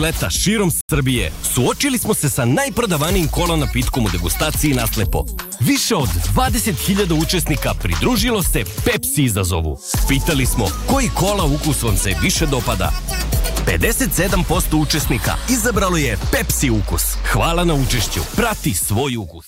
leta širom Srbije suočili smo se sa najprodavanijim kola napitkom u degustaciji naslepo. Više od 20.000 učesnika pridružilo se Pepsi izazovu. Pitali smo koji kola ukus vam se više dopada. 57% učesnika izabralo je Pepsi ukus. Hvala na učešću. Prati svoj ukus.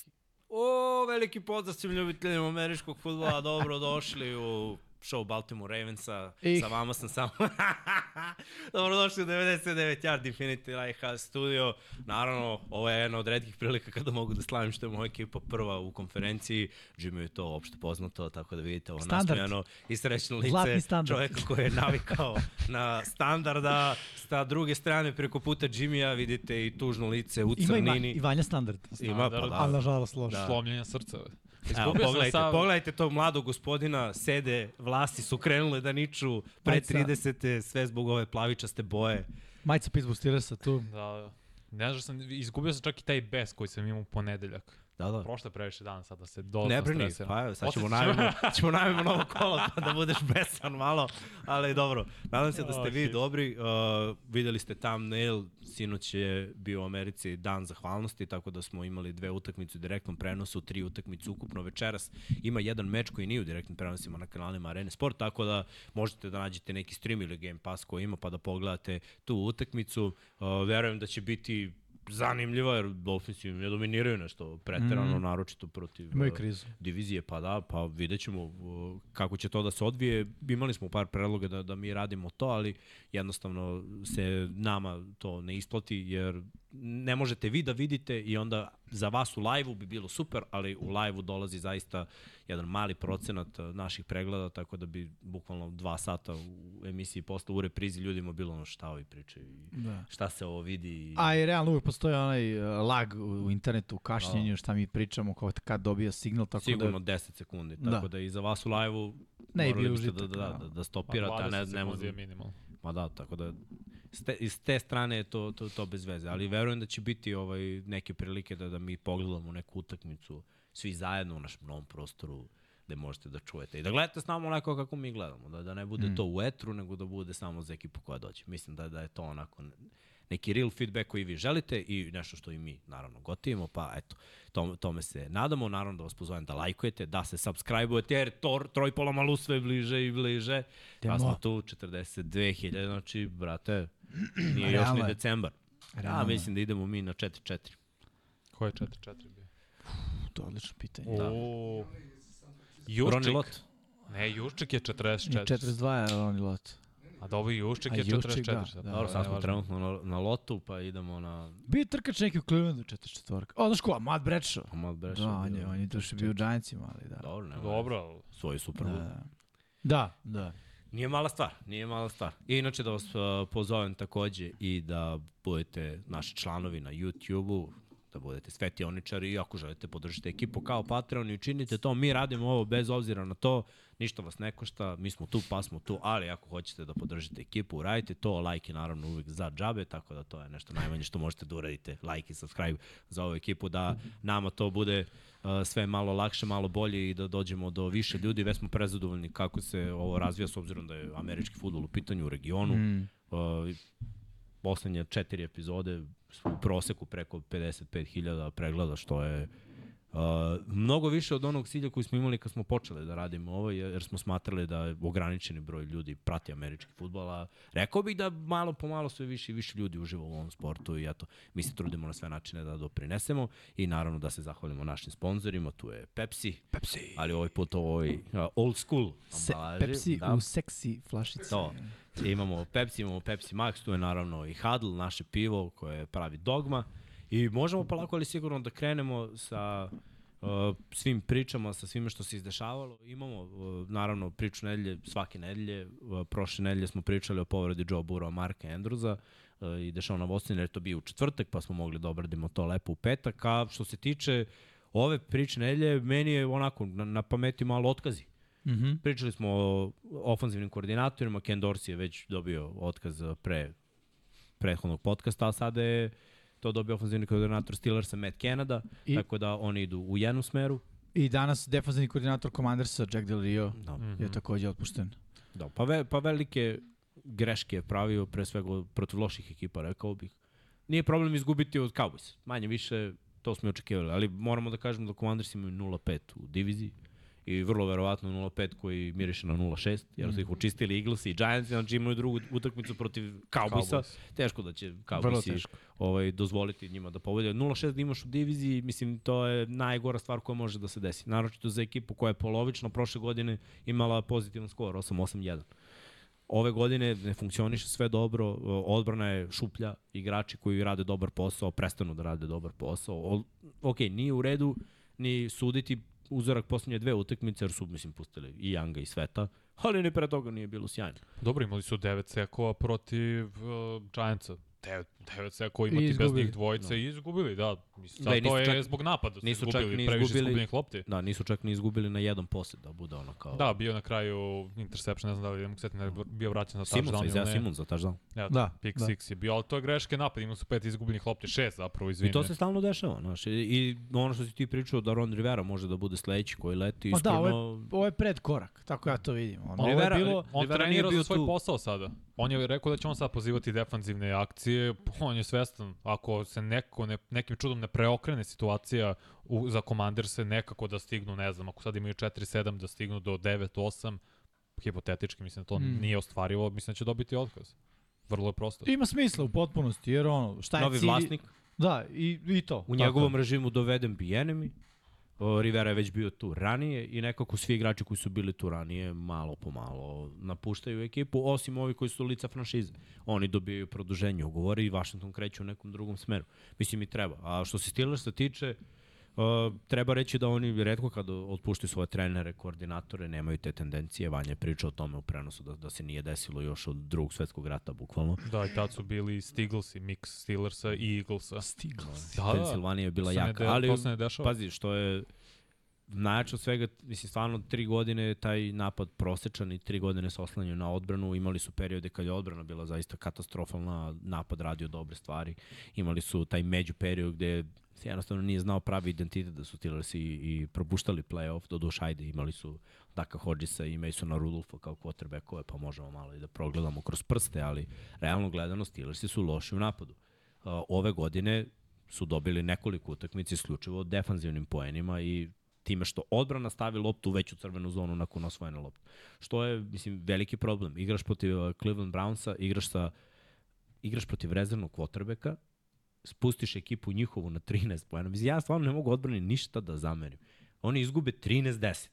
O, veliki pozdrav svim ljubiteljima američkog futbola, dobro došli u show Baltimore Ravensa, I- sa vama sam samo... Dobrodošli u 99 Yard Infinity Lighthouse Studio. Naravno, ovo je jedna od redkih prilika kada mogu da slavim što je moja ekipa prva u konferenciji. Jimmy je to opšte poznato, tako da vidite ovo Standard. nasmejano i srećno Zlatni lice standard. čoveka koji je navikao na standarda. Sa druge strane, preko puta Jimmya vidite i tužno lice u Ima i, Ma, crnini. i Vanja standard. Ima, pa da. Ali nažalost loš. Da. Slomljenja srca. Evo, Izgubio sam pogledajte, pogledajte tog mladog gospodina, sede, vlasti su krenule da niču pre Majica. 30. sve zbog ove plavičaste boje. Majica Pittsburgh Steelersa tu. Da, da. Ne znam, sam, izgubio sam čak i taj bes koji sam imao u ponedeljak. Da, da. Prošlo je previše dana sad da se dodatno Ne brini, stresiram. pa evo, sad ćemo najavimo, ćemo najavimo novo kolo pa da budeš besan malo, ali dobro. Nadam se da ste vi dobri, uh, videli ste thumbnail, sinoć je bio u Americi dan zahvalnosti, tako da smo imali dve utakmice u direktnom prenosu, tri utakmice ukupno večeras. Ima jedan meč koji nije u direktnim prenosima na kanalima Arene Sport, tako da možete da nađete neki stream ili Game Pass koji ima pa da pogledate tu utakmicu. Uh, verujem da će biti zanimljiva jer Dolphinsi ne dominiraju nešto preterano, mm. naročito protiv Imaju uh, krizu. divizije, pa da, pa vidjet ćemo uh, kako će to da se odvije. Imali smo par predloga da, da mi radimo to, ali jednostavno se nama to ne isplati, jer ne možete vi da vidite i onda za vas u live-u bi bilo super, ali u live-u dolazi zaista jedan mali procenat uh, naših pregleda, tako da bi bukvalno dva sata u emisiji posle u reprizi ljudima bilo ono šta ovi pričaju i Da. šta se ovo vidi. I... A i realno uvijek postoji onaj uh, lag u, internetu, u kašnjenju, šta mi pričamo, kao kad dobija signal, tako Sigurno da... 10 sekundi, Da. tako da, i za vas u live-u Ne, morali biste da, da, da. da, da stopirate, a ne, 20 ne je minimalno. Ma da, tako da s te, iz te strane je to, to, to bez veze, ali verujem da će biti ovaj, neke prilike da, da mi pogledamo neku utakmicu svi zajedno u našem novom prostoru gde možete da čujete i da gledate s nama onako kako mi gledamo, da, da ne bude mm. to u etru, nego da bude samo za ekipu koja dođe. Mislim da, da je to onako neki real feedback koji vi želite i nešto što i mi naravno gotivimo, pa eto, tom, tome se nadamo. Naravno da vas pozovem da lajkujete, da se subscribe-ujete, jer tor, trojpola malu sve bliže i bliže. Pa smo tu 42.000, znači, brate, nije još ni decembar. Ja Realno je. mislim da idemo mi na 4-4. Ko je 4-4 bio? To je odlično pitanje. Da. O, Juščik. Lot. Ne, Juščik je I 44. 42 je Ronnie Lott. A dobro, Juščik A je Juščik, 44. da, da. Dobro, sad smo trenutno na, na lotu, pa idemo na Bio je trkač neki u Clevelandu 44. O, znaš ko, Matt Bradshaw. Amal Breša. Da, on je, on je duše bio u Giantsima, ali da. Dobro, nema Dobro, veze. Svoj super Da, da. da. Da, da. Nije mala stvar, nije mala stvar. I inače da vas uh, pozovem takođe i da budete naši članovi na YouTube-u, da budete svetioničari i ako želite podržite ekipu kao Patreon i učinite to. Mi radimo ovo bez obzira na to, ništa vas ne košta, mi smo tu pa smo tu, ali ako hoćete da podržite ekipu, uradite to, like je naravno uvijek za džabe, tako da to je nešto najmanje što možete da uradite, like i subscribe za ovu ekipu, da nama to bude uh, sve malo lakše, malo bolje i da dođemo do više ljudi. Već smo prezadovoljni kako se ovo razvija s obzirom da je američki futbol u pitanju u regionu. Mm. Uh, poslednje četiri epizode u proseku preko 55.000 pregleda, što je Uh, mnogo više od onog cilja koji smo imali kad smo počeli da radimo ovo, jer jer smo smatrali da je ograničeni broj ljudi prati američki futbol, a rekao bih da malo po malo sve više i više ljudi uživa u ovom sportu i eto, mi se trudimo na sve načine da doprinesemo i naravno da se zahvalimo našim sponzorima, tu je Pepsi, Pepsi. ali ovaj put ovoj uh, old school Se, ambalaži. Pepsi da. u seksi flašici. To. Imamo Pepsi, imamo Pepsi Max, tu je naravno i Huddle, naše pivo koje pravi dogma. I možemo polako ali sigurno da krenemo sa uh, svim pričama, sa svime što se izdešavalo. Imamo uh, naravno priču nedelje svake nedelje. Uh, prošle nedelje smo pričali o povredi Joe Burrowa, Marka Andrewsa uh, i dešao na Vostine, jer je to bio u četvrtak, pa smo mogli da obradimo to lepo u petak. A što se tiče ove priče nedelje, meni je onako na, na pameti malo otkazi. Mm Pričali smo o ofanzivnim koordinatorima, Ken Dorsey je već dobio otkaz pre prethodnog podcasta, a sada je to dobio ofanzivni koordinator Steelersa Matt Canada, I? I- tako da oni idu u jednu smeru. I danas defanzivni koordinator Commandersa, Jack Del Rio, Da, Mhm. je takođe otpušten. da. Pa, ve, pa velike greške je pravio, pre svega protiv loših ekipa, rekao bih. nije problem izgubiti od Cowboys. Manje više, to smo i očekivali. Ali moramo da kažemo da Commanders imaju 0-5 u diviziji i vrlo verovatno 0-5 koji miriše na 0-6, jer su ih učistili Eagles i Giants, znači imaju drugu utakmicu protiv Cowboysa. Cowboys. Teško da će Cowboysi ovaj, dozvoliti njima da pobede. 0-6 da imaš u diviziji, mislim, to je najgora stvar koja može da se desi. Naročito za ekipu koja je polovično prošle godine imala pozitivan skor, 8-8-1. Ove godine ne funkcioniše sve dobro, odbrana je šuplja, igrači koji rade dobar posao prestanu da rade dobar posao. O, ok, nije u redu ni suditi uzorak poslednje dve utakmice, jer su, mislim, pustili i Younga i Sveta, ali ni pre toga nije bilo sjajno. Dobro, imali su devet sekova protiv uh, Giantsa. Devet, devet sekova imati bez njih dvojice i izgubili, da. Mislim, Da, to je čak- zbog napada su nisu čak izgubili, ni previše izgubili- izgubljenih lopti. Da, nisu čak ni izgubili na jedan posed, da bude ono kao... Da, bio na kraju interception, ne znam da li da li je bio vraćan za Simons, touchdown Isaiah ne. Simons za touchdown. Ja, Da, pick da. six je bio, ali to je greške napad, imali su pet izgubljenih lopti, šest zapravo, izvini. I to se stalno dešava, znaš. I, I ono što si ti pričao da Ron Rivera može da bude sledeći koji leti, Ma da, iskreno... ovo je, ovo je predkorak, tako ja to vidim. Ono, On, ovo je Rivera- bilo, on Rivera nije trenira bio za svoj tu. posao sada. On je rekao da će on sad pozivati defanzivne akcije, on je svestan, ako se neko ne, nekim čudom ne preokrene situacija u, za Commanderse nekako da stignu, ne znam, ako sad imaju 4-7 da stignu do 9-8, hipotetički mislim da to Mm. nije ostvarivo, mislim da će dobiti otkaz. Vrlo je prosto. ima smisla u potpunosti, jer ono, šta je Novi cilj... vlasnik, Da, i, i to. u njegovom režimu doveden Bienemi, O, Rivera je već bio tu ranije i nekako svi igrači koji su bili tu ranije malo po malo napuštaju ekipu, osim ovi koji su lica franšize. Oni dobijaju produženje ugovora i Washington kreće u nekom drugom smeru. Mislim i treba. A što se Steelersa tiče, Uh, treba reći da oni redko kada otpuštaju svoje trenere, koordinatore, nemaju te tendencije. Vanja je pričao o tome u prenosu da, da se nije desilo još od drugog svetskog rata, bukvalno. Da, i tad su bili Stiglesi, mix Steelersa i Eaglesa. Stiglas. Da, da. Pensilvanija je bila jaka, ali to se ne dešava. pazi, što je najjače od svega, mislim, stvarno tri godine je taj napad prosečan i tri godine se oslanjaju na odbranu. Imali su periode kad je odbrana bila zaista katastrofalna, napad radio dobre stvari. Imali su taj među period gde se jednostavno nije znao pravi identitet da su Steelers i, i propuštali playoff, do duš ajde, imali su Daka Hodgesa i Masona Rudolfa kao quarterbackove, pa možemo malo i da progledamo kroz prste, ali realno gledano Steelersi su loši u napadu. Uh, ove godine su dobili nekoliko utakmica isključivo defanzivnim poenima i time što odbrana stavi loptu u veću crvenu zonu nakon osvojene lopte. Što je, mislim, veliki problem. Igraš protiv uh, Cleveland Brownsa, igraš sa igraš protiv rezervnog quarterbacka, spustiš ekipu njihovu na 13 pojena. Mislim, ja stvarno ne mogu odbrani ništa da zamerim. Oni izgube 13-10.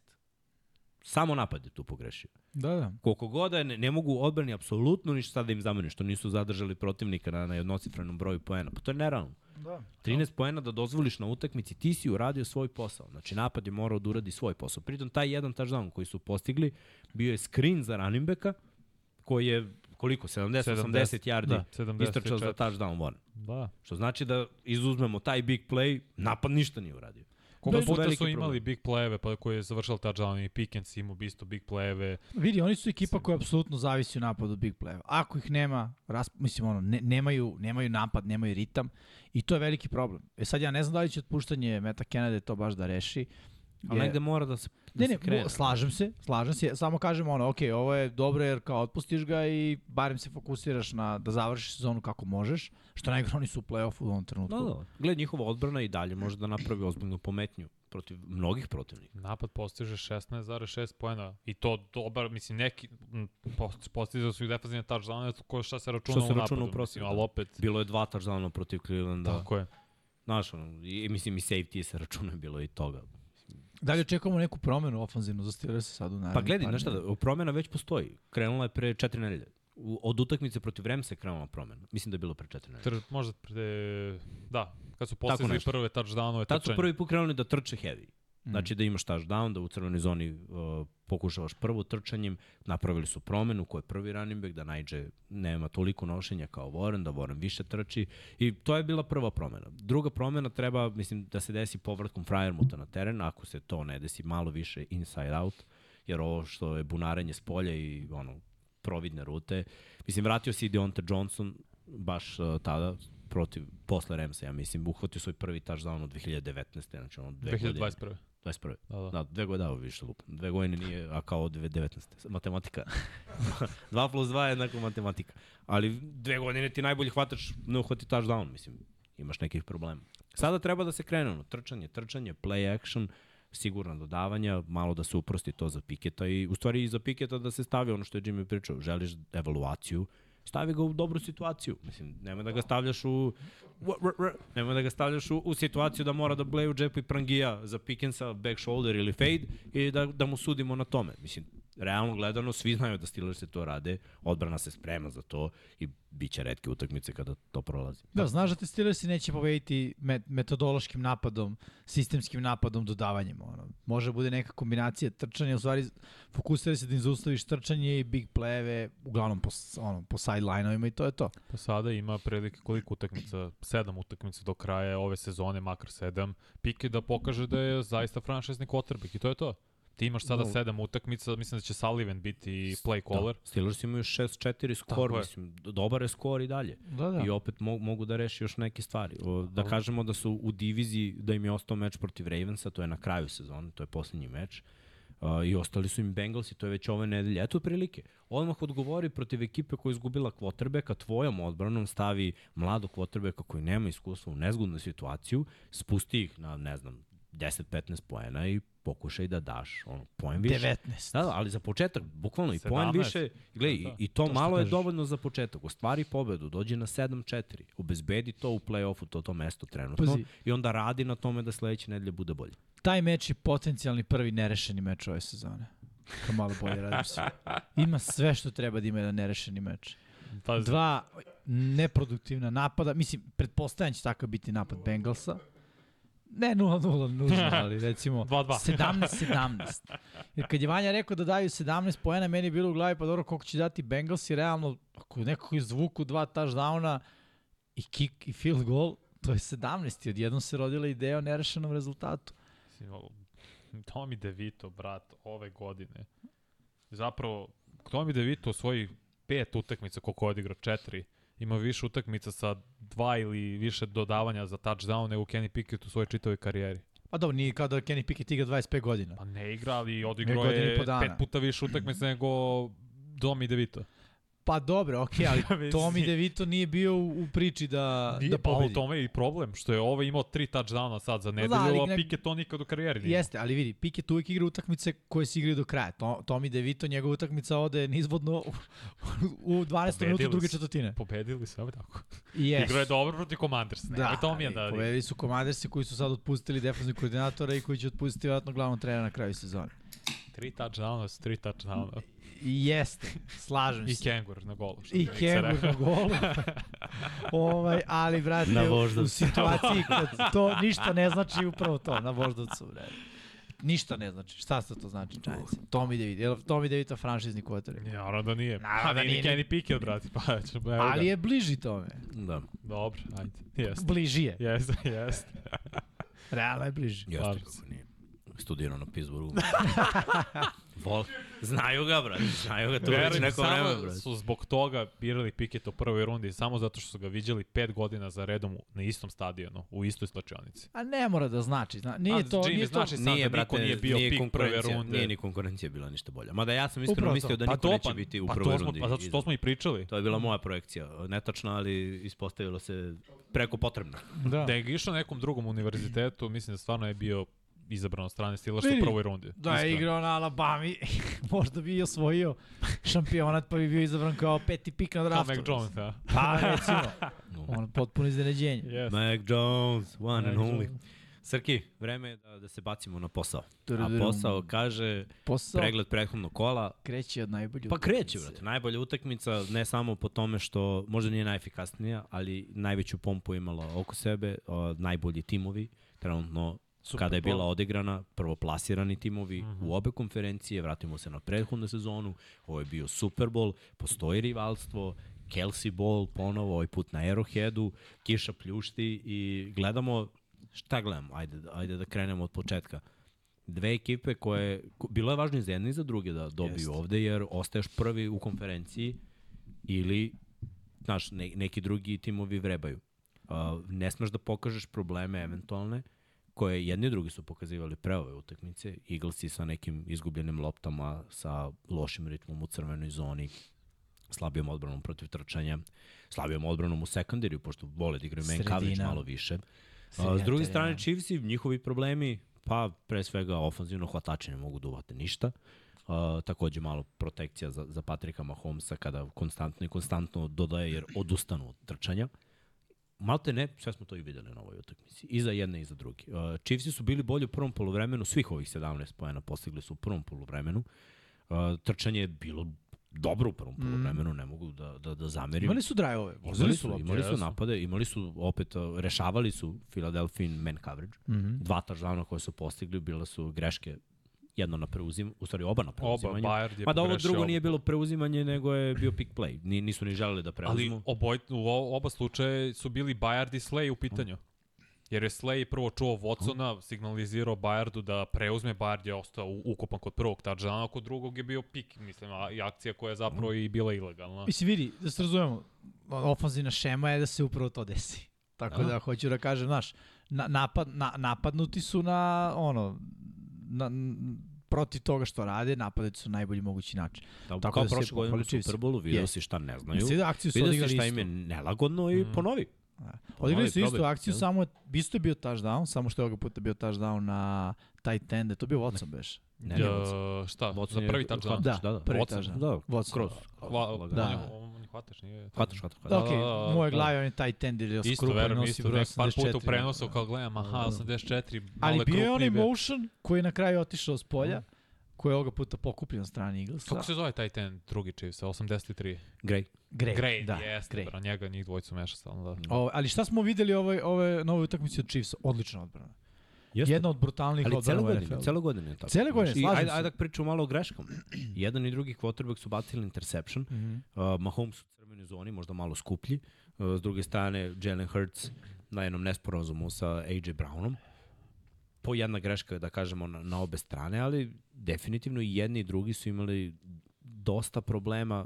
Samo napad je tu pogrešio. Da, da. Koliko god da ne, ne mogu odbrani apsolutno ništa sad da im zamerim, što nisu zadržali protivnika na, na jednocifrenom broju poena. Pa to je nerealno. Da. 13 poena da dozvoliš na utakmici, ti si uradio svoj posao. Znači napad je morao da uradi svoj posao. Pritom taj jedan touchdown koji su postigli bio je screen za running backa koji je koliko? 70-80 yardi da, 70 istrčao za touchdown Warren. Da. Što znači da izuzmemo taj big play, napad ništa nije uradio. Koliko su puta su imali problem. big play-eve, pa koji je završao touchdown i Pickens imao isto big play-eve. Vidi, oni su ekipa koja apsolutno zavisi u napadu big play. Ako ih nema, ras, mislim, ono, ne, nemaju, nemaju napad, nemaju ritam i to je veliki problem. E sad ja ne znam da li će otpuštanje Meta Kennedy to baš da reši. Ali Je- negde mora da se, da Ne, se ne, krene. mo- slažem se, slažem se. Samo kažem ono, ok, ovo je dobro jer kao otpustiš ga i barem se fokusiraš na da završiš sezonu kako možeš, što najgore oni su u play-offu u ovom trenutku. Da, da. Gled, njihova odbrana i dalje može da napravi ozbiljnu pometnju protiv mnogih protivnika. Napad postiže 16,6 poena i to dobar, mislim, neki m, post- postizali su i defensivne touchdowne, ko šta se računa Što se u računa napadu, u prosjeku, mislim, ali da. opet, Bilo je dva touchdowna protiv Clevelanda. tako je. Znaš, ono, i, mislim i safety se računa bilo i toga. Da li očekujemo neku promenu ofanzivnu za Steelers sad u narednih Pa gledaj, znaš šta, da, promena već postoji. Krenula je pre četiri nedelje. U, od utakmice protiv Remsa je krenula promena. Mislim da je bilo pre četiri nedelje. Tr, možda pre, da, kad su postigli prve touchdownove Tad su prvi put krenuli da trče heavy. Mm. Znači da imaš touchdown, da u crvenoj zoni uh, pokušavaš prvo trčanjem, napravili su promenu ko je prvi running back, da najđe nema toliko nošenja kao Warren, da Warren više trči i to je bila prva promena. Druga promena treba, mislim, da se desi povratkom Fryermuta na teren, ako se to ne desi malo više inside out, jer ovo što je bunarenje s polja i ono, providne rute, mislim, vratio se i Deontay Johnson baš uh, tada, protiv, posle Remsa, ja mislim, uhvatio svoj prvi touchdown od 2019. Znači ono, dve godine. 2021. 21. Da, da. Da, dve godine, da, više lupam. Dve godine nije, a kao 19. Matematika. 2 plus 2 je jednako matematika. Ali dve godine ti najbolji hvatač ne uhvati touchdown, mislim. Imaš nekih problema. Sada treba da se krene ono, trčanje, trčanje, play action, sigurna dodavanja, malo da se uprosti to za Piketa i u stvari i za Piketa da se stavi ono što je Jimmy pričao, želiš evaluaciju, stavi ga u dobru situaciju. Mislim, nemoj da ga stavljaš u nemoj da ga stavljaš u, u situaciju da mora da bleje u džepu i prangija za Pickensa, back shoulder ili fade i da, da mu sudimo na tome. Mislim, realno gledano, svi znaju da Steelers se to rade, odbrana se sprema za to i bit će redke utakmice kada to prolazi. Da, znaš da te Steelersi neće pobediti metodološkim napadom, sistemskim napadom, dodavanjem. Ono. Može bude neka kombinacija trčanja, u stvari fokusira se da im zaustaviš trčanje i big pleve, uglavnom po, ono, po sideline-ovima i to je to. Pa sada ima prilike koliko utakmica, sedam utakmica do kraja ove sezone, makar sedam, pike da pokaže da je zaista franšizni quarterback i to je to. Ti imaš sada no. sedam utakmica, mislim da će Sullivan biti play caller. Da, Steelers imaju 6-4 skor, mislim, dobar je skor i dalje. Da, da. I opet mo mogu da reši još neke stvari. O, da da kažemo da su u diviziji, da im je ostao meč protiv Ravensa, to je na kraju sezone, to je poslednji meč. Uh, I ostali su im Bengalsi, to je već ove nedelje. Eto prilike. Odmah odgovori protiv ekipe koja je izgubila kvotrbeka, tvojom odbranom stavi mladog kvotrbeka koji nema iskustva u nezgodnu situaciju, spusti ih na, ne znam, 10-15 poena i pokušaj da daš ono, poen više. 19. Da, da, ali za početak, bukvalno i poen više, gledaj, da, da. i, to, to malo je dovoljno za početak. Ostvari pobedu, dođi na 7-4, obezbedi to u play-offu, to to mesto trenutno, Pazi. i onda radi na tome da sledeće nedelje bude bolje. Taj meč je potencijalni prvi nerešeni meč ove sezone. Kao malo bolje radim se. Ima sve što treba da ima jedan nerešeni meč. Pazi. Dva neproduktivna napada, mislim, pretpostavljam će takav biti napad Bengalsa, Ne 0-0 nužno, ali recimo 17-17. Jer kad je Vanja rekao da daju 17 poena, meni je bilo u glavi, pa dobro, koliko će dati Bengals i realno, ako nekako izvuku dva touchdowna i kick i field goal, to je 17. I odjednom se rodila ideja o nerešenom rezultatu. Tommy DeVito, brat, ove godine, zapravo, Tommy DeVito svoji pet utakmica koliko odigra, četiri, ima više utakmica sa dva ili više dodavanja za touchdown nego Kenny Pickett u svojoj čitavoj karijeri. Pa dobro, nije kao da Kenny Pickett igra 25 godina. Pa ne igra, ali odigrao je pet puta više utakmica nego Domi DeVito. Pa dobro, okej, okay, ali Tommy DeVito nije bio u, u priči da, nije, da pobedi. Pa u tome je i problem, što je ovaj imao tri touchdowna sad za nedelju, da, a Pickett to nikad u karijeri nije. Jeste, ali vidi, Pickett uvijek igra utakmice koje se igraju do kraja. To, Tommy DeVito, njegova utakmica ode nizvodno u, u 12. minutu druge četvrtine. Pobedili su, evo tako. Yes. Igrao je dobro protiv Commanders. Da, to mi je da... Pobedili su Commandersi koji su sad otpustili defensivnog koordinatora i koji će otpustiti vjerojatno glavnog trenera na kraju sezone. Tri touchdowna tri touchdowna. Jeste, slažem se. I kengur na golu. I kengur na golu. ovaj, ali, brate, na u, u situaciji kad to ništa ne znači upravo to, na voždovcu, brate. Ništa ne znači. Šta se to znači, Giants? Tommy David. Je Tommy David franšizni quarterback? Ja, ono da nije. Naravno da nije. Kenny Pickett, brate. Pa, ću, evo Ali je bliži tome. Da. Dobro, ajde. Jeste. Bliži je. Jeste, jeste. Realno je bliži. Jeste, kako nije studirao na Pittsburghu. Vol, znaju ga, brate, znaju ga, to već neko vreme, brate. su zbog toga birali Piket u prvoj rundi, samo zato što su ga viđali pet godina za redom na istom stadionu, u istoj slačionici. A ne mora da znači, zna, nije A, to, Jimmy nije znači to. Nije, da brate, nije bio nije pik prve runde. Nije ni konkurencija bila ništa bolja. Mada ja sam iskreno mislio da pa niko neće pa, biti u pa prvoj smo, rundi. Pa zato što to smo i pričali. To je bila moja projekcija, netačna, ali ispostavilo se preko potrebno. Da. da je išao nekom drugom univerzitetu, mislim da stvarno je bio izabran od strane Steelers u prvoj rundi. Da je igrao na Alabami, možda bi osvojio šampionat, pa bi bio izabran kao peti pik na draftu. Kao Mac Jones, a? Pa, recimo. On potpuno iznenađenje. Yes. Mac Jones, one Mac and only. Jones. Srki, vreme je da, da se bacimo na posao. A posao kaže posao pregled prethodnog kola. Kreće od najbolje Pa kreće, brate. Najbolja utakmica, ne samo po tome što možda nije najefikasnija, ali najveću pompu imala oko sebe, o, najbolji timovi, trenutno Super kada je bila odigrana, prvoplasirani timovi uh -huh. u obe konferencije, vratimo se na prethodnu sezonu, ovo je bio Super Bowl, postoji rivalstvo, Kelsey Bowl ponovo, ovaj put na Arrowheadu, kiša pljušti i gledamo, šta gledamo, ajde, ajde da krenemo od početka. Dve ekipe koje, bilo je važno i za jedne i za druge da dobiju Jest. ovde, jer ostaješ prvi u konferenciji ili, znaš, ne, neki drugi timovi vrebaju. Uh, ne smeš da pokažeš probleme eventualne, koje jedni i drugi su pokazivali pre ove utakmice. Eaglesi sa nekim izgubljenim loptama, sa lošim ritmom u crvenoj zoni, slabijom odbranom protiv trčanja, slabijom odbranom u sekundariju, pošto vole da igraju man coverage malo više. A, Sredina s druge strane, Chiefsi, njihovi problemi, pa pre svega ofanzivno hvatače ne mogu da uvate ništa. Uh, takođe malo protekcija za, za Patrika Mahomesa kada konstantno i konstantno dodaje jer odustanu od trčanja. Malte ne, sve smo to i videli na ovoj utakmici. I za jedne i za drugi. Uh, Chiefsi su bili bolji u prvom poluvremenu, svih ovih 17 poena postigli su u prvom poluvremenu. Uh, trčanje je bilo dobro u prvom Mm. poluvremenu, ne mogu da, da, da zamerim. Imali su drive-ove, vozili Imali su lopte. imali su napade, imali su opet, uh, rešavali su Philadelphia man coverage. Mhm. Dva touchdowna koje su postigli, bila su greške jedno na preuzim, u stvari oba na Oba, preuzimanju. Bayard je Mada ovo drugo oba. nije bilo preuzimanje, nego je bio pick play. Ni, nisu ni želeli da Ali preuzmu. oboj, u oba slučaje su bili Bayard i Slay u pitanju. Jer je Slay prvo čuo Watsona, signalizirao Bayardu da preuzme, Bayard je ostao ukupan kod prvog touchdowna, kod drugog je bio pik, mislim, a, i akcija koja je zapravo i bila ilegalna. Mislim, vidi, da se razumemo, ofanzivna šema je da se upravo to desi. Tako Da. da, hoću da kažem, znaš, na, napad, na, napadnuti su na, ono, na, protiv toga što rade, napadati su na najbolji mogući način. Da, tako kao da se prošle godine u. Superbolu, vidio si šta ne znaju. Mislim da akciju su Vidio si šta isto. im je nelagodno i Mm. ponovi. Da. Odigrali su istu akciju, jel? samo isto je bio touchdown, samo što je ovoga puta bio touchdown na tight end, to je bio Watson beš. Ne, ne. Uh, šta? Watson za je prvi touchdown? hvataš, Da, da, da. prvi Watson, touchdown. Da, Watson. kroz. Hva, lagano. Da. da. Hvataš, nije... Hvataš, hvataš, Da, hvataš. okej, da, moj da. glavi on je tight end ili Isto, verujem, nosi isto. broj Nek, par puta u 84. prenosu kao gledam, aha, Da. 84, malo Ali bio je onaj motion koji je na kraju otišao s polja, koji je ovoga puta pokupljen od strane Eaglesa. Kako se zove taj ten drugi Chiefs, 83? Grej. Gray. Gray, da, jeste, Gray. bra, njega njih dvojicu meša stalno, da. O, ali šta smo videli ove, ove nove utakmice od Chiefsa? Odlična odbrana. Jeste. Jedna od brutalnih Ali u godine, cele godine je tako. Cele godine, Znaš, i slažem ajde, se. ajde da pričamo malo o greškama. Jedan i drugi quarterback su bacili interception. Mhm. Uh, Mahomes u crvenoj zoni, možda malo skuplji. Uh, s druge strane, Jalen Hurts na jednom nesporazumu sa AJ Brownom. Po jedna greška, da kažemo, na, na obe strane, ali definitivno i jedni i drugi su imali dosta problema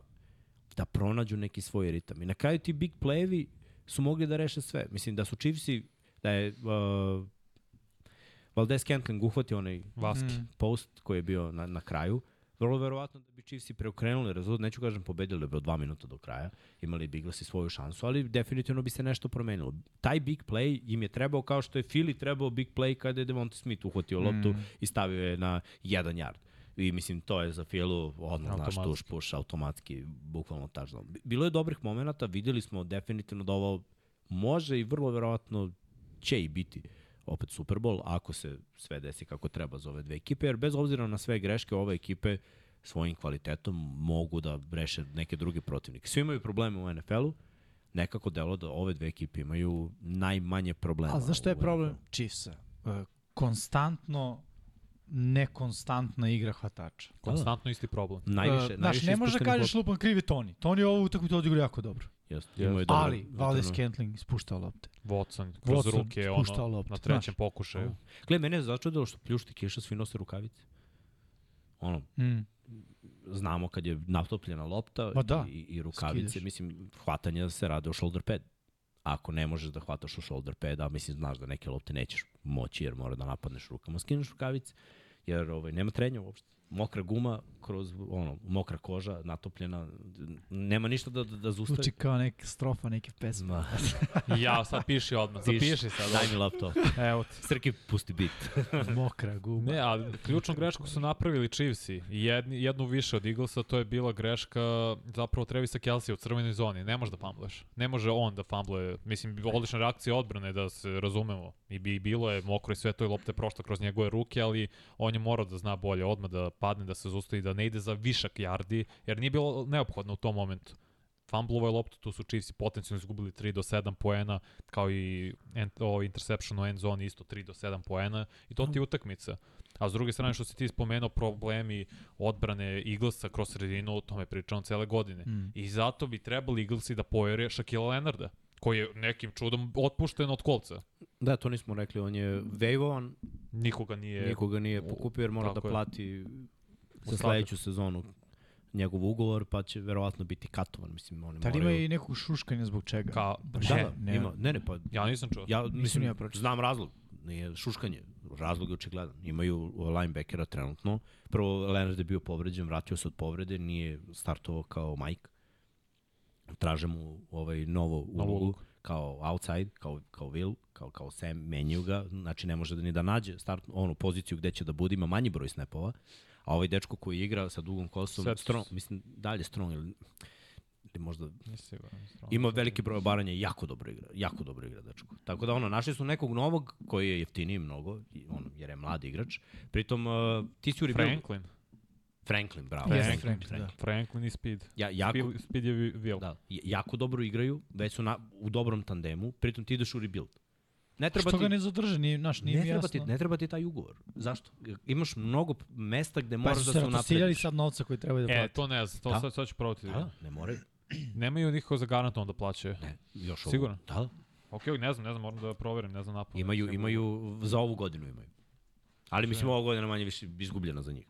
da pronađu neki svoj ritam. I na kraju ti big playevi su mogli da reše sve. Mislim da su Chiefsi, da je uh, Valdez Scantling uhvatio onaj Vaski. Mm. post koji je bio na, na kraju, vrlo verovatno da bi Chiefsi preokrenuli rezultat, neću kažem pobedili bi od dva minuta do kraja, imali bi Eaglesi svoju šansu, ali definitivno bi se nešto promenilo. Taj big play im je trebao kao što je Philly trebao big play kada je Devonta Smith uhvatio loptu Mm. i stavio je na jedan yard. I mislim, to je za Filu odmah naš tuš puš, automatski, bukvalno. Bi- Bilo je dobrih momenta, videli smo definitivno da ovo može i vrlo verovatno će i biti opet Super Bowl, ako se sve desi kako treba za ove dve ekipe, jer bez obzira na sve greške, ove ekipe svojim kvalitetom mogu da reše neke druge protivnike. Svi imaju probleme u NFL-u, nekako delo da ove dve ekipe imaju najmanje problema. A znaš šta je problem. Chiefsa? E, konstantno nekonstantna igra hvatača. Konstantno isti problem. Najviše, E, znaš, najviše ne može da kažeš lupan krivi Toni. Toni je ovu utakmicu odigrao jako dobro. Jeste, dobro. Ali Valdez. Scantling ispuštao lopte. Watson, kroz Watson ruke, ono, loptu, na trećem znaš. pokušaju. Gle, mene je začudilo što pljušti kiša, svi nose rukavice. Ono, Mm. znamo kad je natopljena lopta Ma da, i, i rukavice, skidaš. mislim, hvatanja se rade u shoulder pad. Ako ne možeš da hvataš u shoulder pad, a mislim, znaš da neke lopte nećeš moći jer mora da napadneš rukama, skineš rukavice, jer ovaj, nema trenja uopšte. Mokra guma, kroz, ono, mokra koža, natopljena, nema ništa da, da, da zustavi. Zvuči kao neka strofa neke pesme. Ma, ja, sad piši odmah, zapiši sad. Daj mi laptop. Evo ti. Srki, pusti bit. Mokra guma. Ne, a ključnu grešku su napravili Chiefsi. I Jedni, jednu više od Eaglesa, to je bila greška zapravo Trevisa Kelsey u crvenoj zoni. Ne može da fambleš. Ne može on da fambluje. Mislim, odlična reakcija odbrane, da se razumemo. I bi bilo je mokro i sve to i lopte prošla kroz njegove ruke, ali on je morao da zna bolje odmah da padne, da se zustavi, da ne ide za višak yardi, jer nije bilo neophodno u tom momentu. Fumblovo je loptu, tu su Chiefs potencijalno izgubili 3 do 7 poena, kao i en, o, interception u end zone isto 3 do 7 poena i to ti je utakmica. A s druge strane što si ti spomenuo problemi odbrane Eaglesa kroz sredinu, o tome pričamo cele godine. Mm. I zato bi trebali Eaglesi da pojere Shaquille Leonarda koji je nekim čudom otpušten od kolca. Da, to nismo rekli, on je vejvovan, Nikoga nije... nikoga nije pokupio jer mora da tako je. plati za sledeću sezonu njegov ugovor, pa će verovatno biti katovan, mislim, oni Da li ima moraju... i nekog šuškanja zbog čega? Ka, Da, da, ne. ima, ne, ne, pa ja nisam čuo. ja Nisam mislim, ja pročitao. znam razlog. nije šuškanje. Razlog je očigledan. Imaju linebackera trenutno. Prvo, Leonard je bio povređen, vratio se od povrede, nije startovao kao Mike. Traže mu ovaj novo ulogu kao outside, kao, kao Will, kao, kao Sam, menjaju ga, znači ne može da ni da nađe start, onu poziciju gde će da bude, ima manji broj snapova, a ovaj dečko koji igra sa dugom kosom, Set- strong, mislim, dalje strong, ili, ili možda stvarno. Ima veliki broj obaranja i jako dobro igra, jako dobro igra dečko. Tako da ono, našli su nekog novog koji je jeftiniji mnogo, i ono, jer je mladi igrač. Pritom, uh, ti si uri bio... Franklin. Franklin, bravo. Jeste Franklin, Franklin, da. Franklin i Speed. Ja, jako, Speed, Speed je Will. da, jako dobro igraju, već su na, u dobrom tandemu, pritom ti ideš u rebuild. Ne treba Što ti... ga ne zadrže, nije, naš, nije ne mi treba, jasno. ti, ne treba ti taj ugovor. Zašto? Imaš mnogo mesta gde pa moraš su da se se ratosiljali unaprediš. sad novca koji treba da E, plati. to ne znam, to Da. sad, sad ću provati. Da, ne moraju. Nemaju niko za garantom da plaćaju. Ne, još ovo. Siguran? Da, Ok, ne znam, ne znam, moram da proverim, ne znam napad. Imaju, imaju, za ovu godinu imaju. Ali mislim, ova godina manje više izgubljena za njih.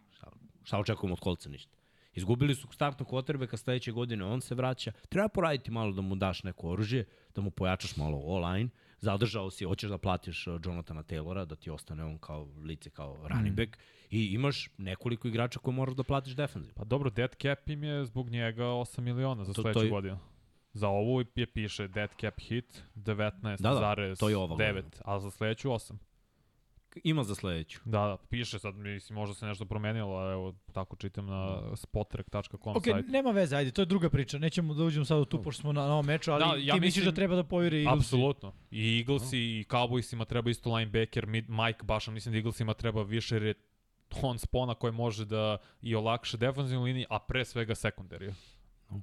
Šta, očekujemo od kolca ništa. Izgubili su startnog ka sledeće godine, on se vraća. Treba poraditi malo da mu daš neko oružje, da mu pojačaš malo online. Zadržao si, hoćeš da platiš uh, Jonathana Taylora, da ti ostane on kao lice, kao running back. I imaš nekoliko igrača koje moraš da platiš defensivno. Pa dobro, dead cap im je zbog njega 8 miliona za To- to sledeću je- godinu. Za ovu je piše dead cap hit 19,9, Da, da, to je ova godina. a za sledeću 8. Ima za sledeću. Da, da, piše sad, mislim, možda se nešto promenilo, ali evo, tako čitam na spotrek.com Ok, sajtu. nema veze, ajde, to je druga priča. Nećemo da uđemo sad u tu, pošto smo na, na ovom meču, ali Da, da, ja ti misliš mislim- da treba da povjeri Eaglesi? Apsolutno. I Eaglesi i Cowboysima treba isto linebacker, mid, Mike baš mislim da Eaglesima treba više jer je on spona koji može da i olakše defensivnu liniju, a pre svega sekundariju.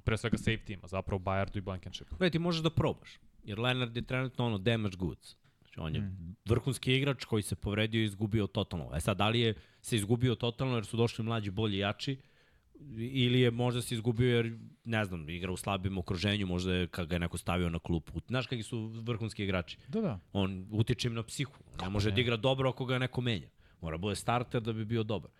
Pre svega safety-ima, zapravo Bayardu i Blankenship. Gledaj, ti možeš da probaš. Jer Leonard je trenutno ono damage goods. Znači, on je mm. vrhunski igrač koji se povredio i izgubio totalno. E sad, da li je se izgubio totalno jer su došli mlađi, bolji, jači, ili je možda se izgubio jer, ne znam, igra u slabim okruženju, možda je kad ga je neko stavio na klupu. Znaš kakvi su vrhunski igrači? Da, da. On utiče im na psihu. Ne može da igra dobro ako ga neko menja. Mora bude starter da bi bio dobar.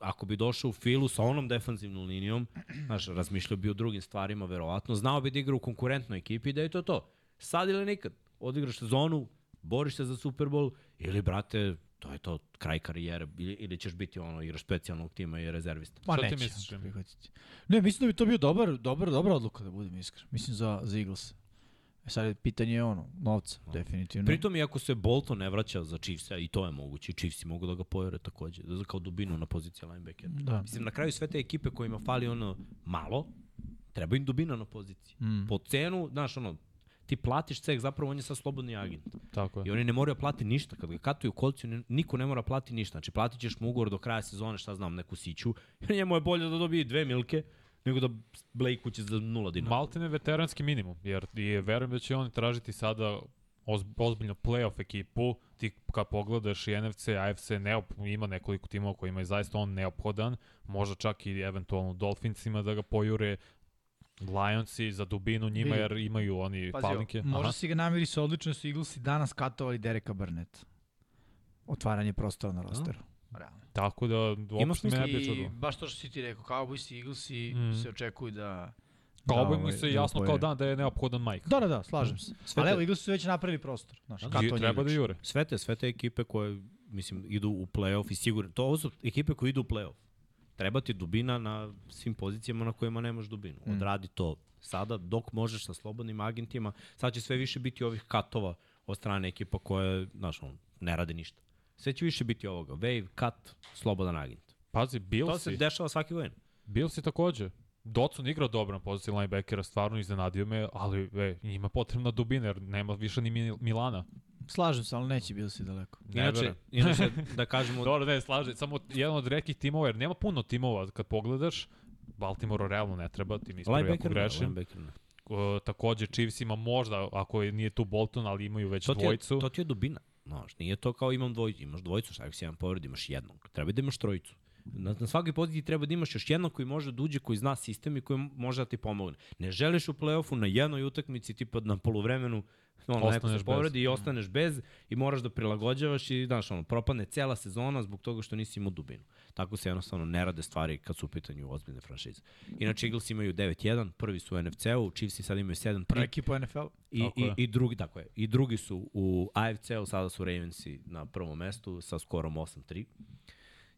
Ako bi došao u filu sa onom defanzivnom linijom, znaš, razmišljao bi o drugim stvarima, verovatno, znao bi da igra u konkurentnoj ekipi i da je to to. Sad ili nikad. Odigraš sezonu, boriš se za Super Bowl ili, brate, to je to, kraj karijere, ili, ili ćeš biti ono, igraš specijalnog tima i rezervista. Ti neće misliš. Ne, mislim da bi to bio dobar, dobar, dobra odluka da budem iskren. Mislim za, za Eagles. E sad je pitanje ono, novca, definitivno. Pritom, i ako se Bolton ne vraća za Chiefsa, i to je moguće, i Chiefsi mogu da ga pojere takođe, da kao dubinu na poziciji linebackera. Da. Mislim, na kraju sve te ekipe kojima fali ono malo, treba im dubina na poziciji. Mm. Po cenu, znaš, ono, ti platiš ceh, zapravo on je sad slobodni agent. Tako I je. oni ne moraju plati ništa. Kad ga katuju kolci, ni- niko ne mora plati ništa. Znači, platit ćeš mu ugovor do kraja sezone, šta znam, neku siću. I njemu je bolje da dobije dve milke, nego da Blake će za nula dinara. Maltene veteranski minimum, jer i verujem da će on tražiti sada oz, ozbiljno playoff ekipu, ti kad pogledaš i NFC, AFC, neop, ima nekoliko timova kojima je zaista on neophodan, možda čak i eventualno Dolphinsima da ga pojure, Lionsi za dubinu njima jer imaju oni Pazi, palinke. možda Aha. si ga namiri sa odlično su Eaglesi danas katovali Dereka Barnett. Otvaranje prostora na rosteru. Realno. Tako da uopšte me ne bi I čudilo. baš to što si ti rekao, Cowboys i Eaglesi Mm. se očekuju da... Kao da, mi ovaj, se da jasno kao dan da je neophodan Mike. Da, da, da, slažem se. Sve Ali te- evo, Eaglesi su već napravili prostor. Znaš, Da, kato Ju- treba da jure. Sve te, sve te ekipe koje, mislim, idu u play-off i sigurno, to ovo su ekipe koje idu u play-off. Treba ti dubina na svim pozicijama na kojima nemaš dubinu. Mm. Odradi to sada dok možeš sa slobodnim agentima. Sad će sve više biti ovih katova od strane ekipa koje, znaš, on, ne rade ništa. Sve će više biti ovoga. Wave, cut, slobodan agent. Pazi, To se Billsi, dešava svake godine. Billsi takođe. Dotson igrao dobro na poziciji linebackera, stvarno iznenadio me, ali e, njima potrebna dubina, jer nema više ni Mil- Milana. Slažem se, ali neće bilo si daleko. Ne Inače, inače da kažemo, Dobro, ne, slaže, samo jedan od rekih timova, jer nema puno timova kad pogledaš, Baltimore realno ne treba, ti mi ispravi ako grešim. linebacker, ne. Uh, takođe Chiefsima možda, ako je, nije tu Bolton, ali imaju već To ti, je, dvojicu. to ti je dubina. Znaš, nije to kao imam dvojicu, imaš dvojicu, šta ako si jedan povred, imaš jednog. Treba da imaš trojicu. Na, na svakoj poziciji treba da imaš još jednog koji može da uđe, koji zna sistem i koji može da ti pomogne. Ne želiš u play-offu na jednoj utakmici, tipa na poluvremenu, ono, neko se bez. povredi i ostaneš bez i moraš da prilagođavaš i, znaš, ono, propadne cela sezona zbog toga što nisi imao dubinu. Tako se jednostavno ne rade stvari kad su u pitanju ozbiljne franšize. Inače, Eagles imaju 9-1, prvi su u NFC-u, Chiefs sad imaju 7-3. Prva ekipa NFL. I, Tako i, je. i drugi, tako je. I drugi su u AFC-u, sada su Ravensi na prvom mestu sa skorom 8-3.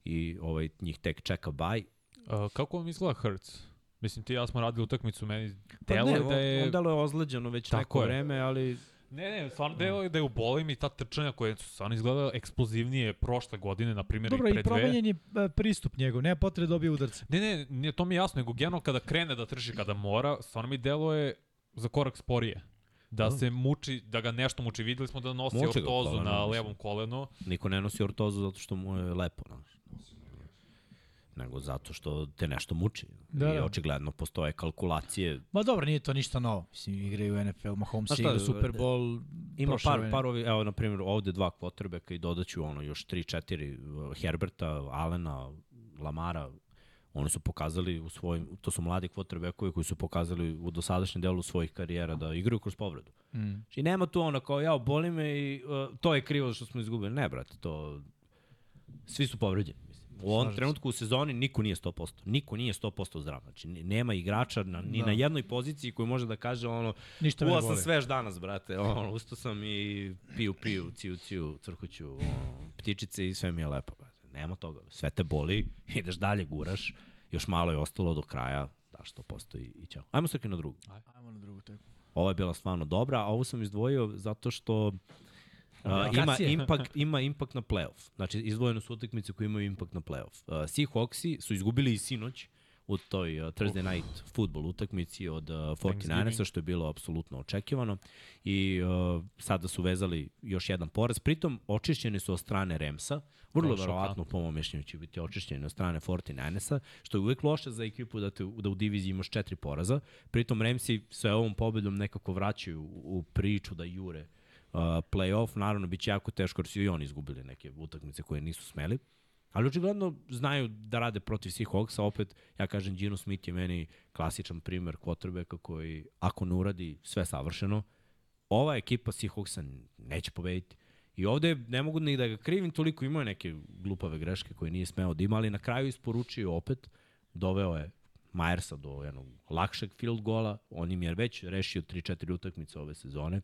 I ovaj, njih tek čeka baj. Uh, kako vam izgleda Hurts? Mislim, ti i ja smo radili utakmicu, meni Pa delo ne, je da je... on delo je ozleđeno već Tako neko je. vreme, ali Ne, ne, stvarno delo je da je u bolim i ta trčanja koje su stvarno izgledala eksplozivnije prošle godine, na primjer Dobro, i i pre dve. promenjen je e, pristup njegov, nema potrebe da dobije udarce. Ne, ne, nije to mi je jasno, nego generalno kada krene da trči, kada mora, stvarno mi delo je za korak sporije. Da se muči, da ga nešto muči. Videli smo da nosi Muči ga ortozu koleno, na mislim. levom kolenu. niko ne nosi ortozu zato što mu je lepo. Znaš. Nego zato što te nešto muči. Da, I da. očigledno postoje kalkulacije. Ma dobro, nije to ništa novo. Mislim, igraju u NFL, Mahomes šta, igra Super Bowl. Ima prošle par, godine. par ovi, evo, na primjer, ovde dva kvotrbeka i dodaću ono, još 3-4 Herberta, Alena, Lamara, oni su pokazali u svojim, to su mladi kvotrbekovi koji su pokazali u dosadašnjem delu svojih karijera da igraju kroz povredu. Mm. Znači nema tu ono kao, ja, boli me i uh, to je krivo što smo izgubili. Ne, brate, to... Svi su povređeni. U ovom trenutku u sezoni niko nije 100%. Niko nije 100% zdrav. Znači, nema igrača na, ni Da. na jednoj poziciji koji može da kaže ono, Ništa Uva sam svež danas, brate. Ono, ustao sam i piju, piju, ciju, ciju, crkuću, ono, ptičice i sve mi je lepo, brate. Nema toga. Sve te boli, ideš dalje, guraš. Još malo je ostalo do kraja, daš 100% i, i ćao. Ajmo sad na drugu. Ajmo na drugu tekmu. Ova je bila stvarno dobra, a ovu sam izdvojio zato što Uh, ima, impact, ima impact na playoff. Znači, izdvojene su utakmice koje imaju impact na playoff. Uh, Seahawksi su izgubili i sinoć u toj uh, Thursday night football utakmici od uh, 49ersa, što je bilo apsolutno očekivano. I uh, sada su vezali još jedan poraz. Pritom, očišćeni su od strane Remsa. Vrlo je verovatno, po mom mišljenju, će biti očišćeni od strane 49ersa, što je uvek loše za ekipu da, te, da u diviziji imaš četiri poraza. Pritom, Remsi sa ovom pobedom nekako vraćaju u, u priču da jure uh, playoff. Naravno, bit će jako teško jer su i oni izgubili neke utakmice koje nisu smeli. Ali očigledno znaju da rade protiv Seahawksa. Opet, ja kažem, Gino Smith je meni klasičan primer quarterbacka koji, ako ne uradi sve savršeno, ova ekipa Seahawksa neće pobediti. I ovde ne mogu ni da ga krivim, toliko imao neke glupave greške koje nije smeo da ima, ali na kraju isporučio opet, doveo je Majersa do jednog lakšeg field gola, on im je već rešio 3-4 utakmice ove sezone.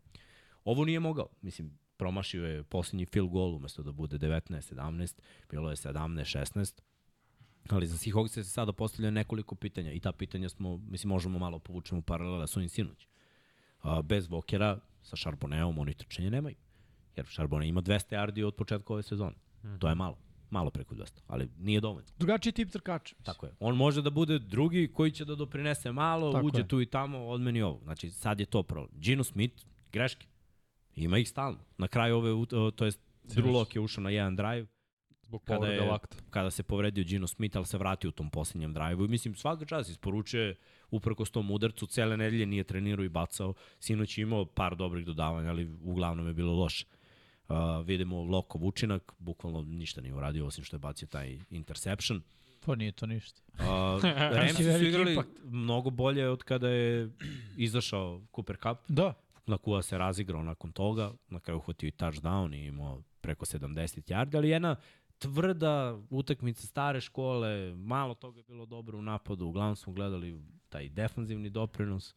Ovo nije mogao, mislim, promašio je posljednji field goal umesto da bude 19-17, bilo je 17-16. Ali za Seahawks se sada postavlja nekoliko pitanja i ta pitanja smo, mislim, možemo malo povučemo paralela sa ovim sinoć. A, bez Vokera, sa Charbonnetom, oni trčanje nemaju. Jer Charbonnet ima 200 yardi od početka ove sezone. Mm -hmm. To je malo. Malo preko 200, ali nije dovoljno. Drugačiji tip trkača. Tako je. On može da bude drugi koji će da doprinese malo, Tako uđe je. tu i tamo, odmeni ovo. Znači, sad je to problem. Gino Smith, greške. Ima ih stalno. Na kraju ove, to jest, Drew Lock je ušao na jedan drive, Zbog kada, je, lakta. kada se povredio Gino Smith, ali se vratio u tom posljednjem drive-u. I mislim, svaka čast isporučuje uprkos tom udarcu, cele nedelje nije trenirao i bacao. Sinoć je imao par dobrih dodavanja, ali uglavnom je bilo loše. Uh, vidimo Lokov učinak, bukvalno ništa nije uradio, osim što je bacio taj interception. Pa nije to ništa. Uh, Ramsi su igrali impact. mnogo bolje od kada je izašao Cooper Cup. Da. Nakua se razigrao nakon toga, na kraju uhvatio i touchdown i imao preko 70 yardi, ali jedna tvrda utakmica stare škole, malo toga je bilo dobro u napadu, uglavnom smo gledali taj defanzivni doprinos.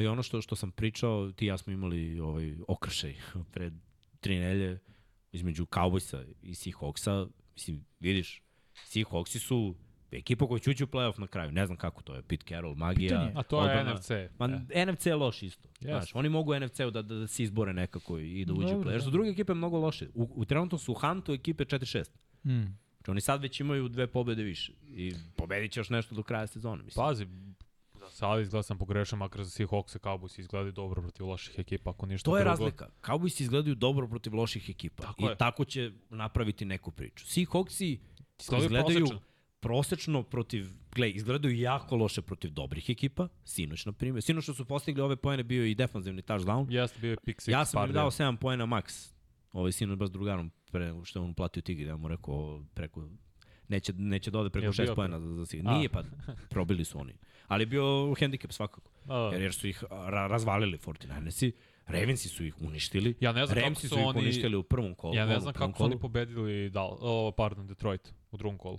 I ono što što sam pričao, ti i ja smo imali ovaj okršaj pred tri nelje između Cowboysa i Seahawksa. Mislim, vidiš, Seahawksi su ekipa koja će ući u playoff na kraju. Ne znam kako to je. Pete Carroll, magija. Pitanje je. A to je odbrana. NFC. Ma, e. NFC je loš isto. Jeste. Znaš, oni mogu NFC-u da, da, da se izbore nekako i da uđu u Dobro, play. Jer su da. druge ekipe mnogo loše. U, u trenutno su u Huntu ekipe 4-6. Mm. Znači oni sad već imaju dve pobede više. I pobedit će još nešto do kraja sezone. Mislim. Pazi, za sad izgleda sam pogrešan, makar za Seahawks i Cowboys izgledaju dobro protiv loših ekipa, ako ništa To je drugo. razlika. Cowboys izgledaju dobro protiv loših ekipa. Tako I je. tako će napraviti neku priču. Seahawksi Izgledaju izgledaju prosečno. protiv, gle, izgledaju jako loše protiv dobrih ekipa. Sinoć, na primjer. Sinoć što su postigli ove pojene bio i defanzivni touchdown. Jeste bio je pick six. Ja sam im dao dana. 7 poena max. Ovaj sinoć baš drugarom pre što on platio Tigri, ja mu rekao preko neće neće da ode preko Jel 6 bio poena za, za. Nije pa probili su oni. Ali je bio hendikep svakako. Da, da. Jer, jer su ih ra razvalili 49ersi. Ravensi su ih uništili. Ja ne znam kako Ramsi su su ih oni- uništili u prvom kolu. Ja ne znam kako su oni pobedili Dal, o, pardon, Detroit u drugom kolu.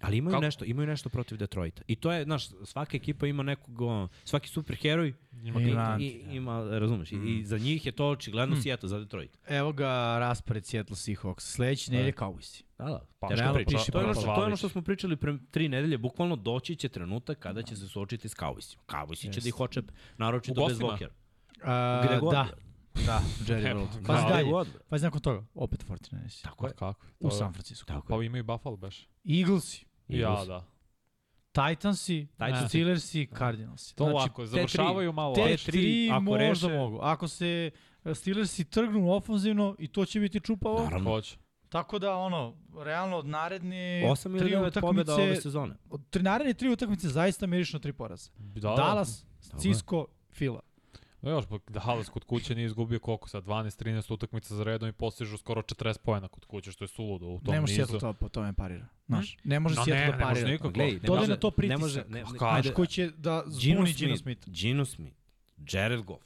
Ali imaju Kako? nešto, imaju nešto protiv Detroita. I to je, znaš, svaka ekipa ima nekog, svaki superheroj Ima Ima- i, i, ima, razumeš, i, Mm. i za njih je to očigledno Hmm. Seattle za Detroit. Evo ga raspored Seattle Seahawks. Sledeći nedelje Cowboysi. Da, da. Pa, realno, priča- to, je ono što, to je ono što smo pričali pre tri nedelje, bukvalno doći će trenutak kada će se suočiti s Cowboysima. Cowboysi će da ih hoće naročito bez? Walkera. A, Gde god. da, da, Jerry World. da. Pazi Gde dalje. Pazi nakon toga, opet 49ers. Tako je. Kako? U je- San Francisco. Tako Pa je. imaju Buffalo baš. Eaglesi, Ja, da. Titansi, Titansi. Steelersi, Cardinalsi. To Znači, ovako, završavaju malo te tri, ako možda reše- mogu. Ako se e, Steelersi trgnu ofenzivno i to će biti čupavo. Naravno. Hoće. Tako da, ono, realno od naredne 8 ili tri 9 pobjeda ove utakmice, sezone. od tri, naredne tri utakmice zaista miriš na tri poraza. Da, Dallas, Tako je. Cisco, Fila. Da. Još, pa Dallas kod kuće nije izgubio koliko sad, 12-13 utakmica za redom i postižu skoro 40 pojena kod kuće, što je suludo u tom Ne nizu. Seattle to po tome parira. Znaš, ne može No, Seattle ne, da ne može parira. nikako. Gledaj, ne može- na to Ne pritisak. može, ne, ne, ajde, Koji će da Gino zbuni Gino Smith. Gino Smith, Jared Goff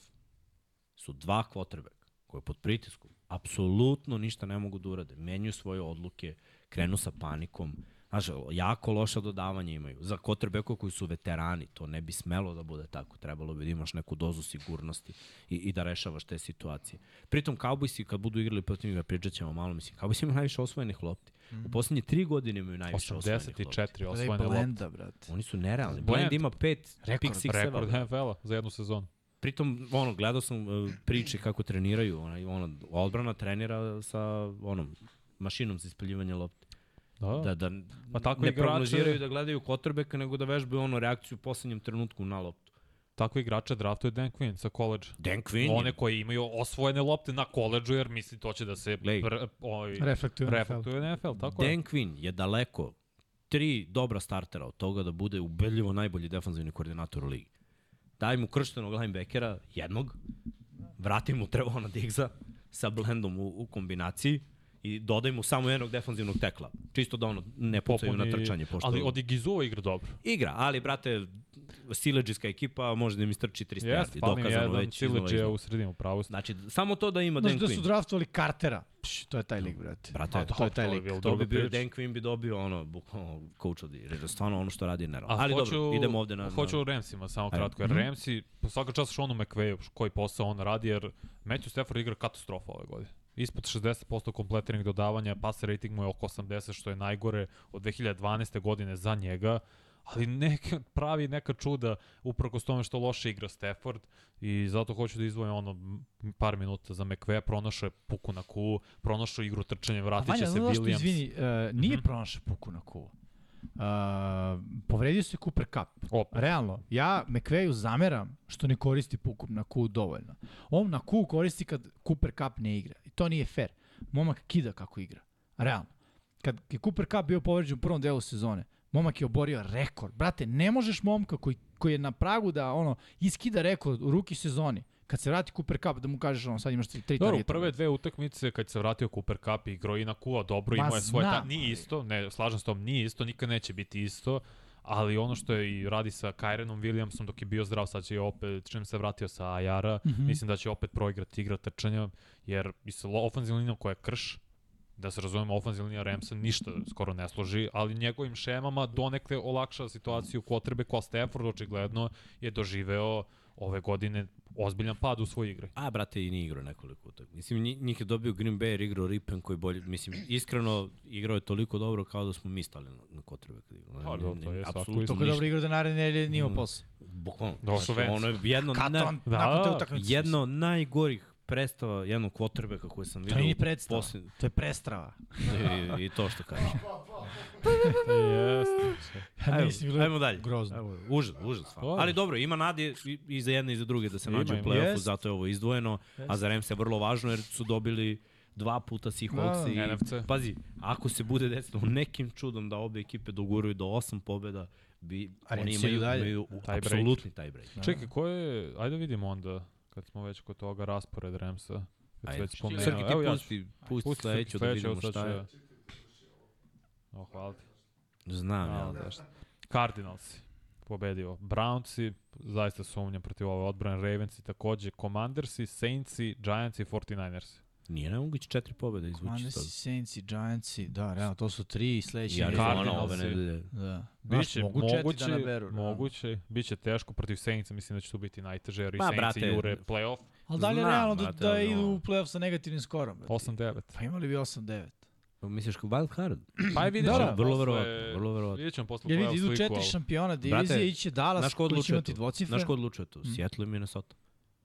su dva quarterbacka koji pod pritiskom apsolutno ništa ne mogu da urade. Menjuju svoje odluke, krenu sa panikom. Znaš, jako loša dodavanja imaju. Za quarterbackova koji su veterani, to ne bi smelo da bude tako. Trebalo bi da imaš neku dozu sigurnosti i, i da rešavaš te situacije. Pritom, Cowboysi kad budu igrali protiv njega, pričat ćemo malo, mislim, Cowboysi imaju najviše osvojenih lopti. U poslednje tri godine imaju najviše osvojenih lopti. 84 Da je osvojene lopte. Blenda, brate. Oni su nerealni. Blend. Blend ima pet Rekord, pick six Rekord NFL-a za jednu sezonu. Pritom, ono, gledao sam uh, priče kako treniraju, ona, ono, odbrana trenira sa, onom, mašinom za ispaljivanje lopte. Da, Da, da Pa tako ne igrače- prognoziraju da gledaju quarterbacka, nego da vežbaju ono reakciju u poslednjem trenutku na loptu. Tako igrače draftuje Dan Quinn sa koleđa. Dan Quinn One je, koji imaju osvojene lopte na koleđu, jer misli to će da se pr, ovaj, Reflektuje NFL. reflektuje na NFL. Tako je. Dan Quinn je daleko tri dobra startera od toga da bude ubedljivo najbolji defanzivni koordinator u ligi. Daj mu krštenog linebackera, jednog, vrati mu Trevona Diggsa sa blendom u, u kombinaciji i dodaj mu samo jednog defanzivnog tekla. Čisto da ono ne pucaju na Popuni- trčanje. Pošto Ali od Igizua igra dobro. Igra, ali brate, sileđiska ekipa može da mi strči 300 Jeste, yardi. Dokazano jedan već Sileđe iznova. u sredinu, pravo. Znači, samo to da ima Znaš Dan da su Quinn. draftovali Cartera. Pš, to je taj lig, brate. Brate, A, to je taj lik. bilo To bi bio. Dan Quinn bi dobio ono, bukvalno coach year, jer stvarno ono što radi je nerealno. A Ali hoću, dobro, idemo ovde na... Hoću na... o Ramsima samo Ajde. kratko, jer Mhm. Ramsi, svaka čast Seanu McVayu, koji posao on radi, jer Matthew Stafford igra katastrofa ove godine. Ispod 60% kompletiranih dodavanja, passer rating mu je oko 80, što je najgore od 2012. godine za njega, ali neka, pravi neka čuda uprkos tome što loše igra Stafford i zato hoću da izdvojim ono par minuta za McVay, pronašao je puku na ku, pronašao igru trčanjem, vratit Vanja, će se znaš zašto, Williams. izvini, uh, nije Mhm. pronašao puku na kuvu. Uh, povredio se Cooper Cup. Opet. Realno, ja McVeju zameram što ne koristi puku na ku dovoljno. On na ku koristi kad Cooper Cup ne igra. I to nije fair. Momak kida kako igra. Realno. Kad je Cooper Cup bio povređen u prvom delu sezone, momak je oborio rekord. Brate, ne možeš momka koji, koji je na pragu da ono iskida rekord u ruki sezoni, kad se vrati Cooper Cup da mu kažeš ono sad imaš tri, tri Dobro, prve dve utakmice kad se vratio Cooper Cup i igrao i na Kua dobro, Ma imao je svoje... Ta, nije isto, ne, slažem s tom, nije isto, nikad neće biti isto, ali ono što je i radi sa Kyrenom Williamsom dok je bio zdrav, sad će opet, čim se vratio sa Ajara, Mhm. mislim da će opet proigrati igra trčanja, jer i sa ofenzivnom linijom koja je krš, da se razumemo, ofenzivna linija Ramsa ništa skoro ne složi, ali njegovim šemama donekle olakša situaciju potrebe koja Stafford očigledno je doživeo ove godine ozbiljan pad u svojoj igri. A, brate, i nije igrao nekoliko utak. Mislim, nji- njih je dobio Green Bay, jer igrao Ripen koji bolje, mislim, iskreno igrao je toliko dobro kao da smo mi stali na, na igrao. Pa, dobro, to je svako apsolutno Toliko dobro igra da naredne nedelje nije imao posao. Bukvalno. Došao Znači. Ono je jedno, Katon, na, Da, te utakmice. jedno najgorih predstava jednog kvotrbeka koje sam To vidio. nije ni u predstava, posljednj- to je prestrava. I, I to što kažeš. Jeste. Ja bilo ajmo dalje. grozno. Evo, užas, užas. Ali dobro, ima nade i, za jedne i za druge da se nađu u play-offu, zato je ovo izdvojeno. A za Rams je vrlo važno jer su dobili dva puta Seahawks Da, i NFC. pazi, ako se bude desilo nekim čudom da obe ekipe doguraju do osam pobjeda, bi A oni imaju, dalje. imaju Tiebreaker. apsolutni tiebreak. Čekaj, ko je, ajde vidimo onda, kad smo već kod toga raspored Ramsa. Kad Ajde, već. Srki, ti pusti, pusti pusti sledeću da vidimo šta je. Ja. O, hvala ti. Znam, ja. zašto. Cardinals. pobedio Brownsi, zaista sumnjam protiv ove odbrane, Ravensi takođe, Commandersi, Saintsi, Giantsi i 49ersi. Nije nemoguće četiri pobjede izvući Commanders, sad. Saints i Giantsi, da, realno, to su tri sledeće. Ja nedelje. Arizona ove nedelje. Da. Biće, Znaš, mogu četiri moguće, da naberu. da. moguće, biće teško protiv Saintsa, mislim da će tu biti najteže, jer i Saintsi brate, jure playoff Ali da li je realno da, brate, da ono- idu u playoff sa negativnim skorom? brate? 8-9. Pa imali bi 8-9. Misliš kao wild card? Pa je vidjet Da, ćemo da, vrlo verovatno, vrlo verovatno. Vidjet ćemo posle Jer playoff vidi, idu četiri ali- šampiona divizije, Brate, iće Dallas koji će imati dvocifre. Znaš ko odlučuje tu? Mm. Seattle i Minnesota.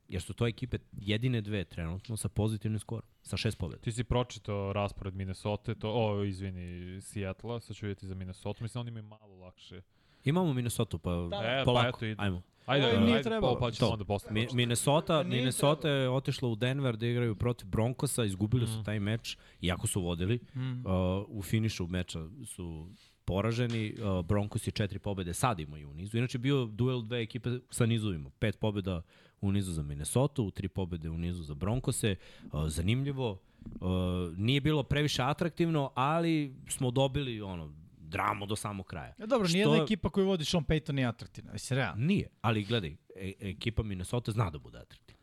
Jer su to ekipe jedine dve trenutno sa pozitivnim skorom. Sa šest pobjeda. Ti si pročitao raspored Minnesota, to, o, izvini, Seattle, sad ću vidjeti za Minnesota, mislim oni imaju malo lakše. Imamo Minnesota, pa E, pa polako. eto, ide. Ajmo. Ajde, ajde, nije ajde, trebalo. pa, pa ćemo To. onda posle. Mi. Minnesota, Pa nije Minnesota je otišla u Denver da igraju protiv Broncosa, izgubili Mhm. su taj meč, iako su vodili. Mm. Uh, u finišu meča su poraženi, uh, Broncos i četiri pobede sad imaju u nizu. Inače bio duel dve ekipe sa nizovima. Pet pobeda u nizu za Minnesota, u tri pobede u nizu za Broncose. Uh, zanimljivo. Uh, nije bilo previše atraktivno, ali smo dobili ono dramu do samog kraja. Ja, dobro, Što- nijedna ekipa koju vodi Sean Payton nije atraktivna. Mislim, realno. Nije, ali gledaj, e, ekipa Minnesota zna da bude atraktivna.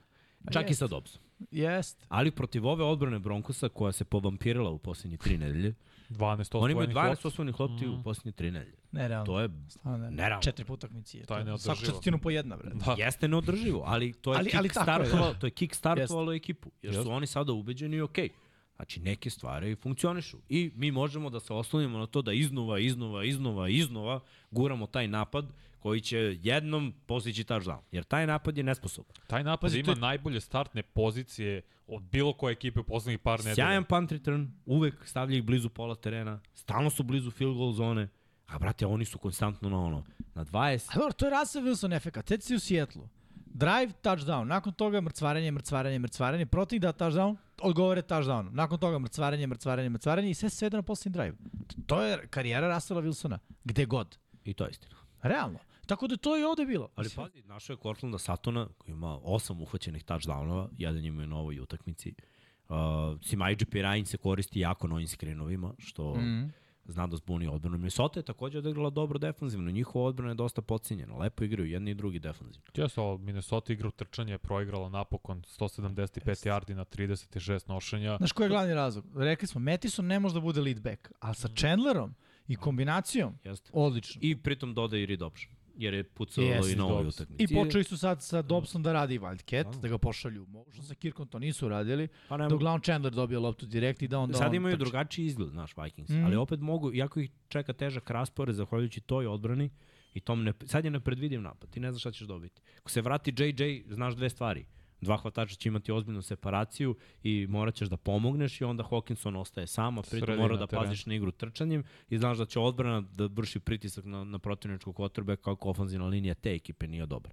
Čak i jest. sa Dobsom. Jest. Ali protiv ove odbrane Broncosa koja se povampirila u posljednje tri nedelje, 12 oni imaju osvojenih 12 lopti. osvojenih lopti Mhm. u posljednje tri nedelje. Ne, realno. To je Stvarno ne. nerealno. Četiri puta utakmice. To je Svaku neodrživo. četvrtinu po jedna, bre. Da. Jeste neodrživo, ali to je Ali- ali kick tako je, da. to je kick startovalo ekipu, jer su Jeste. oni sada ubeđeni i okej. Znači, neke stvari funkcionišu. I mi možemo da se oslonimo na to da iznova, iznova, iznova, iznova guramo taj napad koji će jednom postići touchdown. Jer taj napad je nesposoban. Taj napad Pazi, ima to je- najbolje startne pozicije od bilo koje ekipe u poslednjih par nedelja. Sjajan punt return, uvek stavlja ih blizu pola terena, stalno su blizu field goal zone, a brate, oni su konstantno na ono, na 20, A dobro, to je Russell Wilson efekat. Teci si u Sijetlu. Drive, touchdown. Nakon toga mrcvarenje, mrcvarenje, mrcvarenje. Protiv da touchdown, odgovore touchdown. Nakon toga mrcvarenje, mrcvarenje, mrcvarenje i sve se svede na posljednji drive. To je karijera Russella Wilsona. Gde god. i to je istina. Realno. Tako da to je ovde bilo. Ali pazi, našao je Cortlanda Satona, koji ima osam uhvaćenih touchdownova, jedan ima i na ovoj utakmici. Uh, Simajđe Pirajin se koristi jako na ovim screenovima, što mm. Zna da zbuni odbranu. Minnesota je takođe odigrala dobro defanzivno, njihova odbrana je dosta podcinjena, lepo igraju jedni i drugi defanzivno. Jesu, ali Minnesota igra u trčanje, proigrala napokon 175 yardi na 36 nošenja. Znaš koji je glavni razlog? Rekli smo, Mattison ne može da bude lead back, ali sa Chandlerom i kombinacijom, Jeste. odlično. I pritom doda i read option, jer je pucao Jeste, i na ovoj utakmici. I počeli su sad sa Dobson da radi Wildcat, da ga pošalju. Mogućno sa Kirkom to nisu radili, Pa da nema, uglavnom Chandler dobio loptu direkt i da onda Sad on imaju trči. drugačiji izgled, znaš, Vikings, Mhm. ali opet mogu, iako ih čeka težak raspored, zahvaljujući toj odbrani, i tom ne, sad je nepredvidiv napad, ti ne znaš šta ćeš dobiti. Ako se vrati JJ, znaš dve stvari. Dva hvatača će imati ozbiljnu separaciju i morat ćeš da pomogneš i onda Hawkinson ostaje sam, a pritom mora da paziš na igru trčanjem i znaš da će odbrana da vrši pritisak na, na protivničkog kotrbe kako ofanzivna linija te ekipe nije dobra.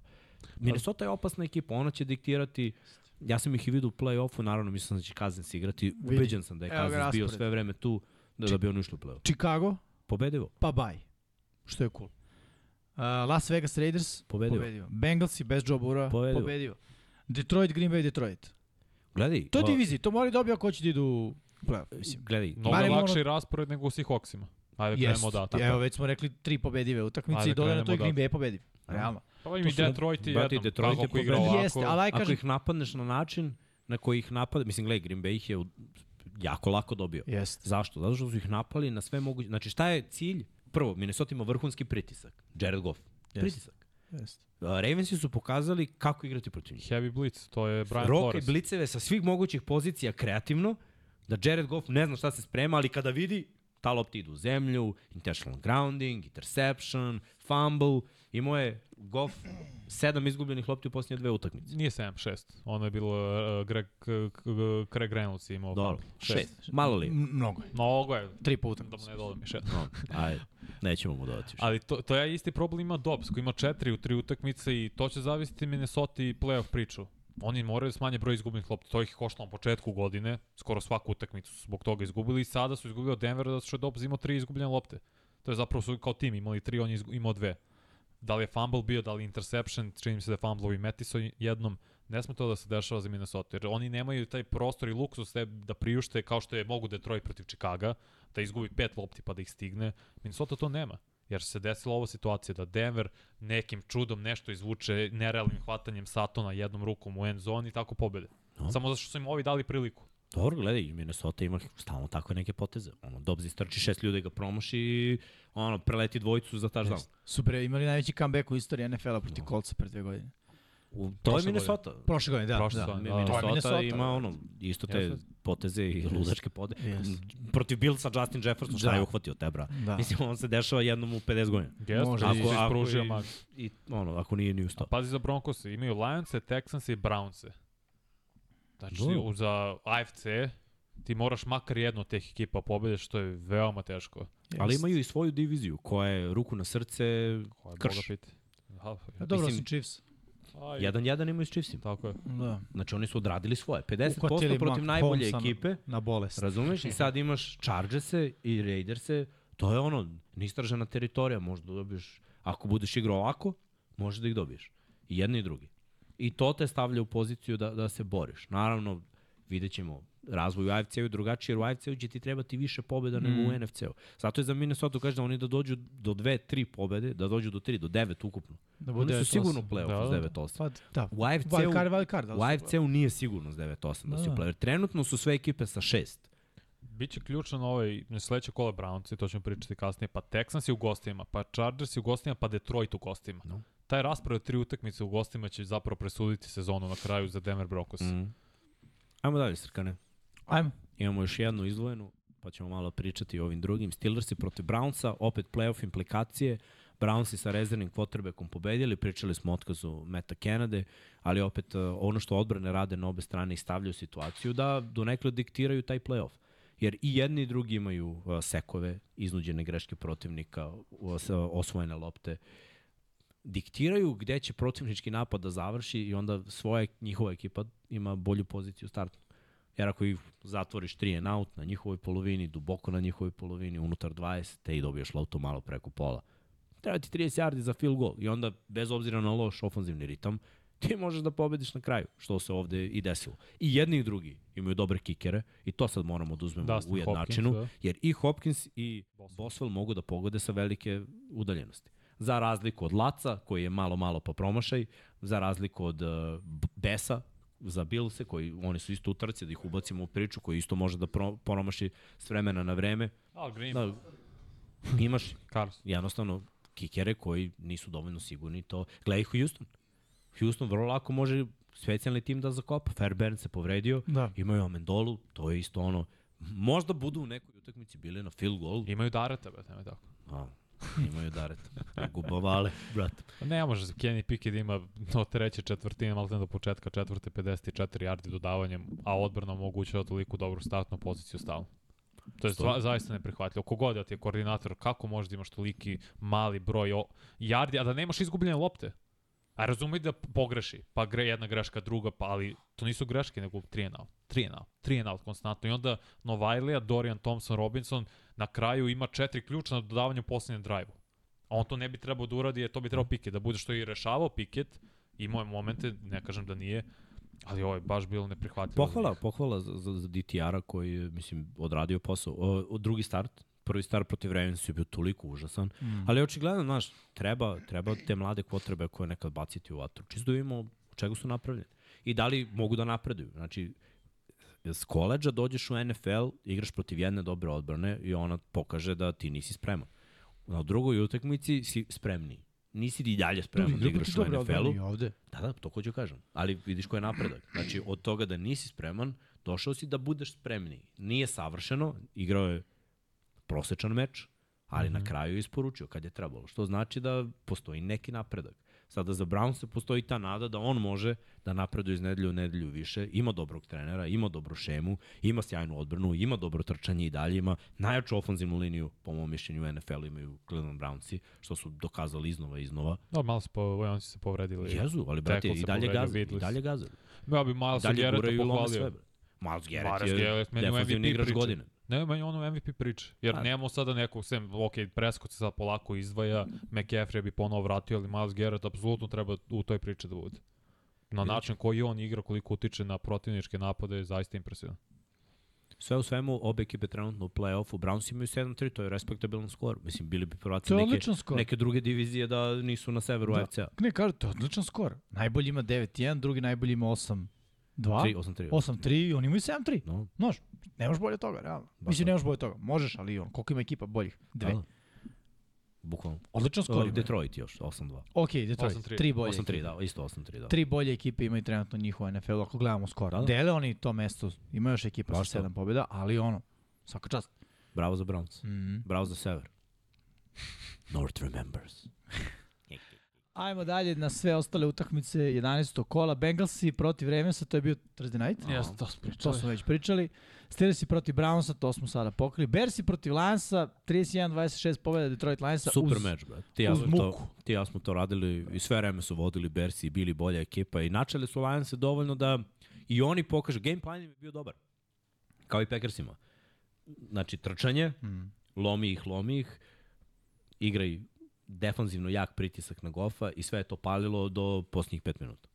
Minnesota je opasna ekipa, ona će diktirati Ja sam ih i vidio u play-offu, naravno mislim da će Kazens igrati. Ubeđen sam da je Kazens bio sve vreme tu da, da bi oni ušli u play-off. Chicago, Pobedivo. pa bye. Što je cool. Uh, Las Vegas Raiders, Pobedivo. pobedivo. Bengalsi bez Joe Burrowa, Pobedivo. pobedivo. Detroit, Green Bay, Detroit. Gledaj, To je divizija, to mora dobio ako hoće da idu u playoff. Mislim. Gledaj, Mnogo Barem lakši ono- raspored nego u Seahawksima. Ajde, Jest. krenemo da. Tako. Evo, već smo rekli tri pobedive utakmice Ajde, i dodaj na to i krenemo Green Bay pobediv. Realno. Pa im i Detroit i jednom. Detroit je ako igra ovako. Jeste, ali aj ako kažem, ih napadneš na način na koji ih napada, mislim, gledaj, Green Bay ih je jako lako dobio. Jeste. Zašto? Zato što su ih napali na sve moguće. Znači, šta je cilj? Prvo, Minnesota ima vrhunski pritisak. Jared Goff. Pritisak. Jeste. Uh, Ravensi su pokazali kako igrati protiv njih. Heavy Blitz, to je Brian Roka i Flores. bliceve sa svih mogućih pozicija kreativno, da Jared Goff ne zna šta se sprema, ali kada vidi, ta lopta ide u zemlju, intentional grounding, interception, fumble, imao je Goff sedam izgubljenih lopti u posljednje dve utakmice. Nije 7-6. Ono je bilo uh, Greg, k- Craig Reynolds imao Dobro, fumble. šest. Malo li? M- Mnogo je. Mnogo je. Tri po Da mu ne dodam još jedno. No, ajde, nećemo mu dodati. Ali to, to je isti problem ima Dobbs, koji ima četiri u tri utakmice i to će zavisiti Minnesota i playoff priču. Oni moraju da smanje broj izgubljenih lopti. To ih je koštalo na početku godine. Skoro svaku utakmicu su zbog toga izgubili i sada su izgubili od Denvera što je Dobbs imao tri izgubljene lopte. To je zapravo su kao tim imali tri, on je imao dve. Da li je fumble bio, da li interception, čini mi se da je fumble i Metiso jednom. Ne sme to da se dešava za Minnesota, jer oni nemaju taj prostor i luksus da priušte kao što je mogu Detroit protiv Chicaga, da izgubi pet lopti pa da ih stigne. Minnesota to nema. jer se desila ova situacija da Denver nekim čudom nešto izvuče nerealnim hvatanjem Satona jednom rukom u end zoni i tako pobede. No. Samo zato što su im ovi dali priliku. Dobro, gledaj, Minnesota ima stalno takve neke poteze. Ono, Dobbs istrči šest ljudi ga promaši i ono, preleti dvojicu za touchdown. Su bre imali najveći comeback u istoriji NFL-a protiv Coltsa pre dve godine. U, to je Prošle Minnesota. Prošle godine, da. Prošle da. sezone, da. Minnesota, To je Minnesota, ima da. ono, isto te Jeste. poteze i ludačke pode. Jeste. Protiv Billsa Justin Jefferson, šta Da. je uhvatio te, bra? Da. Mislim, on se dešava jednom u 50 godina. Može. ako, Ako- ako, ako ispružio i-. I ono, ako nije ni u A sto. pazi za Broncos, imaju Lionse, Texanse i Brownse. Znači, Dobro. u- za AFC ti moraš makar jednu od teh ekipa pobede, što je veoma teško. Ali imaju i svoju diviziju, koja je ruku na srce, je Krš. Boga piti. Aha, A dobro, Mislim- su Chiefs. Aj, jedan jedan imaju s Chiefsima. Tako je. Da. Znači oni su odradili svoje. 50% Uhvatili protiv najbolje Holmesa ekipe, Na bolest. razumeš? I sad imaš Chargerse i Raiderse, to je ono, neistražena teritorija, možda dobiješ, ako budeš igrao ovako, možeš da ih dobiješ. I jedni i drugi. I to te stavlja u poziciju da, da se boriš. Naravno, vidjet ćemo razvoj u AFC-u drugačije, jer u AFC-u će ti trebati više pobjeda mm. nego u NFC-u. Zato je za Minnesota kaže da oni da dođu do dve, tri pobjede, da dođu do tri, do devet ukupno. Da Oni su sigurno play-off Da, s da. 9-8. Pa, da. U AFC-u da AFC-u nije sigurno s 9-8 da, Da, si u da. play Trenutno su sve ekipe sa 6. Biće ključno na ovaj, sledeće kole Browns, i to ćemo pričati kasnije, pa Texans je u gostima, pa Chargers je u gostima, pa Detroit u gostima. No. Taj raspored tri utakmice u gostima će zapravo presuditi sezonu na kraju za Denver Broncos. Mm. Ajmo dalje, Srkane. Ajmo. Imamo još jednu izdvojenu, pa ćemo malo pričati o ovim drugim. Steelersi protiv Brownsa, opet playoff implikacije. Brownsi sa rezervnim quarterbackom pobedili, pričali smo o otkazu Meta Kennedy, ali opet uh, ono što odbrane rade na obe strane i stavljaju situaciju da donekle diktiraju taj playoff. Jer i jedni i drugi imaju uh, sekove, iznuđene greške protivnika, uh, osvojene lopte. Diktiraju gde će protivnički napad da završi i onda svoja njihova ekipa ima bolju poziciju startnu. Jer ako ih zatvoriš 3 and out na njihovoj polovini, duboko na njihovoj polovini, unutar 20, te i dobiješ loptu malo preko pola. Treba ti 30 yardi za field goal i onda, bez obzira na loš ofanzivni ritam, ti možeš da pobediš na kraju, što se ovde i desilo. I jedni i drugi imaju dobre kikere i to sad moramo da uzmemo Dustin u jednačinu, Hopkins, jer i Hopkins i Boswell. Boswell mogu da pogode sa velike udaljenosti. Za razliku od Laca, koji je malo, malo pa promašaj, za razliku od uh, Besa, za Bilse, koji oni su isto utrci, da ih ubacimo u priču, koji isto može da pro, promaši s vremena na vreme. Al Green, Da, imaš Carlos. jednostavno kikere koji nisu dovoljno sigurni to. Gledaj Houston. Houston vrlo lako može specijalni tim da zakopa. Fairbairn se povredio, Da. imaju Amendolu, to je isto ono, možda budu u nekoj utakmici bili na field goal. Imaju Dareta, bet, nema tako. A, imaju Daret. Gubavale, brat. Pa Ne može Kenny Pickett ima do treće četvrtine, malo do početka četvrte 54 yardi dodavanjem, a odbrana omogućava toliko dobru startnu poziciju stalno. To je zva, zaista neprihvatljivo. Kogod da ti je koordinator, kako možeš da imaš toliki mali broj o, yardi, a da nemaš izgubljene lopte? A razumej da pogreši, pa gre jedna greška, druga, pa ali to nisu greške, nego 3 and out, 3 and out, 3 and out konstantno. I onda Novajlija, Dorian Thompson, Robinson na kraju ima četiri ključa na dodavanju u poslednjem drive-u. A on to ne bi trebao da uradi, jer to bi trebao Piket, da bude što je i rešavao Piket, imao je momente, ne kažem da nije, ali ovo je baš bilo neprihvatljivo. Pohvala, pohvala za, za, za DTR-a koji je, mislim, odradio posao. O, o, drugi start, prvi start protiv Ravens je bio toliko užasan, mm. ali očigledno, znaš, treba, treba te mlade potrebe koje nekad baciti u vatru. Čisto da vidimo od čega su napravljeni. I da li mogu da napreduju. Znači, s koleđa dođeš u NFL, igraš protiv jedne dobre odbrane i ona pokaže da ti nisi spreman. Na drugoj utakmici si spremniji. Nisi ti dalje spreman da igraš u NFL-u. ovde. Da, da, to hoću kažem. Ali vidiš ko je napredak. Znači, od toga da nisi spreman, došao si da budeš spremniji. Nije savršeno, igrao je prosečan meč, ali mm -hmm. na kraju je isporučio kad je trebalo. Što znači da postoji neki napredak. Sada za Brownsa postoji ta nada da on može da napreduje iz nedelju u nedelju više. Ima dobrog trenera, ima dobru šemu, ima sjajnu odbranu, ima dobro trčanje i dalje, ima najjaču ofenzivnu liniju, po mom mišljenju, u NFL imaju Cleveland Brownsi, što su dokazali iznova i iznova. Da, malo se, po, oni su se povredili. Jezu, ali brate, i dalje gazali, i dalje gazali. Ja bi Miles lome pohvalio. Miles Garrett je Garrett MVP igrač godine. Ne, meni ono MVP priče. Jer Pa. nemamo sada nekog, sem, ok, Prescott se sad polako izdvaja, McCaffrey bi ponovo vratio, ali Miles Garrett apsolutno treba u toj priči da bude. Na način koji on igra, koliko utiče na protivničke napade, je zaista impresivan. Sve u svemu, obe ekipe trenutno u play-offu, Browns imaju 7-3, to je respektabilan skor. Mislim, bili bi prvaci neke, neke druge divizije da nisu na severu Da. AFC-a. Ne, to je odličan skor. Najbolji ima 9-1, drugi najbolji ima 8-2. 3, 8-3. 8-3 i oni imaju 7-3. No, Znaš, ne možeš bolje toga, realno. Mislim, da. ne možeš bolje toga. Možeš, ali on, koliko ima ekipa boljih? Dve. da. Bukvalno. Odličan skor Uh. Detroit još, 8-2. Ok, Detroit. 8-3. Tri bolje 8-3, ekipe. da, isto 8-3, da. Tri bolje ekipe imaju trenutno njihova NFL, ako gledamo skor. Da, da. Dele oni to mesto, ima još ekipa Baš sa to. sedam pobjeda, ali ono, svaka čast. Bravo za Browns. Mm. Bravo za sever. North remembers. Ajmo dalje na sve ostale utakmice 11. kola. Bengalsi protiv Ravensa, to je bio Thursday night. Jeste, to smo To pričali. smo već pričali. Steelersi protiv Brownsa, to smo sada pokrili. Bersi protiv Lansa, 31-26 pobjeda Detroit Lionsa. Super uz, meč, brate. Ti ja, to, ti ja smo to radili i sve vreme su vodili Bersi i bili bolja ekipa i načeli su Lionse dovoljno da i oni pokažu. Game plan im je bio dobar. Kao i Packersima. Znači, trčanje, Mm. lomi ih, lomi ih, igraj defanzivno jak pritisak na Goffa i sve je to palilo do posljednjih pet minuta.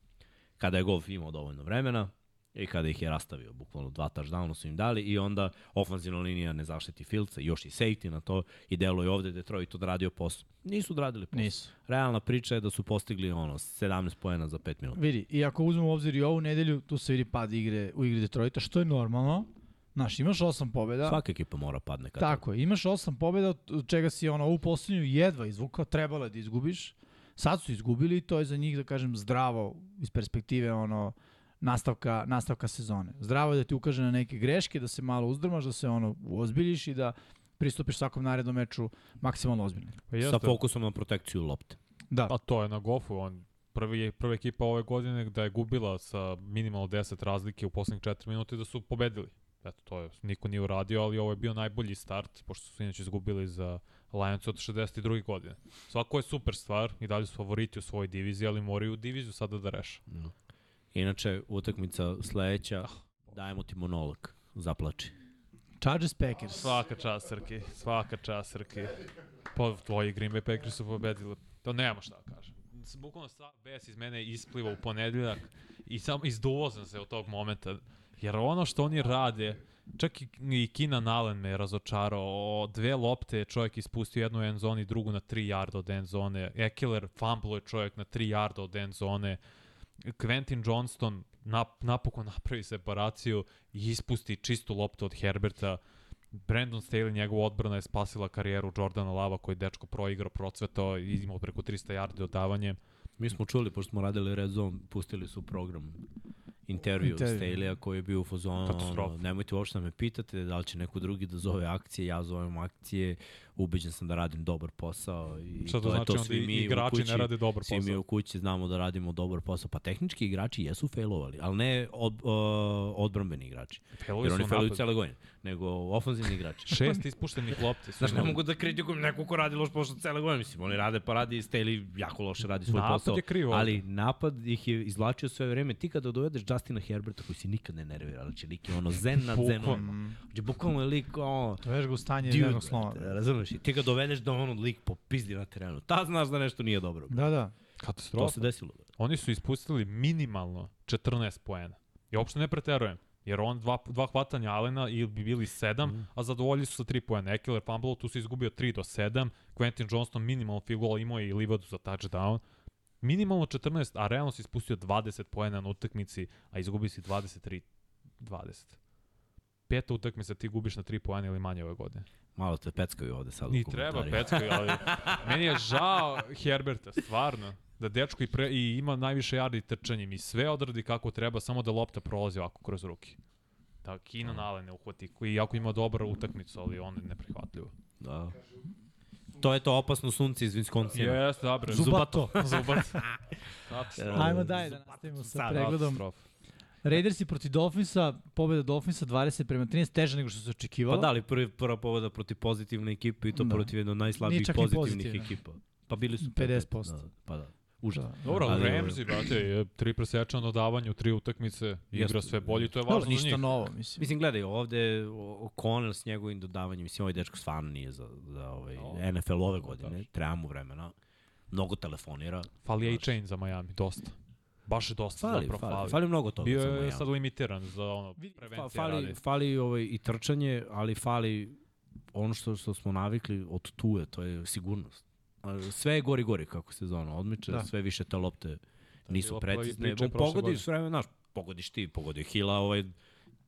Kada je Goff imao dovoljno vremena i kada ih je rastavio, bukvalno dva touchdowna su im dali i onda ofanzivna linija ne zaštiti Filca, još i safety na to i delo je ovde Detroit odradio posao. Nisu odradili posao. Nisu. Realna priča je da su postigli ono 17 poena za 5 minuta. Vidi, i ako uzmemo u obzir i ovu nedelju, tu se vidi pad igre u igri Detroita, što je normalno. Znaš, imaš osam pobjeda. Svaka ekipa mora padne kad Tako je, imaš osam pobjeda, od čega si ono, ovu poslednju jedva izvukao, trebalo je da izgubiš. Sad su izgubili i to je za njih, da kažem, zdravo iz perspektive ono, nastavka, nastavka sezone. Zdravo je da ti ukaže na neke greške, da se malo uzdrmaš, da se ono uozbiljiš i da pristupiš svakom narednom meču maksimalno ozbiljno. Pa Sa fokusom na protekciju lopte. Da, Pa to je na Goffu, on prvi, prva ekipa ove godine da je gubila sa minimalno 10 razlike u poslednjih 4 minuta i da su pobedili. Eto, to je, niko nije uradio, ali ovo je bio najbolji start, pošto su inače izgubili za Lions od 62. godine. Svako je super stvar i dalje su favoriti u svojoj diviziji, ali moraju diviziju sada da reše. No. Inače, utakmica sledeća, dajemo ti monolog, zaplači. Chargers Packers. Svaka čast, Srki, svaka čast, Srki. Po tvoji Green Bay Packers su pobedili. To nema šta da kažem. Bukvalno sa bes iz mene ispliva u ponedeljak i sam izduvo sam se od tog momenta. Jer ono što oni rade, čak i, i Keenan Allen me razočarao. O, dve lopte je čovjek ispustio jednu end zoni, drugu na 3 yarda od end zone. Ekeler fumble je čovjek na 3 yarda od end zone. Quentin Johnston nap, napokon napravi separaciju i ispusti čistu loptu od Herberta. Brandon Staley, njegova odbrana je spasila karijeru Jordana Lava koji je dečko proigrao, procvetao i imao preko 300 yardi odavanje. Mi smo čuli, pošto smo radili Red Zone, pustili su program intervju Intervju. Staley-a koji je bio u fazonu, ono, nemojte uopšte da me pitate da li će neko drugi da zove akcije, ja zovem akcije, ubeđen sam da radim dobar posao i Šta to to je znači to onda svi mi igrači kući, ne rade dobar Svi mi posao? u kući znamo da radimo dobar posao. Pa tehnički igrači jesu failovali, ali ne od, uh, odbrambeni igrači. Failovi Jer su oni failuju cele godine, nego ofanzivni igrači. Šest ispuštenih lopti. su Znaš, ne mogu da kritikujem neko ko radi loš posao cele godine. Mislim, oni rade pa radi, Staley jako loše radi svoj Napad posao. je kriv ovde. ali napad ih je izvlačio sve vreme. Ti kada dovedeš Justina Herberta koji se nikad ne nervira, znači lik je ono zen nad zenom. Znači, bukvalno je lik ono... Doveš ga u stanje jednog sloma. brate, razumeš? I ti ga dovedeš da ono lik popizdi na terenu. Ta znaš da nešto nije dobro. Da, da. To Katastrofa. se desilo. Oni su ispustili minimalno 14 poena. I uopšte ne preterujem. Jer on dva, dva hvatanja Alena ili bi bili 7, Mhm. a zadovoljili su sa 3 poena. Ekeler fumble, tu su izgubio 3 do 7. Quentin Johnston minimalno field goal imao je i livadu za touchdown. Minimalno 14, a realno si ispustio 20 poena na utakmici, a izgubio si 23 20. Peta utakmica ti gubiš na 3 poena ili manje ove godine. Malo te peckaju ovde sad I u treba peckaju, ali meni je žao Herberta, stvarno. Da dečko i, pre, i ima najviše yardi trčanjem i sve odradi kako treba, samo da lopta prolazi ovako kroz ruke. Da Keenan Allen ne uhvati, koji jako ima dobra utakmicu, ali on je neprihvatljivo. Da. To je to opasno sunce iz Wisconsina. Jeste, dobro. Zubato. Zubat. Katastrofa. Ajmo dalje da nastavimo sa Sad, pregledom. Katastrofa. Raidersi protiv Dolphinsa, pobjeda Dolphinsa 20 prema 13, teže nego što se Pa očekivalo. da, ali prvi, prva pobeda protiv pozitivne ekipe i to Da. da. protiv jedno od najslabijih pozitivnih pozitivna. ekipa. Pa bili su 50%. Da, pa da. Užas. Da. Dobro, ali Ramsey, brate, je tri presečana dodavanju, tri utakmice, igra sve bolje, to je Dobro, važno za ništa njih. novo, mislim. Mislim, gledaj, ovde O'Connell s njegovim dodavanjem, mislim, ovaj dečko stvarno nije za, za ovaj O, NFL ove to godine, kažeš. treba mu vremena. Mnogo telefonira. Fali A Znaš. chain za Miami, dosta. Baš je dosta Fali, zapravo fali, fali. fali mnogo toga. Bio je ja. sad limitiran za ono prevencije fali, radi. fali ovaj, i trčanje, ali fali ono što, što smo navikli od tuje, to je sigurnost. Sve je gori gori kako sezona odmiče, Da. sve više te lopte nisu precizne. priča i On prošle pogodi godine. s vremena, znaš, pogodiš ti, pogodio Hila, ovaj,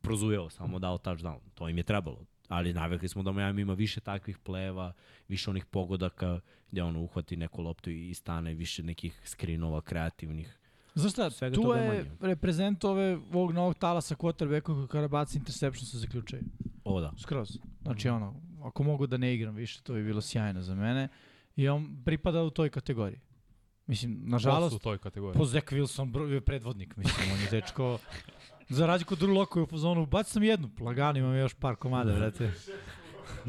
prozujeo, samo dao touchdown. To im je trebalo. Ali navikli smo da Miami ima više takvih pleva, više onih pogodaka gde on uhvati neku loptu i stane, više nekih skrinova kreativnih. Znaš šta, Svega tu je manje. reprezent ove, ovog novog talasa quarterbacka kada baci interception se zaključaju. Ovo da. Skroz. Znači ono, ako mogu da ne igram više, to bi bilo sjajno za mene. I on pripada u toj kategoriji. Mislim, nažalost, u toj kategoriji. po Zach Wilson je predvodnik, mislim, on je dečko... Za razliku od Drew Locke je u fazonu, baci sam jednu, lagano imam još par komada, brate.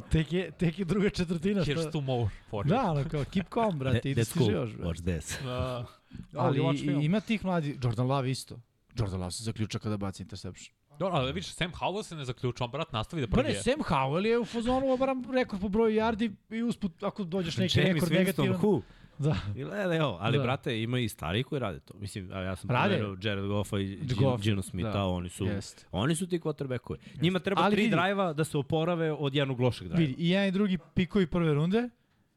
Tek je, tek je druga četvrtina. Here's Što... two more for you. Da, ono kao, keep calm, brate, i da That's cool. još, brate. Watch this. Da. Ali i- ima tih mladi, Jordan Love isto. Jordan Love se zaključa kada baci interception. Dobro, ali vidiš, Sam Howell se ne zaključa, on brat nastavi da Pa ne. Sam Howell je u fazonu obaram rekord po broju yardi i usput ako dođeš neki James rekord Winston, negativan. who? Da. I gledaj, evo, ali Da. da. brate, ima i stari koji rade to. Mislim, a ja sam Rade. pomenuo Jared Goffa i Goff, Gino Smitha, da. oni su Jeste. oni su ti quarterbackovi. Njima treba Ali tri vidi- drajva da se oporave od jednog lošeg drajva. Vidi, i jedan i drugi pikovi prve runde,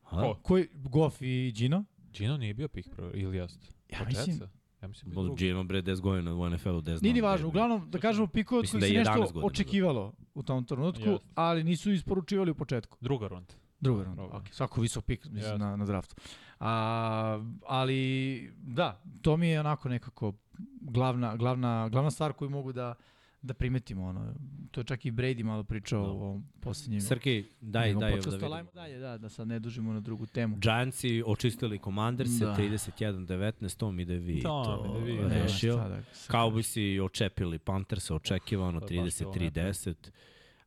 Ha? Ko? koji Goff i Gino. Gino nije bio pik prvo, ili jeste? Ja mislim? Ja mislim drugi. Gino bre 10 godina u NFL-u, 10 nije ni važno, uglavnom da kažemo pikovi kojih da se 11 nešto godina. očekivalo u tom trenutku, Jeste. ali nisu isporučivali u početku. Druga runda. Druga runda, Druga. ok, svako visok pik mislim, Jeste. na, na draftu. A, ali da, to mi je onako nekako glavna, glavna, glavna stvar koju mogu da da primetimo ono. To je čak i Brady malo pričao Da. o ovom posljednjem Srki, daj, daj da podcastu, vidimo. ali ajmo dalje, da, da sad ne dužimo na drugu temu. Giantsi očistili Commanderse Da. 31-19, to mi da vi To to mi da vi, rešio. da Cowboysi očepili Panthersa očekivano To je baš bilo 33-10.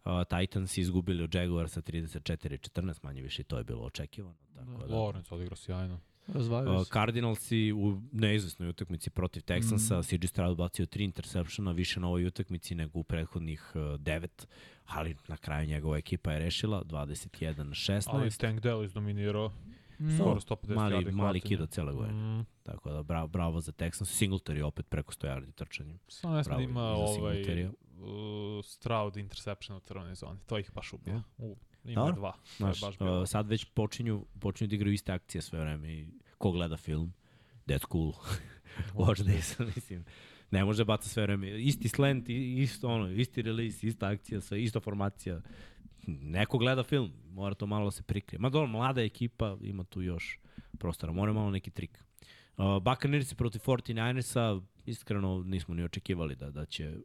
Uh, Titans izgubili od Jaguarsa 34-14, manje više to je bilo očekivano. Tako da, Lawrence odigrao sjajno. Razvalio Uh, se. Cardinalsi u neizvesnoj utakmici protiv Texansa, Mm. mm. CJ Stroud bacio tri interseptiona više na ovoj utakmici nego u prethodnih uh, devet, ali na kraju njegova ekipa je rešila 21-16. Ali Tank Dell izdominirao. Mm. Skoro 150 mali, yardi mali hvatanja. kida cele godine. Mm. Tako da bravo, bravo za Texans. Singletary opet preko 100 yardi trčanjem. Samo ne znam da Bravo ima ovaj. Uh, Stroud interception u crvenoj zoni. To ih baš ubija. U, ima Dobro. dva. Znaš, baš bilo. uh, sad već počinju, počinju da igraju iste akcije sve vreme i ko gleda film, that's cool. Watch this, mislim. Ne može baca sve vreme. Isti slant, isto ono, isti release, ista akcija, sve, ista formacija. Neko gleda film, mora to malo da se prikrije. Ma dobro, mlada ekipa, ima tu još prostora. Mora malo neki trik. Uh, Buccaneersi protiv 49ersa, iskreno nismo ni očekivali da, da će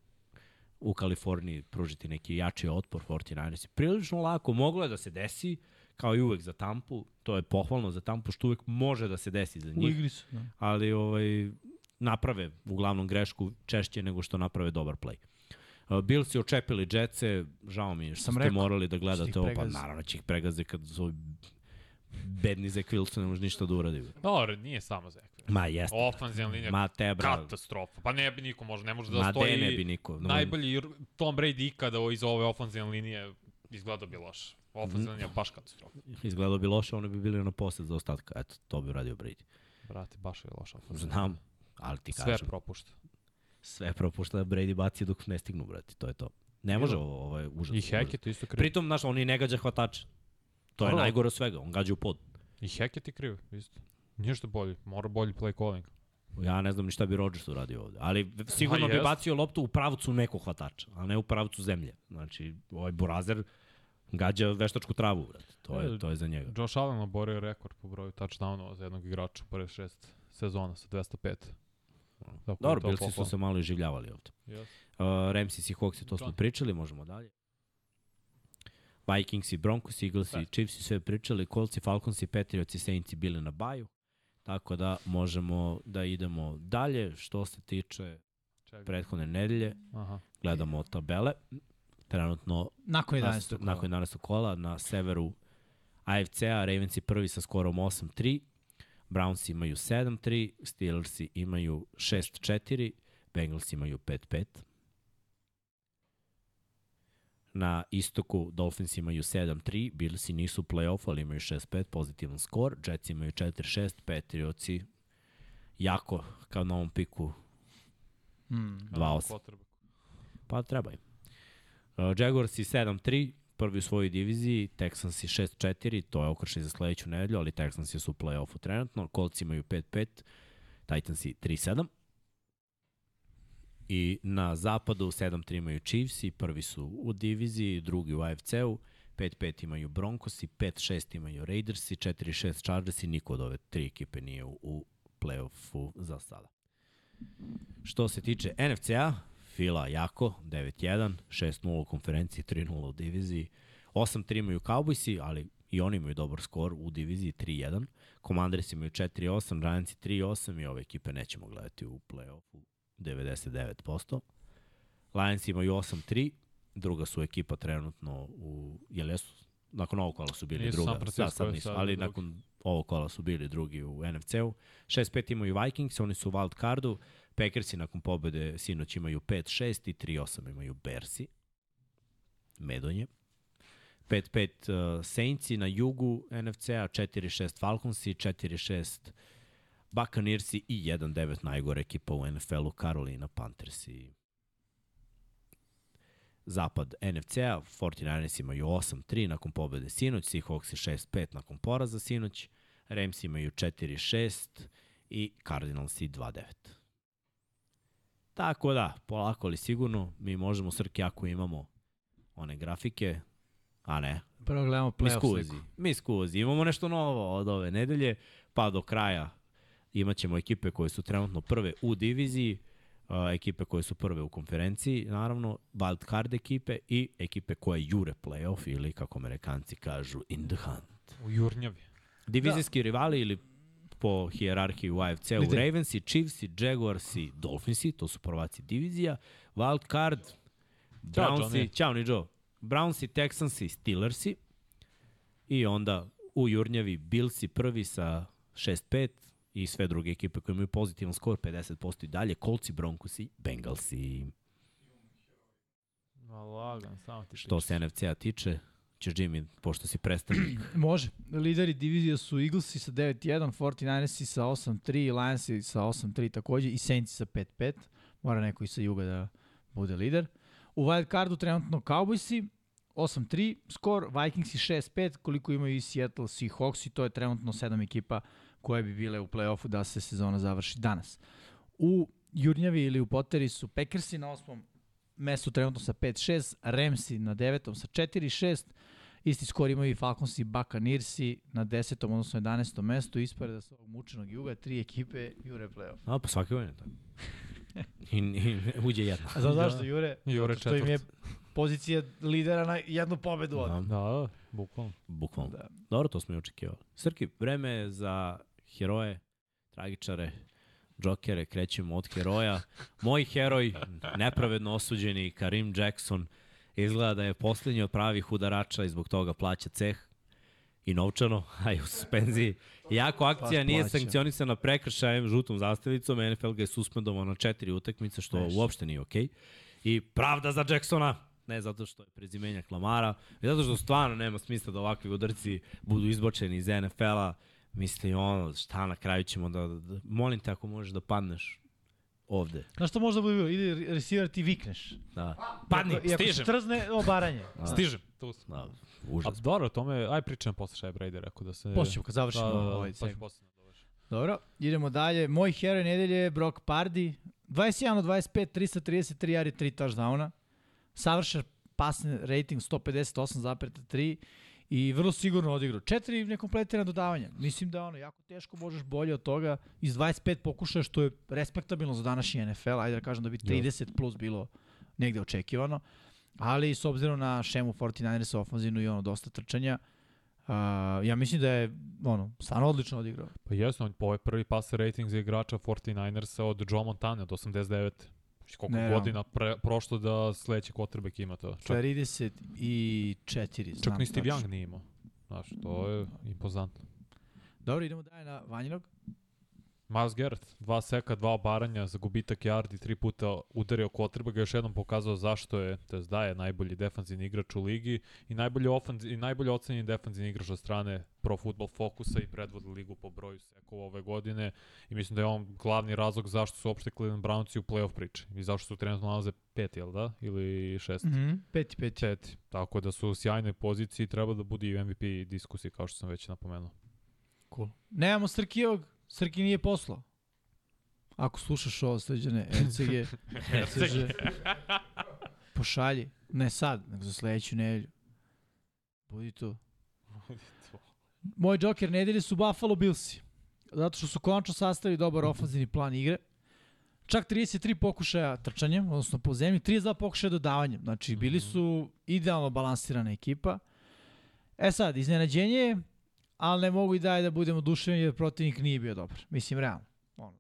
u Kaliforniji pružiti neki jači otpor 49ersi. Prilično lako, moglo je da se desi, kao i uvek za Tampu, to je pohvalno za Tampu, što uvek može da se desi za U njih, igri su. Da. ali ovaj, naprave uglavnom grešku češće nego što naprave dobar play. Uh, Bills je očepili Jetse, žao mi je što Sam ste rekao, morali da gledate ovo, pa naravno će ih pregaze kad su bedni Zach Wilson ne može ništa da uradi. Dobro, nije samo Zekve. Ma jeste, Ofenzivna linija ma te bra, katastrofa. Pa ne bi niko može, ne može da ma stoji de ne bi niko. No, najbolji Tom Brady ikada iz ove ofenzivne linije izgledao bi loše. Ofenzivna linija baš katastrofa. Izgledao bi loše, oni bi bili na posled za ostatka. Eto, to bi uradio Brady. Brate, baš je loša ofenzivna. Znam, ali ti Sve kažem. propušta. sve propušta da Brady baci dok ne stignu, brati. To je to. Ne može ovo, ovo je užas. I Hackett isto kriv. Pritom, znaš, on i ne gađa hvatače. To je najgore od svega, on gađa u pod. I Hackett je kriv, isto. Nije što bolji, mora bolji play calling. Ja ne znam ni šta bi Rodgers uradio ovde. Ali sigurno bi bacio loptu u pravcu nekog hvatača, a ne u pravcu zemlje. Znači, ovaj Borazer gađa veštačku travu, brate. To je, E, to je za njega. Josh Allen oborio rekord po broju touchdownova za jednog igrača u prve šest sezona sa 205. Tako da je Dobro, Bilsi su se malo iživljavali ovde. Yes. Uh, Rams i Seahawks, to smo John. pričali, možemo dalje. Vikings i Broncos, Eagles i Da. Chiefs i sve pričali, Colts i Falcons i Patriots i Saints i bili na baju. Tako da možemo da idemo dalje. Što se tiče Čekaj. prethodne nedelje, Aha. gledamo tabele. Trenutno Nakon na, 11. kola. nakon 11. kola na severu AFC-a, Ravens prvi sa skorom 8-3, Browns imaju 7-3, Steelers imaju 6-4, Bengals imaju 5-5. Na istoku Dolphins imaju 7-3, Billsi nisu u play-offu, ali imaju 6-5, pozitivan skor. Jets imaju 4-6, Patriotsi jako kao na ovom piku Hmm. 2-8. Pa treba im. Uh, Jaguarsi 7-3, prvi u svojoj diviziji, Texansi 6-4, to je okršaj za sledeću nedelju, ali Texansi su u play-offu trenutno, Colts imaju 5-5, Titansi 3-7. I na zapadu 7-3 imaju Chiefs i prvi su u diviziji, drugi u AFC-u, 5-5 imaju Broncosi, 5-6 imaju Raidersi, 4-6 Chargersi, niko od ove tri ekipe nije u, u play-offu za sada. Što se tiče NFC-a, Fila jako, 9-1, 6-0 u konferenciji, 3-0 u diviziji. 8-3 imaju Cowboysi, ali i oni imaju dobar skor u diviziji 3-1. Commanders imaju 4-8, Giantsi 3-8 i ove ekipe nećemo gledati u play-offu 99%. Lions imaju 8-3, druga su ekipa trenutno u, jel jesu? Nakon ovog kola su bili Nisu, druga. Da, sad je nisu, sad ali drugi. nakon ovog kola su bili drugi u NFC-u. 6-5 imaju Vikings, oni su u wild cardu. Packersi nakon pobede sinoć imaju 5-6 i 3-8 imaju Bersi. Medonje. 5-5 uh, Saintsi na jugu NFC-a, 4-6 Falconsi, 4-6 Buccaneersi i 1-9 najgore ekipa u NFL-u, Carolina Panthersi. Zapad NFC-a, 49ers imaju 8-3 nakon pobede sinoć, Seahawks 6-5 nakon poraza sinoć, Rams imaju 4-6 i Cardinals 2-9. Tako da, polako ali sigurno, mi možemo Srki ako imamo one grafike, a ne, Prvo gledamo playoff sliku. Mi skuzi. Imamo nešto novo od ove nedelje, pa do kraja imaćemo ekipe koje su trenutno prve u diviziji, uh, ekipe koje su prve u konferenciji, naravno, wild card ekipe i ekipe koje jure playoff ili, kako amerikanci kažu, in the hunt. U Jurnjavi. Divizijski da. rivali ili po hijerarhiji u AFC-u. Ravensi, Chiefsi, Jaguarsi, Dolphinsi, to su prvaci divizija, wild card, Brownsi, ćao ni Joe, Brownsi, Texansi, Steelersi i onda u Jurnjavi Billsi prvi sa 6-5 i sve druge ekipe koje imaju pozitivan skor, 50% i dalje, Coltsi, Broncosi, Bengalsi. Ma lagan, samo ti Što se NFC-a tiče, ćeš Jimmy, pošto si predstavnik. Može. Lideri divizija su Eaglesi sa 9-1, 49ersi sa 8-3, Lionsi sa 8-3 takođe i Saintsi sa 5-5. Mora neko i sa juga da bude lider. U wild cardu trenutno Cowboysi 8-3 skor, Vikingsi 6-5, koliko imaju i Seattle Seahawks i to je trenutno sedam ekipa koje bi bile u play-offu da se sezona završi danas. U Jurnjavi ili u Potteri su Packersi na osmom mestu trenutno sa 5-6, Ramsi na devetom sa 4-6, Isti skor imaju i Falcons i Buccaneersi na 10. odnosno 11. mestu. Ispred da sa ovog mučenog juga tri ekipe jure playoff. A, pa svake godine tako. I, i uđe jedna. A znaš zašto jure? Jure Zato što im je četvrt. pozicija lidera na jednu pobedu od. Da, Da, da, bukvalno. bukvalno. Da. Dobro, to smo i očekivali. Srki, vreme je za heroje, tragičare, džokere, krećemo od heroja. Moj heroj, nepravedno osuđeni Karim Jackson, izgleda da je poslednji od pravih udarača i zbog toga plaća ceh i novčano, a i u suspenziji. Iako akcija nije sankcionisana prekršajem žutom zastavicom, NFL ga je suspendovao na četiri utakmice, što Neš. uopšte nije okej. I pravda za Jacksona, ne zato što je prezimenjak Lamara, i zato što stvarno nema smisla da ovakvi udarci budu izbočeni iz NFL-a. Misli, ono, šta na kraju ćemo da, da, molim te ako možeš da padneš ovde. Znaš što možda bude bilo? Ide receiver ti vikneš. Da. Padni, I ako se stižem. trzne, obaranje. Da. Stižem. Tu sam. Da, A užas. dobro, o tome, aj pričam posle šta je Brady rekao da se... Ćemo kad završimo da, da, da, ovaj pa posle da. Dobro, idemo dalje. Moj heroj nedelje je Brock Pardy. 21 od 25, 333 jari, 3 touchdowna. Savršen pasni rating 158,3 i vrlo sigurno odigrao. Četiri nekompletirana dodavanja. Mislim da ono, jako teško možeš bolje od toga. Iz 25 pokušaja što je respektabilno za današnji NFL. Ajde da kažem da bi 30 plus bilo negde očekivano. Ali s obzirom na šemu 49ers ofenzivnu i ono dosta trčanja, Uh, ja mislim da je ono, stvarno odlično odigrao. Pa jesu, on, ovo je prvi passer rating za igrača 49ersa od Joe Montana od 89. Koliko Ne, godina pre, prošlo da sledeći quarterback ima to. Čak, 34, znam čak ni Steve. Young nije imao. Znaš, to je impozantno. Dobro, idemo dalje na Vanjinog. Miles Garrett, dva seka, dva obaranja za gubitak yardi, tri puta udario Kotrbega, još jednom pokazao zašto je, to jest da je najbolji defanzivni igrač u ligi i najbolji, ofanz, i najbolji ocenjen defanzivni igrač od strane Pro Football Focusa i predvodi ligu po broju sekova ove godine i mislim da je on glavni razlog zašto su uopšte Cleveland Brownsi u playoff priči i zašto su trenutno nalaze peti, jel da? Ili šesti? Mm -hmm. Peti, peti. Peti. Tako da su u sjajnoj poziciji, treba da bude i MVP diskusiji kao što sam već napomenuo. Cool. Nemamo Srkijog, Srki nije poslao. Ako slušaš ovo sređene, ECG, ECG, pošalji. Ne sad, nego za sledeću nedelju. Budi tu. Moj Joker nedelje su Buffalo Billsi. Zato što su končno sastavili dobar ofenzivni plan igre. Čak 33 pokušaja trčanjem, odnosno po zemlji, 32 pokušaja dodavanjem. Znači, bili su idealno balansirana ekipa. E sad, iznenađenje je, ali ne mogu i dalje da budemo oduševljeni jer protivnik nije bio dobar. Mislim, realno. Ono,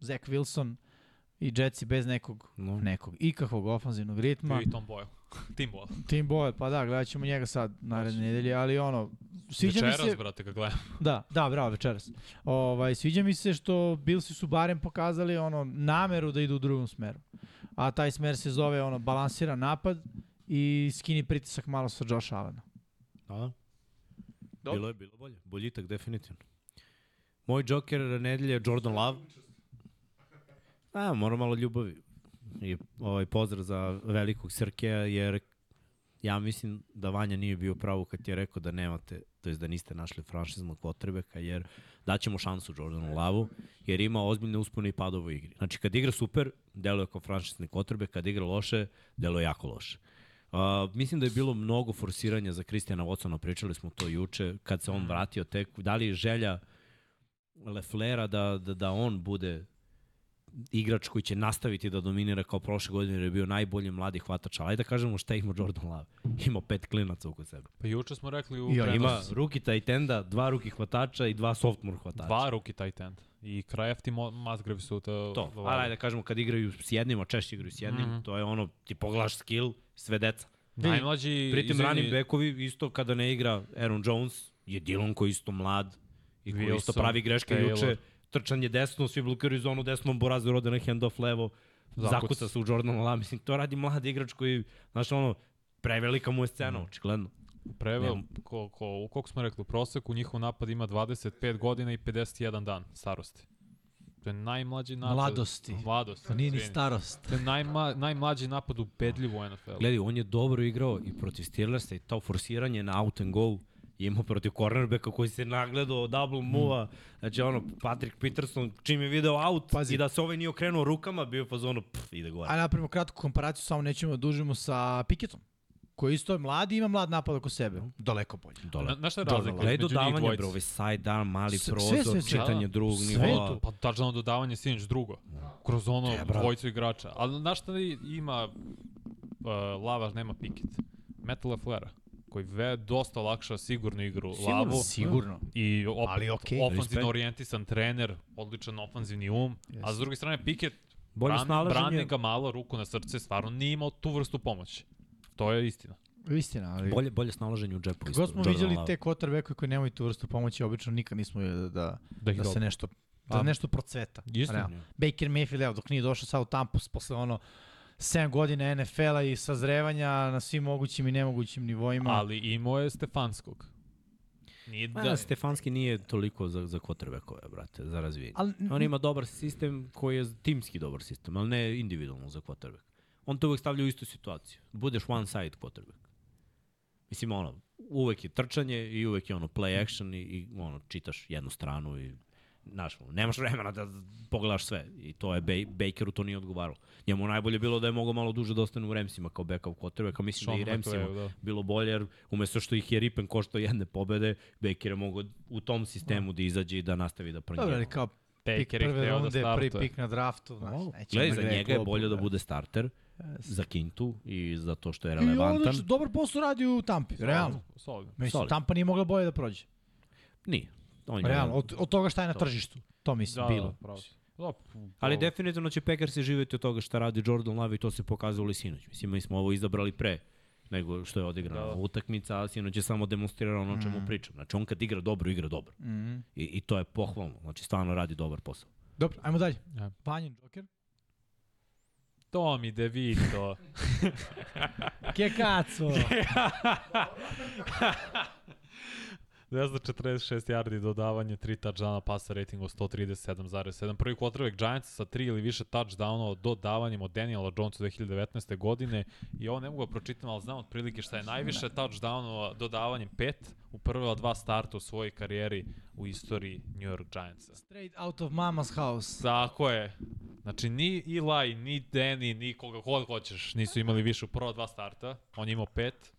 Zach Wilson i Jetsi bez nekog, No. nekog ikakvog ofanzivnog ritma. I Tom Boyle. Tim Boyle. Tim Boyle, pa da, gledat ćemo njega sad naredne nedelje, ali ono, sviđa Večeras, mi se... brate, ga gledam. Da, da, bravo, večeras. Ovaj, sviđa mi se što Billsi su barem pokazali ono nameru da idu u drugom smeru. A taj smer se zove ono balansiran napad i skini pritisak malo sa Josh Allena. Da, da. Dobro. Bilo je, bilo bolje. Boljitak, definitivno. Moj Joker nedelje je Jordan Love. A, mora malo ljubavi. I ovaj pozdrav za velikog Srkeja, jer ja mislim da Vanja nije bio pravo kad je rekao da nemate, to jest da niste našli franšiznog potrebeka, jer daćemo šansu Jordanu Lavu, jer ima ozbiljne uspone i padove u igri. Znači, kad igra super, deluje kao franšizni kvotrbek, kad igra loše, deluje jako loše. Uh, mislim da je bilo mnogo forsiranja za Kristijana Watsona, pričali smo to juče, kad se on vratio tek, da li je želja Leflera da, da, da on bude igrač koji će nastaviti da dominira kao prošle godine jer je bio najbolji mladi hvatač, ali da kažemo šta ima Jordan Love. Ima pet klinaca oko sebe. Pa juče smo rekli u prenosu- Ima ruki tight enda, dva ruki hvatača i dva sophomore hvatača. Dva ruki tight end. I Kraft i Musgrave su to... To, ali da kažemo kad igraju s jednim, a češće igraju s jednim, mm. -hmm. to je ono, ti pogledaš skill, sve deca. Najmlađi... Pritim izvini, ranim bekovi, isto kada ne igra Aaron Jones, je Dillon koji isto mlad i koji isto pravi greške Taylor. juče. Trčanje desno, svi blokiraju zonu desnom, Borazu rode na handoff levo, Zakuca. zakuca se u Jordan Love. Mislim, to radi mlad igrač koji, znaš, ono, prevelika mu je scena, očigledno. Prevel, ko, ko, koliko smo rekli, u proseku njihov napad ima 25 godina i 51 dan starosti. To je najmlađi napad. Mladosti. Mladosti. To nije ni starost. To je najma, najmlađi napad ubedljivo u NFL. Gledaj, on je dobro igrao i protiv Steelersa i to forsiranje na out and go je imao protiv cornerbacka koji se nagledao double move-a. Znači, ono, Patrick Peterson, čim je video out Pazi. i da se ovaj nije okrenuo rukama, bio je fazonu, pff, ide gore. A napravimo kratku komparaciju, samo nećemo da dužimo sa Piketom, koji isto je mlad i ima mlad napad oko sebe. Daleko bolje. Dole. Na, šta je Dole, razlika Gledaj između njih dodavanje, dvojice? bro, ovaj side down, mali Sve- prozor, sve, sve. čitanje Da, drugog sve nivoa. tu. Pa touchdown dodavanje sinoć drugo. Kroz ono E, brate. dvojicu igrača. Ali znaš šta ima uh, Lava nema Pickett? Metal Leflera koji ve dosta lakša sigurnu igru Lavu Sigurno. i op, Ali okej. ofanzivno orijentisan trener, odličan ofanzivni um, a s druge strane Pickett Bolje bran, snalaženje. brani ga malo ruku na srce, stvarno nije imao tu vrstu pomoći. To je istina. Istina, ali... Bolje, bolje snalaženje u džepu. Kako smo Jordan viđali Love. te quarterbacke koji nemaju tu vrstu pomoći, obično nikad nismo vidjeli da, da, Da da se nešto da A, nešto procveta. Istina. Baker Mayfield, evo, dok nije došao sad u Tampu posle ono 7 godina NFL-a i sazrevanja na svim mogućim i nemogućim nivoima. Ali imao je Stefanskog. Nije Da, da, Stefanski nije toliko za, za quarterbackove, brate, za razvijenje. Ali- On ima dobar sistem koji je timski dobar sistem, ali ne individualno za quarterback. On te uvek stavlja u istu situaciju. Budeš one side quarterback. Mislim, ono, uvek je trčanje i uvek je ono play action i, i ono, čitaš jednu stranu i Znaš, nemaš vremena da pogledaš sve i to je Bej, Bakeru to nije odgovaralo. Njemu najbolje bilo da je mogao malo duže da ostane u Remsima kao backup quarterback, mislim Sean da i Remsima da. bilo bolje jer umesto što ih je Ripen koštao jedne pobede, Baker je mogao u tom sistemu da izađe i da nastavi da Dobro, ali kao Baker je hteo da runde, prvi startuje. pik na draftu. Znaš, neće Gledaj, da za njega je bolje da bude starter za Kintu i za to što je I relevantan. odlično, dobar posao radi u Tampi, realno. Solidno. Mislim, Solid. Tampa nije mogla bolje da prođe. Nije. On je Realno, od, od toga šta je na To. tržištu. To mislim, Da, bilo. da, pravo. si. Da, p- Ali definitivno će Packersi živjeti od toga šta radi Jordan Love i to se pokazalo i sinoć. Mislim, mi smo ovo izabrali pre nego što je odigrana Da, utakmica, a sinoć je samo demonstrirao ono o čemu pričam. Znači, on kad igra dobro, igra dobro. Mhm. I, I to je pohvalno. Znači, stvarno radi dobar posao. Dobro, ajmo dalje. Ja. Vanjin Joker. Tommy DeVito. Kekaco. 246 yardi dodavanje, 3 touchdowna, pasa rating od 137,7. Prvi quarterback Giants sa 3 ili više touchdownova dodavanjem od Daniela Jonesa 2019. godine. I ovo ne mogu da pročitam, ali znam otprilike šta je najviše touchdownova dodavanjem 5 u prva dva starta u svojoj karijeri u istoriji New York Giantsa. Straight out of mama's house. Tako je. Znači, ni Eli, ni Danny, ni koga god hoćeš nisu imali više u prva dva starta. On je imao pet.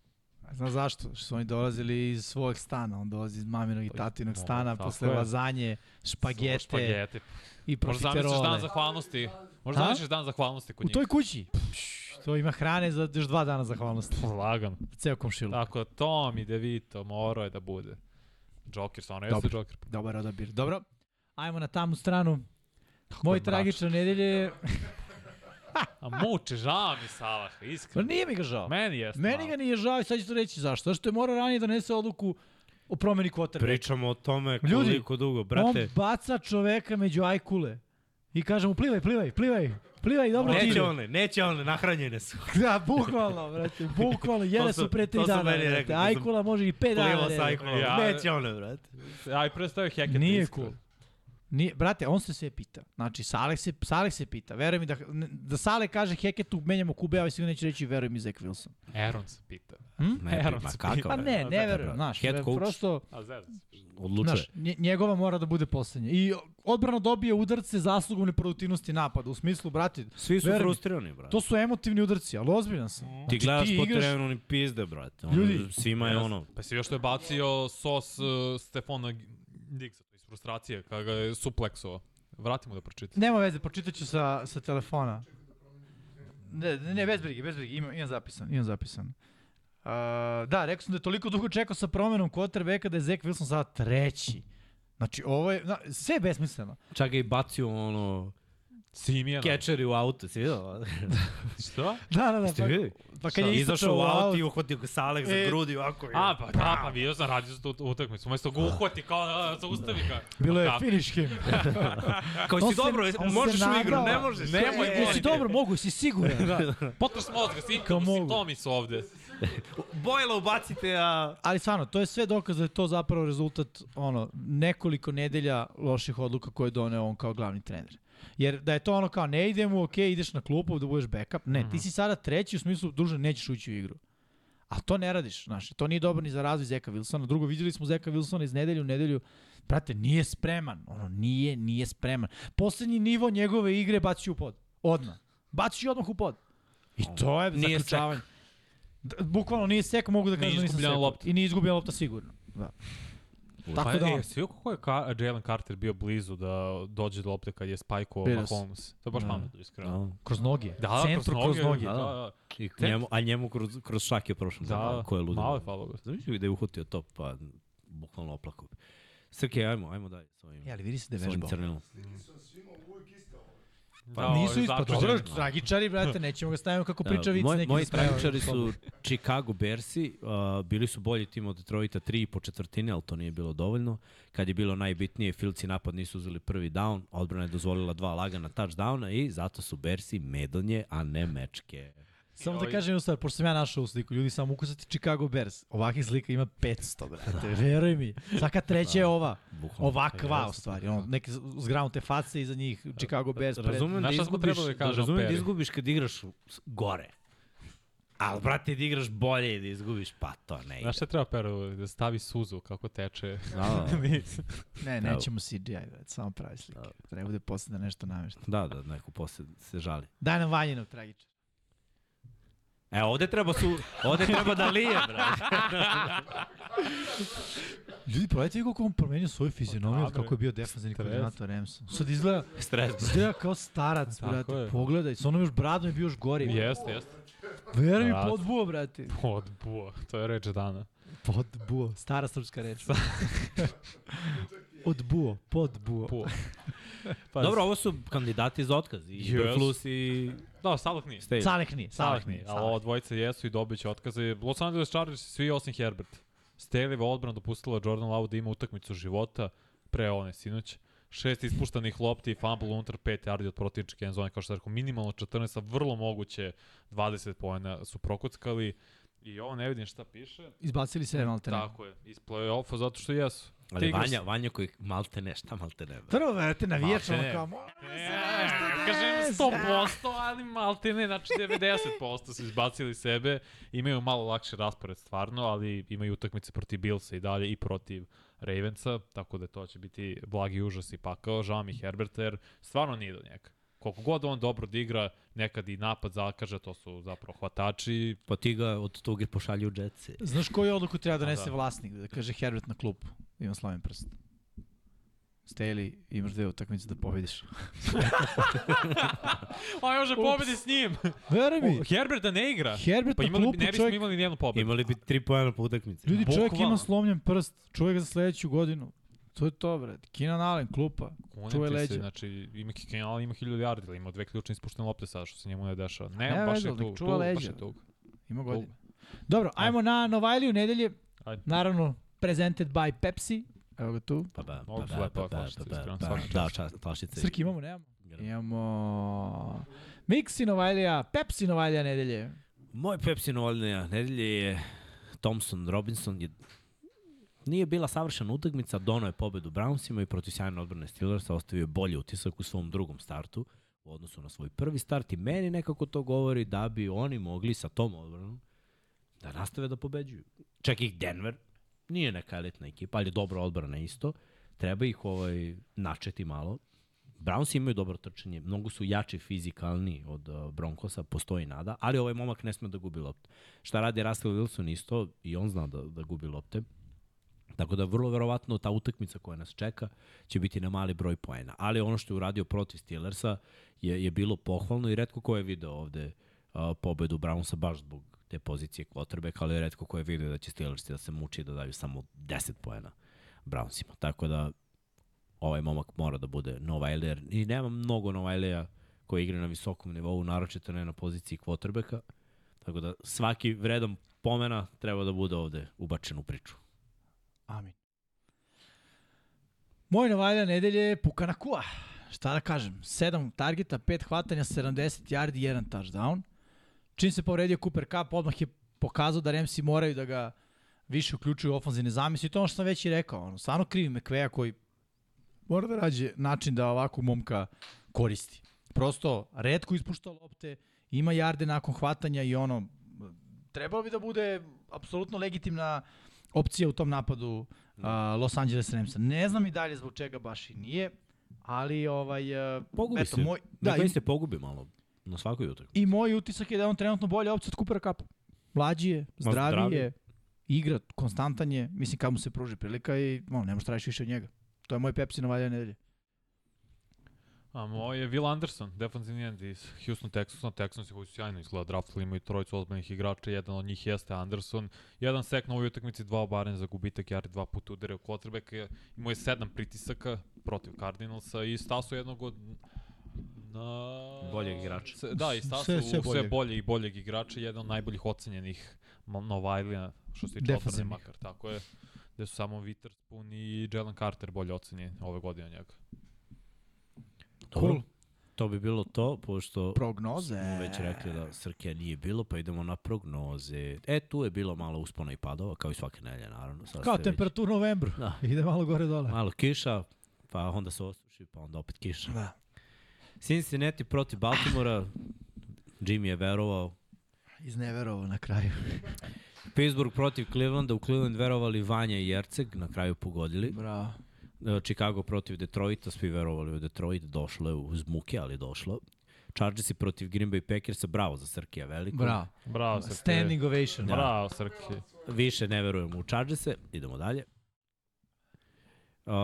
Znaš zašto? Što su oni dolazili iz svojeg stana. On dolazi iz maminog i tatinog No, stana tako posle je. lazanje, špagete, Špagete. i Možda zamisliš dan profiterole. zahvalnosti. Možda zamisliš dan zahvalnosti kod U njih. toj kući. Pš, To ima hrane za još dva dana zahvalnosti. Lagan. Ceo komšilu. Tako, Tommy DeVito morao je da bude. Joker, stvarno jeste. Joker. Dobar odabir. Dobro. Ajmo na tamu stranu. Moj je mračno. tragičan nedelje je... A muče, žao mi Salah, Pa iskreno. nije mi ga žao. Meni jeste. Meni ga nije žao i sad ću to reći zašto. Zašto je morao ranije da donese odluku o promeni kvotera. Pričamo o tome Ljudi, koliko dugo, brate. On baca čoveka među ajkule. I kaže mu plivaj, plivaj, plivaj, plivaj, dobro ti Neće ide. one, neće one, nahranjene su. Da, bukvalno, brate, bukvalno, jele su- su pre tri to su dana, meni brate. rekli, sam Ajkula može i pet dana. Plivo da sa jede. ajkolom. Ja- Neće one, brate. Aj, predstavio Hackett. Nije cool. Nije, brate, on se sve pita. Znači, Saleh se, Saleh se pita. Veruj mi da, da Saleh kaže Heketu, menjamo Kube, a ovaj sigurno neće reći veruj mi Zach Wilson. Aaron se pita. Hm? Ne, Aaron ma se pita. Pa ne, ne verujem, znaš. Head coach. Prosto. Odlučuje. znaš, nje- njegova mora da bude poslednja. I odbrana dobije udarce zaslugom neproduktivnosti napada. U smislu, brate, Svi su veruj mi, frustrirani, brate. to su emotivni udarci, ali ozbiljan sam. Ti Znači, gledaš po igraš- terenu ni pizde, brate. Ljudi. Svima je ono... Pa si još što je bacio sos uh, Stefana Diggsa, to iz frustracije, kada ga je supleksovao. Vratimo da pročitam. Nema veze, pročitat ću sa, sa telefona. Ne, ne, ne, bez brige, bez brige, imam, imam zapisan, imam zapisan. Uh, da, rekao sam da je toliko dugo čekao sa promenom quarterbacka da je Zach Wilson sada treći. Znači, ovo je, na, sve je besmisleno. Čak ga i bacio ono... Simijana. Kečeri u auto, si vidio? Šta? Da, da, da. Ste Pa, vidjeli? pa kad je Izašao u auto i uhvatio ga Salek za E, grudi ovako. A, pa da, pa vidio sam, radio sam tu utakmicu. Umesto ga uhvati kao da zaustavi ga. bilo je finish him. Kao si se- dobro, se možeš u igru, ne možeš. Nemoj, E, te. dobro, mogu, si siguran. Potres mozga, svi Kao kao mogu. simptomi su ovde. Bojla ubacite, a... Ali stvarno, to je sve dokaz da je to zapravo rezultat ono, nekoliko nedelja loših odluka koje je doneo on kao glavni trener. Jer da je to ono kao ne idemo, ok, ideš na klupu da budeš backup. Ne, ti si sada treći u smislu duže nećeš ući u igru. A to ne radiš, znaš, to nije dobro ni za razvoj Zeka Wilsona. Drugo, vidjeli smo Zeka Wilsona iz nedelju u nedelju, brate, nije spreman, ono, nije, nije spreman. Poslednji nivo njegove igre baci u pod, odmah. Baci odmah u pod. I to je Nije zaključavanje. D- Bukvalno nije sek, mogu da kažem da nisam lopta. I nije izgubljena lopta sigurno. Da. Tako da, e, svi kako je Ka Jalen Carter bio blizu da dođe do lopte kad je sam. Mahomes. To je baš Da. pametno, iskreno. kroz noge. Da, da, Centru kroz noge. Da, da, I njemu, a njemu kroz, kroz šak je prošlo. da, ko je ludo. malo je falo. Zamišljaju da je uhvatio to, pa bukvalno oplako. Srke, ajmo, ajmo dalje s ovim. E, ali vidi se da je vežbao. crnilom. Pa Da, nisu ispod. Pa dobro, tragičari, brate, nećemo ga staviti kako priča Da, vic moj, moji tragičari su Chicago Bearsi, uh, bili su bolji tim od Detroita, tri i po četvrtine, ali to nije bilo dovoljno. Kad je bilo najbitnije, Filci napad nisu uzeli prvi down, odbrana je dozvolila dva lagana touchdowna i zato su Bearsi medonje, a ne mečke. Samo da kažem jednu stvar, pošto sam ja našao u sliku, ljudi samo ukusati Chicago Bears. Ovakih slika ima 500, brate, veruj mi. Svaka treća je ova. Bukvalno. Ovakva, u stvari. Ono, neke zgranute face iza njih, Chicago Bears. Pred... Razumem da izgubiš, da da razumem da izgubiš kad igraš gore. Ali, brate, da igraš bolje i da izgubiš, pa to ne ide. Znaš šta treba Peru? Da stavi suzu kako teče. Da, da. Ne, nećemo CGI, brate, samo pravi slike. Treba bude posle da nešto namešta. Da, da, neko posle se žali. Daj nam Vanjinov tragičar. E, ovde treba su, ovde treba da lije, brate. Ljudi, pogledajte vi kako on promenio svoju fizionomiju od kako je bio defanzivni koordinator Remsa. Sad izgleda, Stres. izgleda kao starac, brate. je. Pogledaj, sa onom još bradom je bio još gori. Jeste, jeste. Veruj mi, podbuo, brate. Odbuo, to je reč dana. Podbuo, stara srpska reč. Odbuo, podbuo. Buo. Pa, Dobro, ovo su kandidati za otkaz. I Yes. Berflus i Da, Salak nije. Stage. Saleh nije, Salak Saleh nije, ali Saleh. ovo dvojice jesu i dobit će otkaze. Los Angeles Chargers svi osim Herbert. Staleyva odbrana dopustila Jordan Love da ima utakmicu života pre one sinoć. šest ispuštanih lopti i fumble unutar 5 yardi od protivničke end zone, kao što rekao, minimalno 14, a vrlo moguće 20 poena su prokockali. I ovo ne vidim šta piše. Izbacili se malte ne. Tako je, iz play-offa zato što jesu. Ali Tigers- Vanja, Vanja koji malte ne, šta malte ne? Prvo, verete, navijač, Malte ono ne. kao, E, kažem desi. 100%, ali malte ne, znači 90% su izbacili sebe, imaju malo lakše raspored stvarno, ali imaju utakmice protiv Billsa i dalje i protiv Ravensa, tako da to će biti blagi užas i pakao, žao mi Herberta jer stvarno nije do njega. Koliko god on dobro odigra, nekad i napad zakaže, to su zapravo hvatači. Pa ti ga od tuge pošalju u džetce. Znaš koju odluku treba da nese da. vlasnik? Da kaže Herbert na klupu. Ima slaven prst. Staley, imaš dve utakmice da pobediš. A može pobedi s njim! Veruj mi, O, Herbert da ne igra! Herbert Pa imali, bi- klupu, ne bismo čovjek, imali nijednu pobedu. Imali bi tri pojena po utakmici. ljudi, čovjek Bukvalno. ima slomljen prst. Čovjek za sledeću godinu. To je to, bre. Keenan Allen, klupa. Ti se, leđa. znači ima Kikenal, ima 1000 yardi, ali ima dve ključne ispuštene lopte sada, što se njemu ne dešava. Ne, Ne, baš je tu, čuva baš leđa. je tu. Ima godina. Dobro, ajmo na Novajliju nedelje. Ajde. Naravno, presented by Pepsi. Evo ga tu. Pa ba, Ovo pa lepa pa ba, flašica, pa pa Da, čast, flašice. Srki imamo, nemamo? Imamo Mixi Novajlija, Pepsi Novajlija nedelje. Moj Pepsi Novoljnija nedelje je Thompson Robinson. Je, nije bila savršena utakmica, dono je pobedu Brownsima i protiv sjajne odbrane Steelersa ostavio bolji utisak u svom drugom startu u odnosu na svoj prvi start i meni nekako to govori da bi oni mogli sa tom odbranom da nastave da pobeđuju. Čak ih Denver, nije neka elitna ekipa, ali je dobra odbrana isto. Treba ih ovaj, načeti malo. Browns imaju dobro trčanje, mnogo su jači fizikalni od uh, Broncosa, postoji nada, ali ovaj momak ne sme da gubi lopte. Šta radi Russell Wilson isto, i on zna da, da gubi lopte. Tako da vrlo verovatno ta utakmica koja nas čeka će biti na mali broj poena. Ali ono što je uradio protiv Steelersa je, je bilo pohvalno i redko ko je video ovde uh, pobedu Brownsa baš zbog te pozicije quarterback, ali redko ko je video da će Steelersi da se muči da daju samo 10 poena Brownsima. Tako da ovaj momak mora da bude Novajler. I nema mnogo Novajleja koji igra na visokom nivou, naročito ne na poziciji quarterbacka. Tako da svaki vredan pomena treba da bude ovde ubačen u priču. Amin. Moj Novajlija nedelje je Pukanakua. Šta da kažem? 7 targeta, 5 hvatanja, 70 yardi, 1 touchdown. Čim se povredio Cooper Cup, odmah je pokazao da Remsi moraju da ga više uključuju u ofenzivne zamisli. To je ono što sam već i rekao. Ono, stvarno krivi McVeja koji mora da rađe način da ovakvu momka koristi. Prosto, redko ispušta lopte, ima jarde nakon hvatanja i ono, trebalo bi da bude apsolutno legitimna opcija u tom napadu uh, Los Angeles Ramsa. Ne znam i dalje zbog čega baš i nije, ali ovaj uh, Pogubi eto se. moj Da, da i... se pogubi malo na svakoj utakmici. i moj utisak je da je on trenutno bolja opcija od Coopera Cupa. Mlađi je, zdraviji je, igra konstantan je, mislim kad mu se pruži prilika i ono, ne možeš tražiš više od njega. To je moj Pepsi na valja nedelje. A moj je Will Anderson, defensivni end iz Houston Texansona. Texans koji su sjajno izgleda draftali, imaju trojicu ozbiljnih igrača, jedan od njih jeste Anderson. Jedan sek na ovoj utakmici, dva obaranja za gubitak, yardi dva puta udare u quarterback. Imao je sedam pritisaka protiv Cardinalsa i stasu jednog od na... Boljeg igrača. Se- Da, i stasu Sve- sve, sve bolje i boljeg igrača, jedan od najboljih ocenjenih Novajlija, što se tiče odbrane makar, tako je. Gde su samo Witherspoon i Jalen Carter bolje ocenjeni ove godine od njega. Dobro. Cool. To bi bilo to, pošto Prognoze. smo već rekli da Srkija nije bilo, pa idemo na prognoze. E, tu je bilo malo uspona i padova, kao i svake nedelje, naravno. Sad Kao ste već- novembru. Da. Ide malo gore dole. Malo kiša, pa onda se osuši, pa onda opet kiša. Da. Cincinnati protiv Baltimora, Jimmy je verovao. Izneverovo na kraju. Pittsburgh protiv Clevelanda, u Cleveland verovali Vanja i Jerceg, na kraju pogodili. Bravo. E, Chicago protiv Detroita, svi verovali u Detroit, došlo je uz muke, ali došlo. Chargersi protiv Green Bay Packersa, bravo za Srkija veliko. Bravo. Bravo, Srke. Standing ovation. Da. Bravo, Srke. Više ne verujemo u Chargerse, idemo dalje. Uh,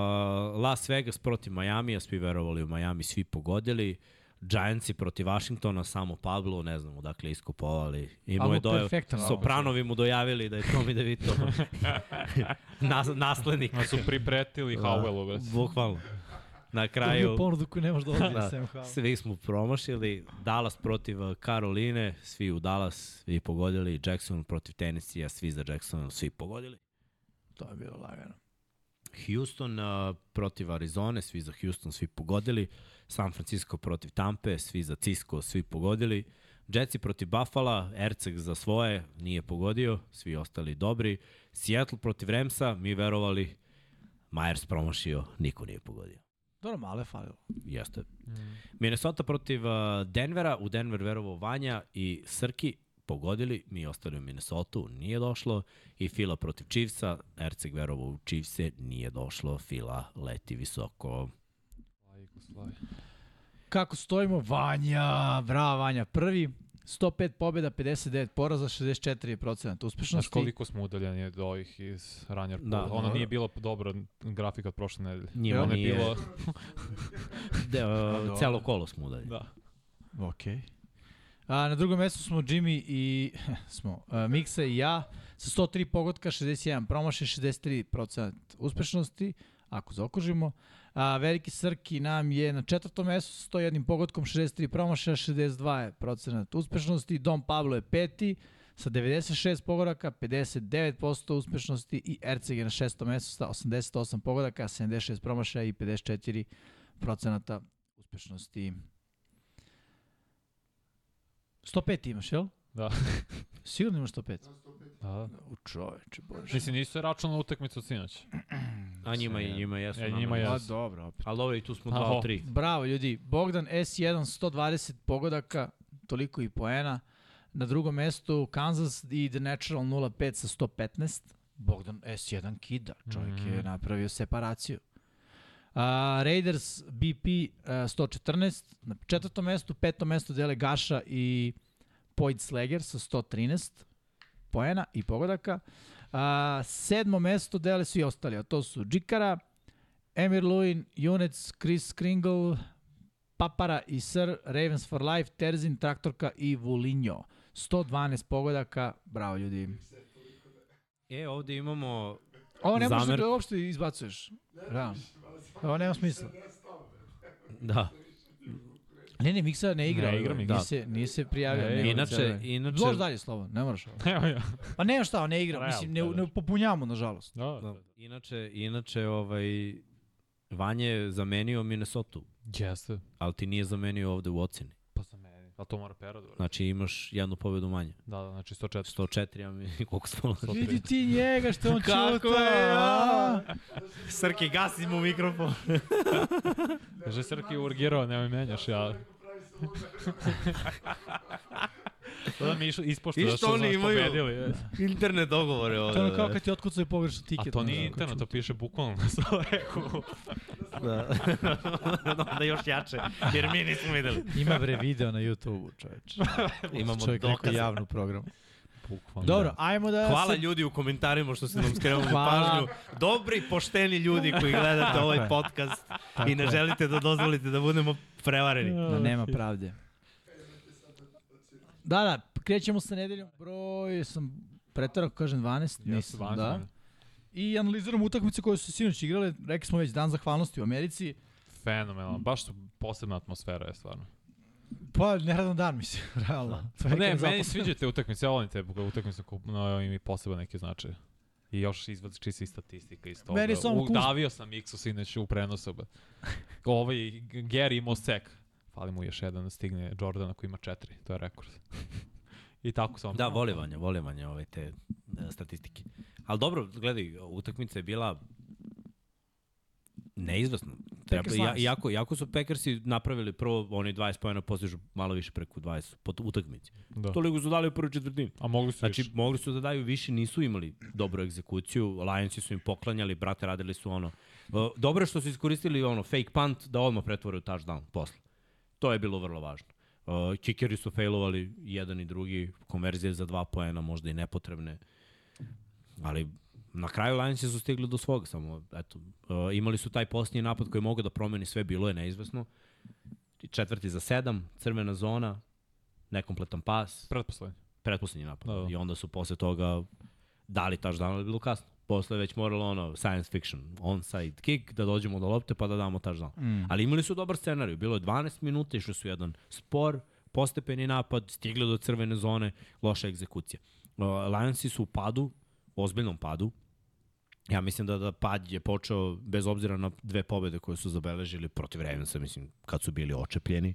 Las Vegas protiv Miami, svi verovali u Miami, svi pogodili. Giantsi protiv Washingtona, samo Pablo, ne znam odakle iskopovali. Imao je dojav. Sopranovi mu dojavili da je Tommy DeVito nas, naslednik. Ma su pripretili Howellu, bre. Bukvalno. Na kraju ponudu koju ne može da odbije Da. Sam Howell. svi smo promašili. Dallas protiv uh, Karoline, svi u Dallas, svi pogodili. Jackson protiv Tennessee, svi za Jackson, svi pogodili. To je bilo lagano. Houston uh, protiv Arizone, svi za Houston, svi pogodili. San Francisco protiv Tampe, svi za Cisco, svi pogodili. Jetsi protiv Buffalo, Erceg za svoje, nije pogodio, svi ostali dobri. Seattle protiv Ramsa, mi verovali, Myers promašio, niko nije pogodio. Dobro, malo je falilo. Jeste. Minnesota protiv uh, Denvera, u Denver verovao Vanja i Srki, pogodili, mi ostali u Minnesota, nije došlo. I Fila protiv Chiefsa, Erceg verovao u Chiefse, nije došlo. Fila leti visoko. Lajko, slaj. Kako stojimo? Vanja, bravo Vanja. Prvi, 105 pobjeda, 59 poraza, 64% Znaš uspešnosti. koliko smo udaljeni od ovih iz Runner Da. da, Ono nije bilo dobro grafika od prošle nedelje. Njima ono nije- je bilo... De, uh, celo kolo smo udalje. da. Ok. A, na drugom mestu smo Jimmy i smo uh, Miksa i ja sa 103 pogotka, 61 promaše, 63% uspešnosti, ako zaokružimo. A, veliki Srki nam je na četvrtom mestu sa 101 pogodkom, 63 promaše, 62% uspešnosti. Dom Pablo je peti sa 96 pogodaka, 59% uspešnosti i Erceg je na šestom mestu sa 88 pogodaka, 76 promašaja i 54% uspešnosti. 105 imaš, jel? Da. Sigurno imaš 105? da. U čoveče, bože. Mislim, nisu se računali utakmicu od sinoć. A njima, i njima jesu. E, njima. Pa jesu. dobro, opet. Ali i tu smo A, 2 o. od 3. Bravo, ljudi. Bogdan S1, 120 pogodaka, toliko i poena. Na drugom mestu Kansas i The Natural 05 sa 115. Bogdan S1 kida. Čovjek je Mhm. napravio separaciju. Uh, Raiders BP uh, 114. Na četvrtom mestu, petom mestu dele Gaša i Pojd Sleger sa 113 poena i pogodaka. Uh, sedmo mesto dele svi ostali, a to su Džikara, Emir Luin, Junec, Chris Kringle, Papara i Sir, Ravens for Life, Terzin, Traktorka i Vulinjo. 112 pogodaka, bravo ljudi. E, ovde imamo... Ovo ne možeš Zamer- da uopšte izbacuješ. Realno. Ovo nema smisla. Da. Ne, ne, Miksa ne igra. Ne igra Miksa. Miksa. Nije, se, nije se prijavio. Ne, nema Inače, veze. inače... Može dalje, slovo, ne moraš ovo. Evo ja. Pa nema šta, on ne igra. Mislim, ne, da, da. ne popunjavamo, nažalost. Da, da. Da. Inače, inače ovaj, Vanja je zamenio Minnesota, Jeste. ali ti nije zamenio ovde u oceni. A to mora Pera da. Znači imaš jednu pobedu manje. Da, da, znači 104. 104, ja mi koliko smo... Vidi ti njega što on Kako čuta. je, a? Srki, gasi mu mikrofon. Kaže Srki urgirao, nemoj menjaš, ja. To da mi išlo ispošto I da što oni znaš imaju? pobedili. Internet dogovore ovde. To je ono kao kad ti otkucaju pogrešno A tiket. to ono, nije internet, to piše bukvalno na Slaveku. Da. Onda još jače, jer mi nismo videli. Ima bre video na YouTube-u, čoveče. Imamo Čovjek rekao dokaze. javnu programu. Bukvalno. Dobro, ajmo da... Hvala sad- ljudi u komentarima što ste nam skrenuli pažnju. Dobri, pošteni ljudi koji gledate ovaj podcast i ne želite da dozvolite da budemo prevareni. Da nema pravde. Da, da, krećemo sa nedeljom. Broj sam pretarao, kažem 12, Jeste, nisam, 12 da. I analiziramo utakmice koje su sinoć igrale. Rekli smo već dan zahvalnosti u Americi. Fenomenalno, baš su posebna atmosfera je stvarno. Pa, neradan dan, mislim, realno. To Pa ne, meni zaposlen- sviđaju te utakmice, ja volim te utakmice na im i poseban neki značaj. I još izvod čisti i statistika iz toga. Meni samo Udavio sam X-u sinoć u prenosu. Ovaj Gary imao sek. Fali mu još jedan da stigne Jordana koji ima četiri. To je rekord. I tako sam. Da, voli Vanja, voli Vanja ove te e, statistike. Ali dobro, gledaj, utakmica je bila neizvesna. Treba, ja, iako, iako su Packersi napravili prvo, oni 20 pojena postižu malo više preko 20 po utakmici. Da. Toliko su dali u prvoj četvrtini. A mogli su Znači, više. mogli su da daju više, nisu imali dobru egzekuciju. Lionsi su im poklanjali, brate, radili su ono. Dobro je što su iskoristili ono fake punt da odmah pretvore u touchdown posle. To je bilo vrlo važno. Uh, kickeri su failovali jedan i drugi, konverzije za dva poena, možda i nepotrebne. Ali na kraju Lionsi su stigli do svog, samo eto, uh, imali su taj posljednji napad koji mogu da promeni sve, bilo je neizvesno. Četvrti za sedam, crvena zona, nekompletan pas, Pretposlednji. pretposlednji napad. Da, Da. I onda su posle toga dali touchdown, ali je bilo kasno. Posle je već moralo ono, science fiction, onside kick, da dođemo do lopte pa da damo touchdown. Mm. Ali imali su dobar scenarij, bilo je 12 minuta, išli su jedan spor, postepeni napad, stigli do crvene zone, loša egzekucija. Uh, Lionsi su u padu, ozbiljnom padu, Ja mislim da, da pad je počeo bez obzira na dve pobede koje su zabeležili protiv Ravensa, mislim, kad su bili očepljeni.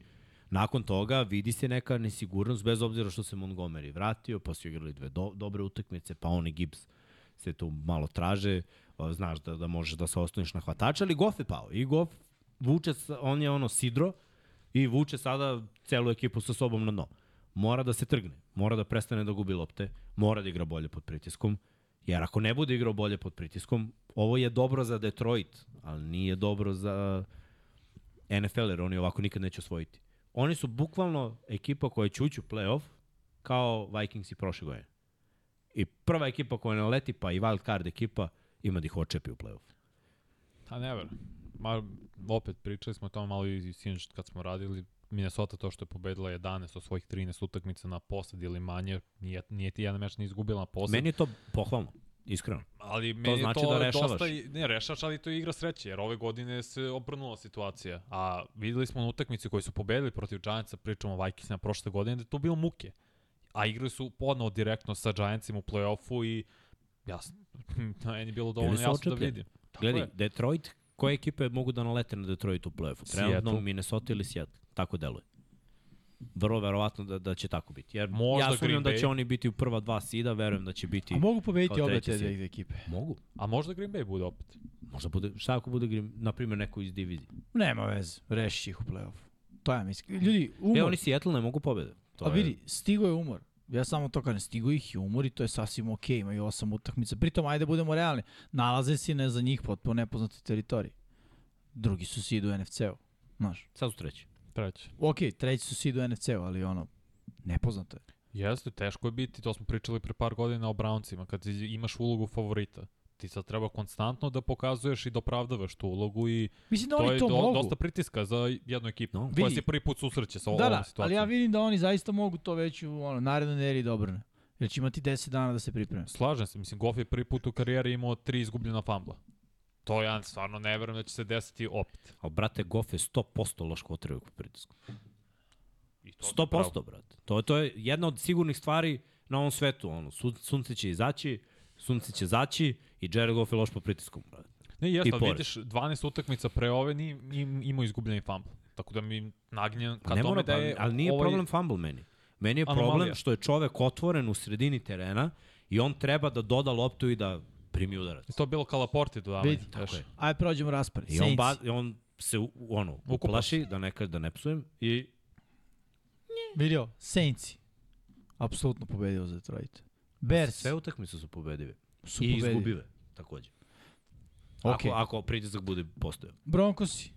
Nakon toga vidi se neka nesigurnost bez obzira što se Montgomery vratio, pa su igrali dve do, dobre utakmice, pa oni Gibbs se tu malo traže, znaš da, da možeš da se ostaneš na hvatača, ali Goff je pao. I Goff vuče, on je ono sidro i vuče sada celu ekipu sa sobom na dno. Mora da se trgne, mora da prestane da gubi lopte, mora da igra bolje pod pritiskom, jer ako ne bude igrao bolje pod pritiskom, ovo je dobro za Detroit, ali nije dobro za NFL, jer oni ovako nikad neće osvojiti. Oni su bukvalno ekipa koja će ući u playoff kao Vikings i prošle godine. I prva ekipa koja ne leti, pa i wild card ekipa, ima da ih očepi u playoff. A ne verujem. Ma, opet pričali smo o tome malo i sinoć kad smo radili. Minnesota to što je pobedila 11 od svojih 13 utakmica na posed ili manje, nije, nije ti jedan meč ni izgubila na posed. Meni je to pohvalno, iskreno. Ali meni znači je to da rešavaš. dosta, ne rešavaš, ali to je igra sreće, jer ove godine se obrnula situacija. A videli smo na utakmici koji su pobedili protiv Giantsa, pričamo o Vikingsima prošle godine, da je to bilo muke. A igrali su podno direktno sa Giantsima u play-offu i jasno, meni je bilo dovoljno jasno da očepljeni. vidim. Tako Gledaj, je. Detroit, koje ekipe mogu da nalete na Detroit u play-offu? Trenutno. Minnesota ili Seattle. Tako deluje. Vrlo verovatno da, da će tako biti. Jer Možda ja sumnjam Green da će Bay. oni biti u prva dva sida, verujem da će biti... A mogu pobediti obe te dve ekipe. Mogu. A možda Green Bay bude opet. Možda bude, šta ako bude, Green- na primjer, neko iz divizije? Nema veze, reši ih u play-offu. To ja mislim. Ljudi, umor. E, oni Seattle ne mogu pobede. To A je- vidi, stigo je umor. Ja samo to kažem, stigo ih je umor i to je sasvim okej, imaju osam utakmica. Pritom, ajde budemo realni, nalaze se ne za njih potpuno nepoznati teritoriji. Drugi su seed u NFC-u, znaš. Sad su treći. Treće. Okej, treći su seed u NFC-u, ali ono, nepoznato je. Jeste, teško je biti, to smo pričali pre par godina o Browncima, kad imaš ulogu favorita. Ti sad treba konstantno da pokazuješ i da opravdavaš tu ulogu i Mislim da to oni je to do, mogu. dosta pritiska za jednu ekipu No. koja Vidi. se prvi put susreće sa da, ovom da, situacijom. ali ja vidim da oni zaista mogu to već u ono, narednoj neri da obrne. Jer će imati 10 dana da se pripreme. Slažem se, mislim, Goff je prvi put u karijeri imao tri izgubljena fambla. To ja stvarno ne verujem da će se desiti opet. Ali, brate, Goff je 100% loš kvotrbek u pritisku. I to 100%, brate. To, to je jedna od sigurnih stvari na ovom svetu. Ono, sun, sunce će izaći, sunce će zaći i Jared Goff je loš po pritisku, brate. Ne, I jeste, ali pored. vidiš, 12 utakmica pre ove ni, im, imao izgubljeni fambl. Tako da mi naginjem ka ne tome mora, da je... ali nije ovaj, problem fumble meni. Meni je problem Anomalija. što je čovek otvoren u sredini terena i on treba da doda loptu i da primi udarac. To je bilo Kalaporti dodavanje. Vidi, Tako je. Ajde prođemo raspored. I on, ba, i on se ono, uplaši, da ne da ne psujem, i Vidio, Saintsi. Apsolutno pobedio za Detroit. Bears sve utakmice su pobedive. su I pobedili. izgubive, takođe. Ok. Ako, ako pritisak bude postojao. Broncosi.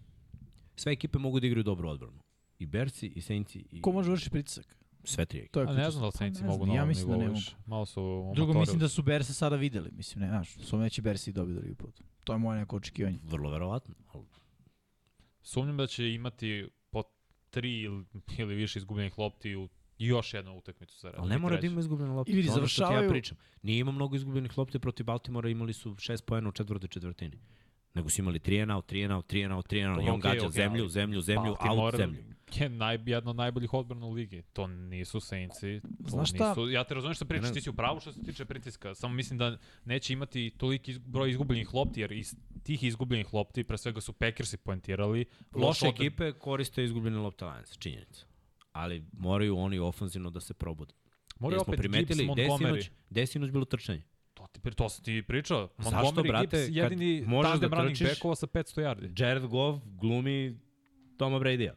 Sve ekipe mogu da igraju dobru odbranu. I Berci, i Saintsi, i Ko može vršiti pritisak? sve tri ekipe. To je A ne znam da li. Saints Pa mogu na Ja ovom mislim da ne nivou mogu. Malo su Drugo, mislim da su Berse sada videli. Mislim, ne, znaš, su neće Bersi dobiti drugi put. To je moje neko očekivanje. Vrlo verovatno. Ali Sumnjam da će imati po tri ili, ili više izgubljenih lopti u i još jednu utakmicu za redom. Ali ne mora da ima izgubljene lopte. I vidi, ti ja završavaju- pričam. Nije imao mnogo izgubljenih lopte protiv Baltimora, imali su šest poena u četvrtoj četvrtini. Nego su imali 3 and out, 3 and out, 3 and out, 3 and out. I on Okej, gađa okej, zemlju, zemlju, zemlju, out, Baltimore zemlju. je naj, jedna od najboljih odbrana u ligi. To nisu Saintsi. To Znaš šta? Nisu, ja te razumem što pričaš, ti si u pravu što se tiče pritiska. Samo mislim da neće imati toliki iz, broj izgubljenih lopti, jer iz tih izgubljenih lopti, pre svega su Packersi poentirali. Loše od- ekipe koriste izgubljene lopte Lions, činjenica. Ali moraju oni ofanzivno da se probude. Moraju opet primetili, Gibbs, Montgomery. sinoć, gde je sinoć bilo trčanje? To, ti, to sam ti pričao. Zašto, Montgomery brate, Gibbs, jedini tandem da running backova sa 500 yardi. Jared Goff glumi Toma Brady-a.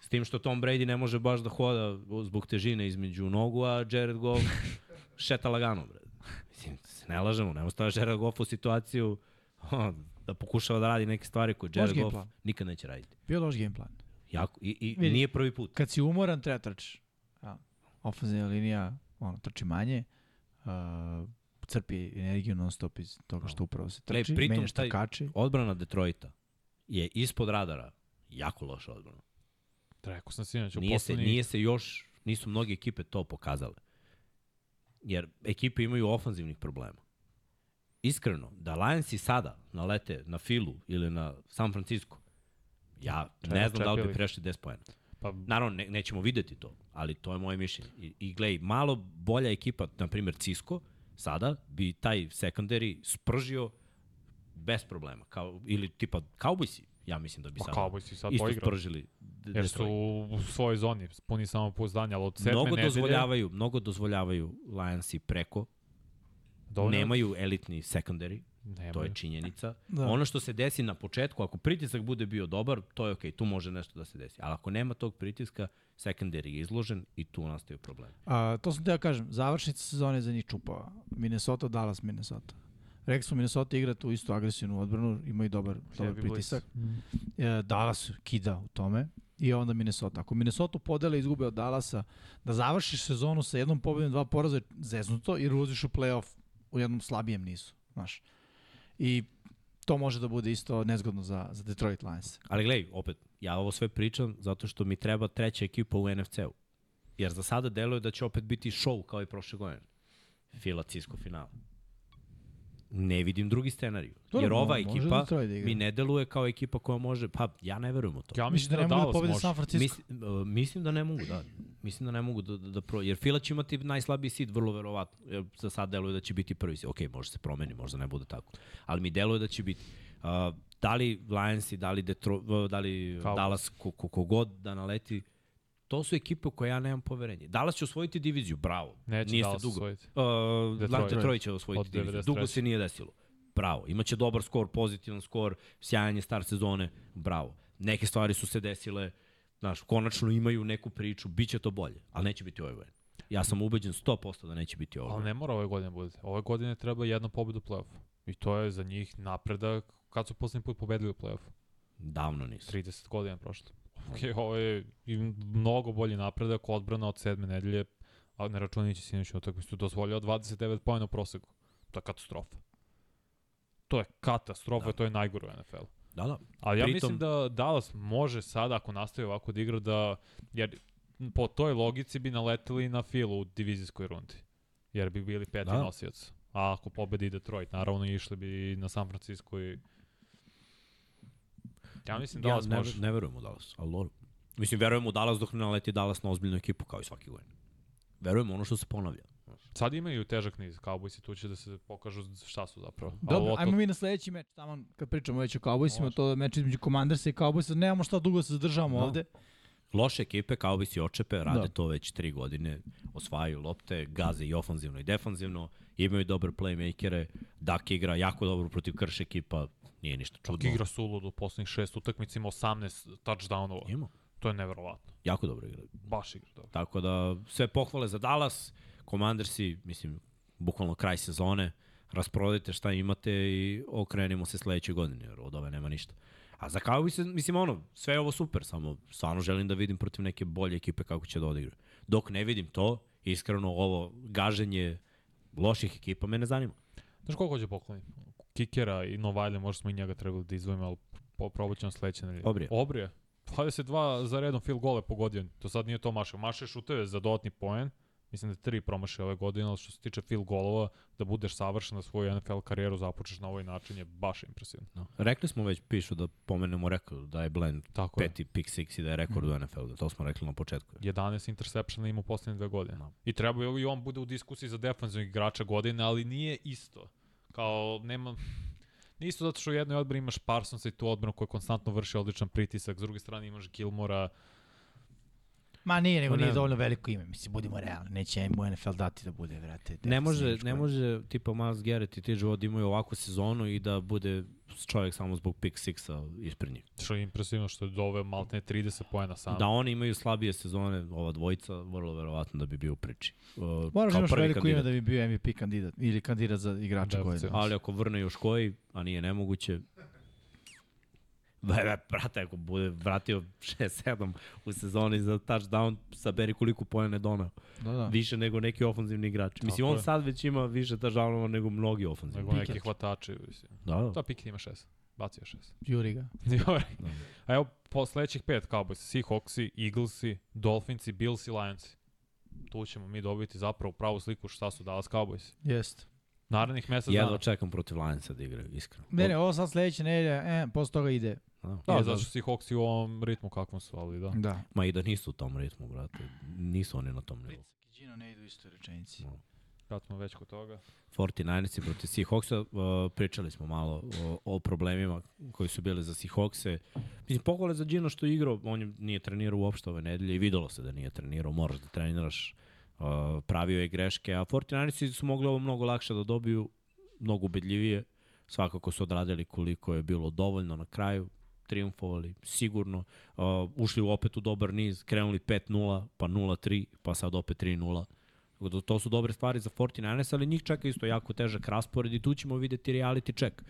S tim što Tom Brady ne može baš da hoda zbog težine između nogu, a Jared Goff šeta lagano, bre. Mislim, se ne lažemo, ne ostavlja Jared Goff u situaciju da pokušava da radi neke stvari koje Jared Goff nikad neće raditi. Bio loš game plan. Jako, I, i Vidi. nije prvi put. Kad si umoran, treba trčiš. Ja. Ofenzivna linija, ono, trči manje. Uh, crpi energiju non stop iz toga što upravo se Gle, trči. pritom menjaš taj- trkači. Odbrana Detroita je ispod radara jako loša odbrana. Rekao sam sinoć, u Nije se, poslednjih nije se još, nisu mnoge ekipe to pokazale. Jer ekipe imaju ofanzivnih problema. Iskreno, da Lionsi sada nalete na Filu ili na San Francisco, ja Čega ne znam da li bi prešli 10 poena. Pa, Naravno, ne, nećemo videti to, ali to je moje mišljenje. I, i glej, malo bolja ekipa, na primjer Cisco, sada bi taj secondary spržio bez problema. Kao, ili tipa Cowboysi, ja mislim da bi Pa Cowboysi sad isto poigrali. spržili Jer su u svojoj zoni, puni samopouzdanja, ali od sedme Mnogo nedelje... dozvoljavaju, mnogo dozvoljavaju Lionsi preko, dovoljno- nemaju elitni secondary, Nemaju. to je činjenica. Da. Ono što se desi na početku, ako pritisak bude bio dobar, to je okej, tu može nešto da se desi. Ali ako nema tog pritiska, secondary je izložen i tu nastaju problemi. A, to sam te ja kažem, završnica sezone za njih čupava. Minnesota, Dallas, Minnesota. Rekli smo, Minnesota igra tu istu agresivnu odbranu, imaju dobar, dobar Heavy blitz. pritisak. E, Dallas kida u tome i onda Minnesota. Ako Minnesota podele i izgube od Dallasa, da završiš sezonu sa jednom pobedom, dva poraza je zeznuto jer ulaziš u playoff u jednom slabijem nizu. Znaš. I to može da bude isto nezgodno za, za Detroit Lions. Ali gledaj, opet, ja ovo sve pričam zato što mi treba treća ekipa u NFC-u. Jer za sada deluje da će opet biti show kao i prošle godine. Filacijsko finale. Ne vidim drugi scenariju. Dobro, Jer ova može ekipa da igra. mi ne deluje kao ekipa koja može, pa ja ne verujem u to. Ja Mislim mislim da ne da, mogu da pobede. San Francisco. Mislim, uh, mislim da ne mogu, da. Mislim da ne mogu da, da, da pro... Jer Fila će imati najslabiji seed, vrlo verovatno. Jer za sad deluje da će biti prvi seed. Ok, može se promeni, možda ne bude tako. Ali mi deluje da će biti. Uh, da li Lionsi, da li, Detroit, uh, da li Cowboys. Dallas, ko, ko, kogod da naleti, to su ekipe u koje ja nemam poverenje. Dallas će osvojiti diviziju, bravo. Neće Nije Dallas dugo. osvojiti. Uh, Detroit. Detroit. Će osvojiti Od diviziju. 93. Dugo se nije desilo. Bravo. Imaće dobar skor, pozitivan skor, sjajanje star sezone. Bravo. Neke stvari su se desile, znaš, konačno imaju neku priču, bit će to bolje, ali neće biti godine. Ja sam ubeđen 100% da neće biti ove Ali ne mora ove godine bude. Ove godine treba jedna pobeda u play-offu. I to je za njih napredak kad su poslednji put pobedili u play-offu. Davno nisu. 30 godina prošlo. Ok, ovo je mnogo bolji napredak odbrana od sedme nedelje, a ne računajući sinoćnu utakmicu, dozvoljava 29 pojena u proseku. To je katastrofa. To je katastrofa, Da. da. to je najgore u NFL-u. Da, da. Ali ja Pritom- mislim da Dallas može sada, ako nastavi ovako da igra, da, jer po toj logici bi naleteli na Filu u divizijskoj rundi. Jer bi bili peti Da. nosioc. A ako pobedi Detroit, naravno išli bi na San Francisco i... Ja mislim da ja Dallas ne, može. ne verujem u Dallas, ali dobro. Mislim, verujem u Dallas dok ne naleti Dallas na ozbiljnu ekipu, kao i svaki godin. Verujem ono što se ponavlja. Sad imaju težak niz, Cowboys i tu će da se pokažu šta su zapravo. Dobro, to- ajmo mi na sledeći meč, tamo kad pričamo već o Cowboysima, to je meč između Commandersa i Cowboysa, nemamo šta dugo da se zadržavamo Da. ovde. Loše ekipe, kao bi si očepe, rade Da. da. to već tri godine, osvajaju lopte, gaze i ofanzivno i defanzivno, imaju dobre playmakere, Dak igra jako dobro protiv krš ekipa, nije ništa čudno. igra suludo u poslednjih šest utakmica, ima 18 touchdownova. Ima, To je neverovatno. jako dobro igra. Baš igra dobro. Tako da sve pohvale za Dallas, Commandersi, mislim, bukvalno kraj sezone, rasprodajte šta imate i okrenimo se sledeće godine, jer od ove nema ništa. A za kao bi se, mislim, ono, sve je ovo super, samo stvarno želim da vidim protiv neke bolje ekipe kako će da odigraju. Dok ne vidim to, iskreno ovo gaženje loših ekipa me ne zanima. Znaš koliko će pokloni? Kikera i Novajle, možda smo i njega trebali da izdvojimo, ali po, probat ćemo sledeće nedelje. Obrije. Obrije. 22 za redom field gole pogodio. To sad nije to mašao. Mašao je šuteve za dodatni poen. Mislim da je tri promaše ove godine, ali što se tiče field golova, da budeš savršen na svoju NFL karijeru, započeš na ovaj način je baš impresivno. No. Rekli smo već, pišu da pomenemo rekord, da je blend Tako je. peti pick six i da je rekord u NFL-u, to smo rekli na početku. 11 interceptiona ima u poslednje dve godine. Da. I treba i on bude u diskusiji za defanzivnog igrača godine, ali nije isto. Kao, nema... Nije isto zato što u jednoj odbrani imaš Parsonsa i tu odbranu koja konstantno vrši odličan pritisak, s druge strane imaš Gilmora, Ma nije, nego nije dovoljno veliko ime. Mislim, budimo realni. Neće mu NFL dati da bude, vrate. Ne može, ne može tipa Miles Garrett i ti život da imaju ovakvu sezonu i da bude čovjek samo zbog pick sixa ispred njih. što je impresivno što je doveo maltene 30 poena sam. Da oni imaju slabije sezone, ova dvojica, vrlo verovatno da bi bio u priči. Uh, Moraš imaš veliko ime kandidat. da bi bio MVP kandidat ili kandidat za igrača Defensivno. godine. Ali ako vrne još koji, a nije nemoguće, brate, ako bude vratio 6-7 u sezoni za touchdown, saberi koliko pojene donao. Da, da. Više nego neki ofanzivni igrač. Mislim, Tako on je. sad već ima više touchdownova nego mnogi ofanzivni. Nego neki hvatači. Mislim. Da, da. Da, Pickett ima šest. Bacio šest. Juri ga. Dobro. A evo, po sledećih pet Cowboys, Seahawksi, Eaglesi, Dolphinsi, Billsi, Lionsi. Tu ćemo mi dobiti zapravo pravu sliku šta su Dallas Cowboys. Jest. Narednih mesec Jedva dana. čekam protiv Lionsa da igraju, iskreno. Ne, ne, ovo sad sledeće nedelje, e, posle toga ide. Da. Da, Je, zato što Seahawksi u ovom ritmu kakvom su, ali da. Da. Ma i da nisu u tom ritmu, brate. Nisu oni na tom nivou. Pritisak i Gino ne idu u istoj rečenici. No. Kad smo već kod toga. 49ersi protiv Seahawksa, uh, pričali smo malo o, o problemima koji su bili za Seahawkse. Mislim, pohvale za Gino što je igrao, on je, nije trenirao uopšte ove nedelje i videlo se da nije trenirao, moraš da treniraš, uh, pravio je greške, a 49ersi su mogli ovo mnogo lakše da dobiju, mnogo ubedljivije, svakako su odradili koliko je bilo dovoljno na kraju, triumfovali, sigurno, uh, ušli u opet u dobar niz, krenuli 5-0, pa 0-3, pa sad opet 3-0. Tako da to su dobre stvari za 49ers, ali njih čeka isto jako težak raspored i tu ćemo videti reality check.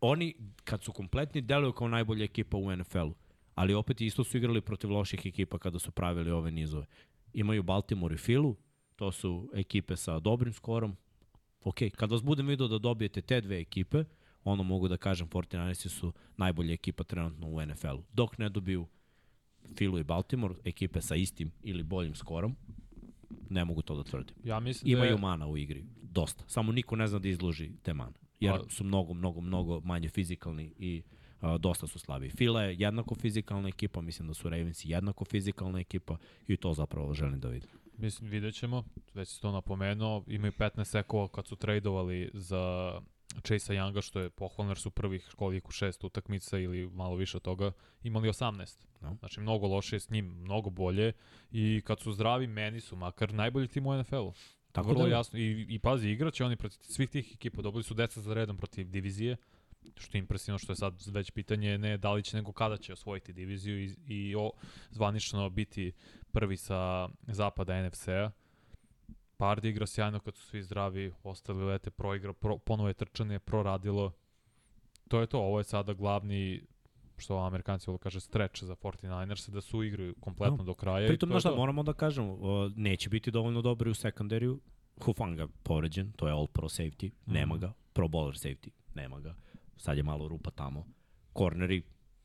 Oni, kad su kompletni, deluju kao najbolja ekipa u NFL-u, ali opet isto su igrali protiv loših ekipa kada su pravili ove nizove. Imaju Baltimore i Filu, to su ekipe sa dobrim skorom. Ok, kad vas budem vidio da dobijete te dve ekipe, ono mogu da kažem 49ersi su najbolja ekipa trenutno u NFL-u. Dok ne dobiju Filu i Baltimore, ekipe sa istim ili boljim skorom, ne mogu to da tvrdim. Ja mislim Imaju da je, mana u igri, dosta. Samo niko ne zna da izloži te mane. Jer A- su mnogo, mnogo, mnogo manje fizikalni i a, dosta su slabiji. Fila je jednako fizikalna ekipa, mislim da su Ravensi jednako fizikalna ekipa i to zapravo želim da vidim. mislim, vidjet ćemo, već si to napomenuo, imaju 15 sekova kad su tradovali za Chase Younga, što je pohvalno jer su prvih koliko šest utakmica ili malo više od toga, imali 18. No. Znači, mnogo loše s njim, mnogo bolje i kad su zdravi, meni su makar najbolji tim u NFL-u. Tako Vrlo da, jasno. I, I pazi, igraće oni protiv svih tih ekipa. Dobili su 10 za redom protiv divizije, što je impresivno, što je sad već pitanje ne da li će, nego kada će osvojiti diviziju i, i o, zvanično biti prvi sa zapada NFC-a. Pardi igra sjajno kad su svi zdravi, ostali lete, proigra, pro, ponovo je trčanje, proradilo. To je to, ovo je sada glavni što Amerikanci vole kaže stretch za 49ers da su igraju kompletno No. do kraja. Pritom, znaš to. moramo da kažemo, neće biti dovoljno dobri u sekundariju. Hufanga povređen, to je all pro safety, nema Mhm. ga. Pro bowler safety, nema ga. Sad je malo rupa tamo. Corneri,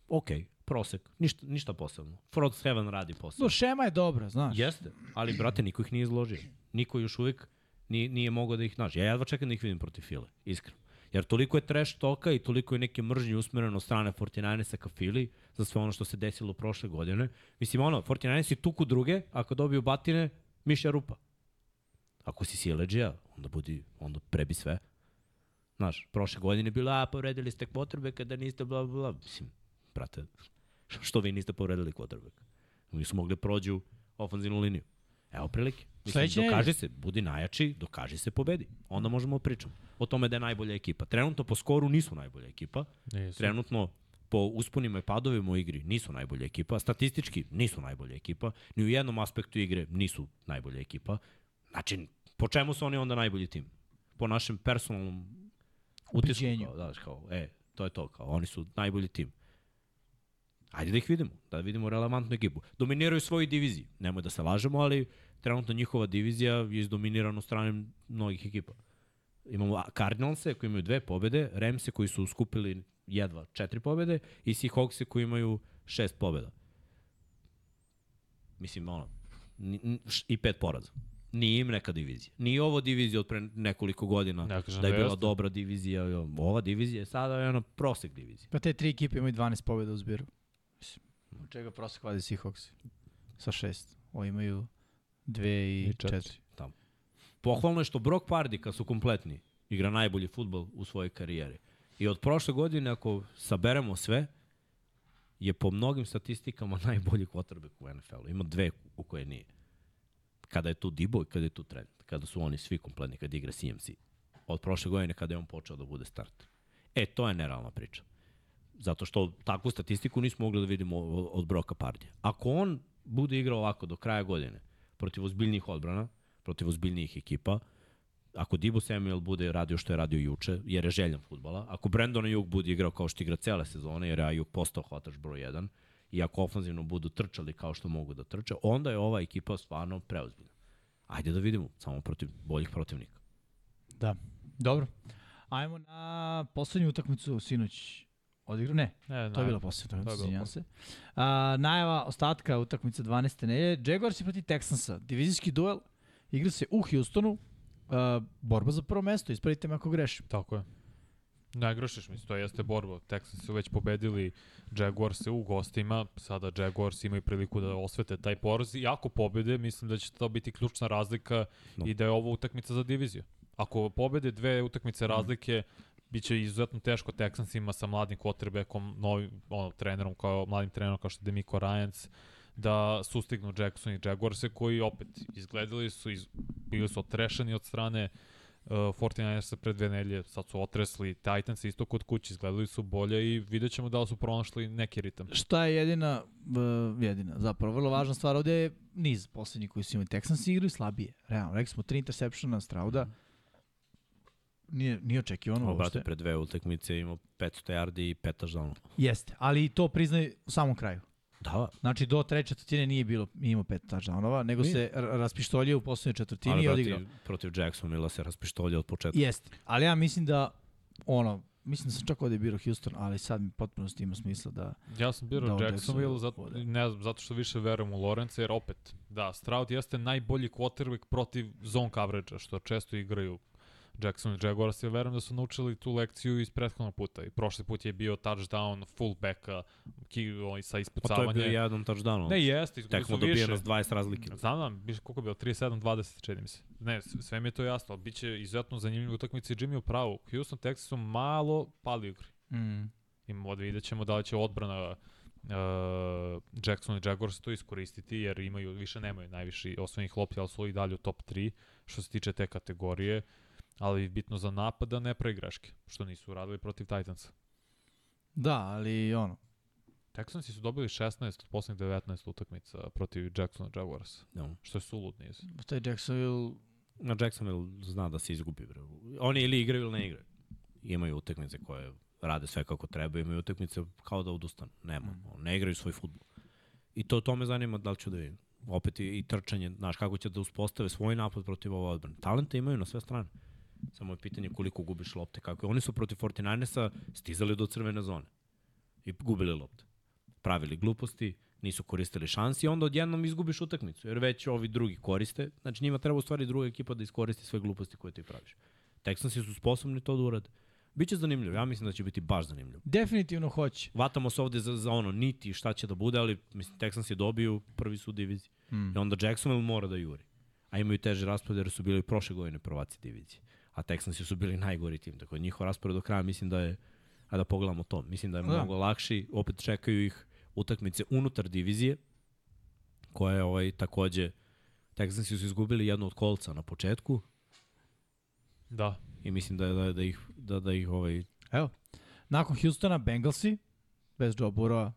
ok, prosek, ništa, ništa posebno. Front Seven radi posebno. No, šema je dobra, znaš. Jeste, ali brate, niko ih nije izložio. Niko još uvijek nije, nije mogao da ih nađe. Ja jedva čekam da ih vidim protiv File, iskreno. Jer toliko je trash toka i toliko je neke mržnje usmereno od strane 49ersa ka Fili za sve ono što se desilo prošle godine. Mislim, ono, 49ersi tuku druge, ako dobiju batine, mišja rupa. Ako si sileđija, onda budi, onda prebi sve. Znaš, prošle godine je bilo, a, povredili ste kvotrbe kada niste bla, bla, bla. Mislim, brate, što vi niste povredili kvotrbe? Nisu mogli da prođu ofanzivnu liniju. Evo prilike. Mislim, Sledeće dokaži se, budi najjači, dokaži se, pobedi. Onda možemo da pričamo o tome da je najbolja ekipa. Trenutno po skoru nisu najbolja ekipa. Nisu. Trenutno po usponima i padovima u igri nisu najbolja ekipa. Statistički nisu najbolja ekipa. Ni u jednom aspektu igre nisu najbolja ekipa. Znači, po čemu su oni onda najbolji tim? Po našem personalnom utisku. Ubeđenju. Kao, da, kao, e, to je to, kao, oni su najbolji tim. Ajde da ih vidimo, da vidimo relevantnu ekipu. Dominiraju svoju diviziji, nemoj da se lažemo, ali trenutno njihova divizija je izdominirana od strane mnogih ekipa. Imamo Cardinalse koji imaju dve pobede, Ramse koji su skupili jedva četiri pobede i Seahawkse koji imaju šest pobeda. Mislim, ono, i pet poraza. Nije im neka divizija. Nije ovo divizija od pre nekoliko godina Ne kažem da je da bila jeste. dobra divizija. Ova divizija je sada je ono prosek divizije. Pa te tri ekipe imaju 12 pobjeda u zbiru. Čega prosek vadi Seahawks? Sa šest. Ovo imaju dve i, I četiri. četiri. Pohvalno je što Brock Pardy, kad su kompletni, igra najbolji futbol u svojoj karijeri. I od prošle godine, ako saberemo sve, je po mnogim statistikama najbolji quarterback u NFL-u. Ima dve u koje nije. Kada je tu Dibo i kada je tu Trent. Kada su oni svi kompletni, kada igra CMC. Od prošle godine kada je on počeo da bude start. E, to je nerealna priča. Zato što takvu statistiku nismo mogli da vidimo od, Broka Pardija. Ako on bude igrao ovako do kraja godine, protiv ozbiljnijih odbrana, protiv ozbiljnijih ekipa, ako Dibo Samuel bude radio što je radio juče, jer je željan futbala, ako Brandon Ayuk bude igrao kao što igra cele sezone, jer je Ayuk postao hvatač broj 1, i ako ofanzivno budu trčali kao što mogu da trče, onda je ova ekipa stvarno preozbiljna. Ajde da vidimo, samo protiv boljih protivnika. Da. Dobro. Ajmo na poslednju utakmicu sinoć. Odigrao? Ne, Ne, to je ne. bila poslednja To je se. A, najava ostatka utakmice 12. nedelje. Jaguars je protiv Texansa. Divizijski duel. Igra se u Houstonu. A, borba za prvo mesto. Ispravite me ako grešim. Tako je. Ne grešiš, mislim, to jeste borba. Texans su već pobedili Jaguarse u gostima, sada Jaguars imaju priliku da osvete taj poraz i ako pobede, mislim da će to biti ključna razlika No. i da je ovo utakmica za diviziju. Ako pobede dve utakmice razlike, bit će izuzetno teško Texansima sa mladim quarterbackom, novim ono, trenerom, kao, mladim trenerom kao što je Demico Ryans, da sustignu Jackson i Jaguarse koji opet izgledali su, iz, bili su otrešeni od strane uh, 49ersa pre dve nelje, sad su otresli Titans isto kod kuće, izgledali su bolje i vidjet ćemo da li su pronašli neki ritam. Šta je jedina, uh, jedina, zapravo vrlo važna stvar ovde je niz poslednji koji su imali. Texans igraju slabije. Realno, rekli smo tri interseptiona Strauda. Nije, nije očekivano uopšte. pre dve utakmice imao 500 yardi i peta žalno. Jeste, ali i to priznaj u samom kraju. Da, Znači, do treće četvrtine nije bilo, nije imao pet touchdownova, nego Nije. se raspištolje u poslednjoj četvrtini ali i odigrao. protiv Jacksonville se raspištolja od početka. Jeste, ali ja mislim da, ono, mislim da sam čak ovde birao Houston, ali sad mi potpuno ima smisla da... Ja sam birao Da, Jacksonville zato, ne znam, zato što više verujem u Lorenza, jer opet, da, Stroud jeste najbolji quarterback protiv zone coverage što često igraju Jackson i Jaguars, ja verujem da su naučili tu lekciju iz prethodnog puta. I prošli put je bio touchdown fullbacka ki, ovaj, sa Pa to je ispucavanjem. bio jedan touchdown. Ne, jeste, izgubili Tek smo su više. dobijeno s 20 razlike. Znam, znam, biš, koliko je bilo, 37-20, čini mi se. Ne, sve mi je to jasno, ali bit će izuzetno zanimljivo utakmice i Jimmy u pravu. Houston Texas su malo pali u igri. Mm. I od vidjet ćemo da li će odbrana uh, Jackson i Jaguars to iskoristiti, jer imaju, više nemaju najviši osvojenih lopti, ali su i dalje u top 3 što se tiče te kategorije, ali bitno za napad da ne pravi greške, što nisu uradili protiv Titansa. Da, ali ono, Texansi su dobili 16 od poslednjih 19 utakmica protiv Jackson i Jaguars, No. što je sulud niz. taj Jacksonville Na Jacksonville zna da se izgubi. Bre. Oni ili igraju ili ne igraju. Imaju utakmice koje rade sve kako treba, imaju utakmice kao da odustanu. Nema. Mm. Ne igraju svoj futbol. I to, to me zanima da li ću da vidim. Opet i, i trčanje, znaš, kako će da uspostave svoj napad protiv ove odbrane. Talente imaju na sve strane. Samo je pitanje koliko gubiš lopte. Kako. Oni su protiv 49ersa stizali do crvene zone. I gubili lopte. Pravili gluposti, nisu koristili šansi i onda odjednom izgubiš utakmicu. Jer već ovi drugi koriste. Znači njima treba u stvari druga ekipa da iskoristi sve gluposti koje ti praviš. Texansi su sposobni to da urade. Biće zanimljivo. Ja mislim da će biti baš zanimljivo. definitivno hoće. Vatamo se ovde za, za ono niti šta će da bude, ali mislim Texans je dobiju, prvi su u diviziji. Mm. I onda Jacksonville mora da juri. A imaju teže raspored jer su bili prošle godine prvaci divizije. A Texansi su bili najgori tim. Tako da njihov raspored do kraja mislim da je, a da pogledamo to, mislim da je Da. mnogo lakši. Opet čekaju ih utakmice unutar divizije, koja je ovaj, takođe, Texansi su izgubili jednu od kolca na početku Da, i mislim da, da, da ih, da, da ih ovaj, Evo, nakon Houstona, Bengalsi, bez Joe Burrowa,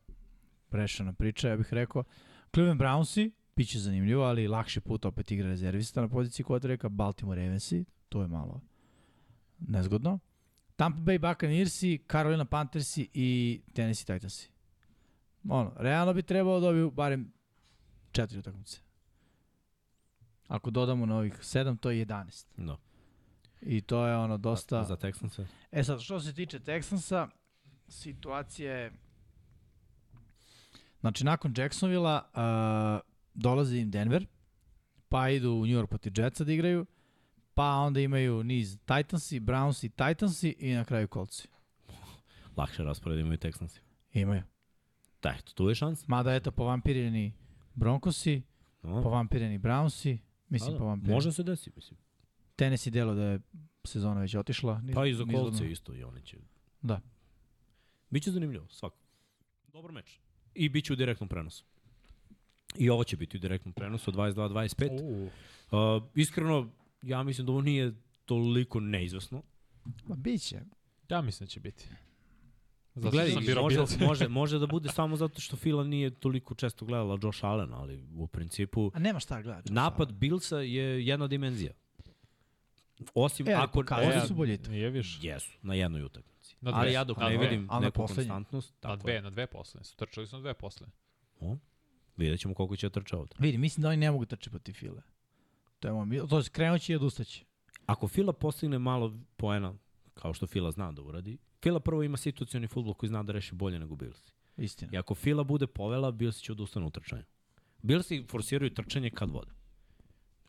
prešana priča, ja bih rekao. Cleveland Brownsi, bit će zanimljivo, ali lakši put opet igra rezervista na poziciji quarterbacka, Baltimore Ravensi, to je malo nezgodno. Tampa Bay Buccaneersi, Carolina Panthersi i Tennessee Titansi. Ono, realno bi trebalo da dobiju barem četiri utakmice. Ako dodamo na ovih sedam, to je 11. no, I to je ono dosta... za Texanse. E sad, što se tiče Texansa, situacija je... Znači, nakon Jacksonville-a uh, dolazi im Denver, pa idu u New York protiv Jetsa da igraju, pa onda imaju niz Titansi, Brownsi, Titansi i na kraju Coltsi. Lakše raspored imaju Texansi. Imaju. Da, eto, tu je šans. Mada, eto, povampireni Broncosi, No. povampireni Brownsi, mislim Da, povampireni. Može se desiti, mislim. Tennessee delo da je sezona već otišla. Niz, Pa i za kolce isto i oni će. Da. Biće zanimljivo, svako. Dobar meč. I bit će u direktnom prenosu. I ovo će biti u direktnom prenosu, 22-25. U, Uh, iskreno, ja mislim da ovo nije toliko neizvesno. Ma, biće. ja mislim da će biti. Zato Gledaj, sam birao može, može, može da bude samo zato što Fila nije toliko često gledala Josh Allen, ali u principu A nema šta gledati. napad Billsa je jedna dimenzija. Osim E, ali ako... pokazali osim- su boljitak. Nije više. Jesu, na jednoj utakmici. Na Ali dve. ja dok Na ne dve. vidim na neku poslednje? konstantnost, Na tako dve, je. na dve poslednje. Su trčali su na dve poslednje. O, vidjet ćemo koliko će trča ovde. Vidi, mislim da oni ne mogu trči protiv File. To je moj, to je krenući i odustaći. Ako Fila postigne malo poena, kao što Fila zna da uradi, Fila prvo ima situacioni futbol koji zna da reši bolje nego Bills. Istina. I ako Fila bude povela, Bills će odustane u trčanju. Billsi forsiraju trčanje kad vode.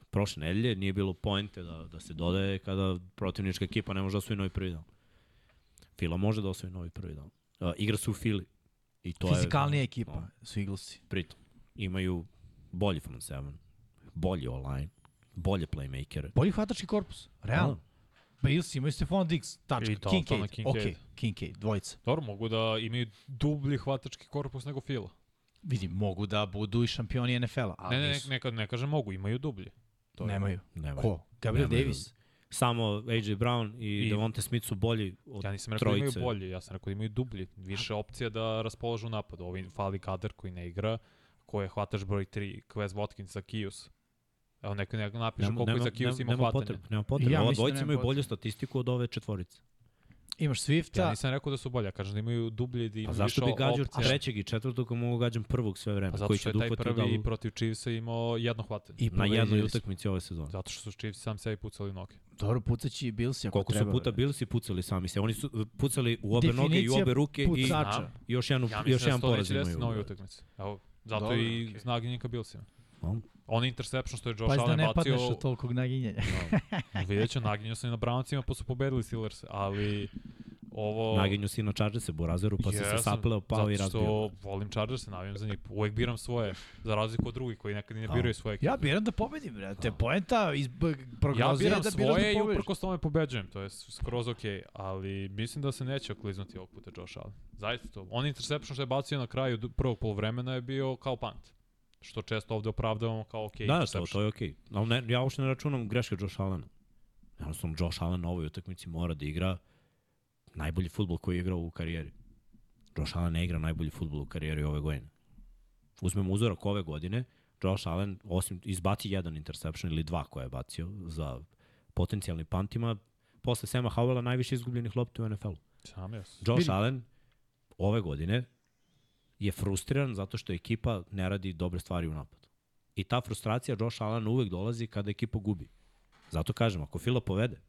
Prošle nedelje nije bilo poente da, da se dodaje kada protivnička ekipa ne može da osvoji novi prvi down. Fila može da osvoji novi prvi dan. Uh, igra se u Fili. I to Fizikalnija je, ekipa no, su Eaglesi. pritom. Imaju bolji front seven, bolji online, bolje playmakere. Bolji hvatački korpus, realno. Da. Bills imaju Stefan Diggs, tačka. Daltona Kincaid, Kincaid. ok, Kincaid, dvojica. Dobro, mogu da imaju dublji hvatački korpus nego Fila. Vidi, mogu da budu i šampioni NFL-a, ali Ne, ne, ne, ne, ne kažem mogu, imaju dublji. To je- Nemaju. Nemaju. Ko? Gabriel Nemaju. Davis? Samo AJ Brown i, I- Devonte Smith su bolji od Ja nisam rekao da trojice. imaju bolji, ja sam rekao da imaju dublji. Više opcija da raspolažu napadu. Ovi fali kader koji ne igra, ko je hvataš broj 3, Quez Watkins za. Evo neko, neko napiše Nema, koliko nema, za Kius nema, ima nema hvatanja. potrebe, nema potrebe. Ja Ova mislim da dvojica nema imaju bolju statistiku od ove četvorice. Imaš Swifta, Ja nisam rekao da su bolji, ja kažem da imaju dublji i da Pa imaju zašto bi gađao trećeg i četvrtog ako mogu gađam prvog sve vreme? Pa zato koji što će je taj dupati prvi da protiv Chiefsa imao jedno hvatanje. i na jednoj utakmici ove sezone. Zato što su Chiefs sam sebi pucali noge. Dobro, pucaći i Bills ako Koliko treba. su puta bre. bili si pucali sami se. Oni su uh, pucali u obe noge i u Definicija obe ruke i pucača. Znam. još, jednu, Ja još mislim da jedan se to poraz neće desiti imaju. na ovoj utakmici. Evo, zato Dobro, i okej. znaginjika Billsima. No. On interception što je Josh Pa da Allen ne bacio, padneš od tolikog naginjanja. vidjet ću, naginjao sam i na Browncima pa su pobedili Steelers, ali ovo... Naginju si na Chargerse, Borazeru, pa si se sapleo, pao i razbio. Zato što volim Chargers, navijam za njih. Uvek biram svoje, za razliku od drugih koji nekad i ne A. biraju svoje ekipe. ja biram da pobedim, bre. Te poenta iz b- Ja je biram da svoje da i uprkos tome pobeđujem, to je skroz okej, ali mislim da se neće okliznuti ovog puta Josh Allen. Zaista to. On interception što je bacio na kraju prvog polovremena je bio kao punt. Što često ovde opravdavamo kao okej Da, to, interception. to je okej. Okay. Ne, ja uopšte ne računam greške Josh Allena. Jednostavno, Josh Allen na ovoj utakmici mora da igra najbolji futbol koji je igrao u karijeri. Josh Allen ne igra najbolji futbol u karijeri ove godine. Uzmemo uzorak ove godine, Josh Allen, osim izbaci jedan interception ili dva koje je bacio za potencijalni pantima, posle Sema Howella najviše izgubljenih lopti u NFL-u. Josh. Allen ove godine je frustriran zato što ekipa ne radi dobre stvari u napadu. I ta frustracija Josh Allen uvek dolazi kada ekipa gubi. Zato kažem, ako Fila povede,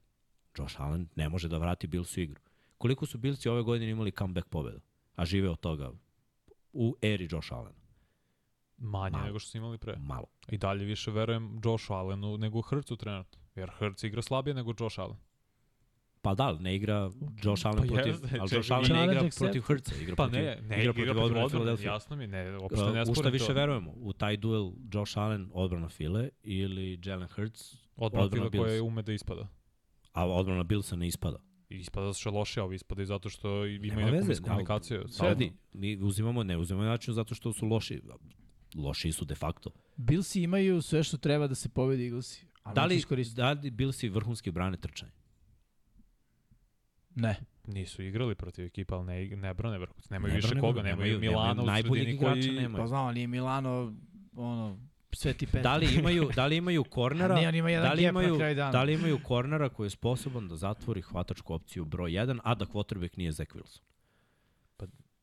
Josh Allen ne može da vrati Bills u igru. Koliko su Billsi ove godine imali comeback pobeda, a žive od toga u eri Josh Allen? Manje Malo. nego što su imali pre. Malo. I dalje više verujem Josh Allenu nego Hrcu trenutno. Jer Hrc igra slabije nego Josh Allen. Pa da, ali ne igra Josh Allen Pa protiv, jeste, ali Josh Allen ne igra protiv Hrca, igra Pa protiv, ne, ne igra protiv odbrane, Philadelphia. jasno mi, ne, uopšte ne u šta više to. verujemo? U taj duel Josh Allen, odbrana File ili Jalen Hurts, Odbrana odbrana Fila koja ume da ispada. a odbrana Billsa ne ispada. I ispada što je loše, a ovi ispadaju zato što imaju neku miskomunikaciju. ali- stalno. Sedi, mi uzimamo, ne uzimamo način zato što su loši. Loši su de facto. Billsi imaju sve što treba da se pobedi Eaglesi. Ali Da li, da li Billsi vrhunski brane trčanje? Ne. Nisu igrali protiv ekipa, ali ne, ne brane vrhunac. Nemaju Ne više brane koga, nemaju, nemaju- Milana nemaju u sredini igrača koji... nemaju. Pa znam, ali nije Milano, ono, Sveti Petar. Da li imaju, da li imaju kornera? Ne, on ima jedan da li imaju. Da li imaju kornera koji je sposoban da zatvori hvatačku opciju broj 1, a da quarterback nije Zach Wilson?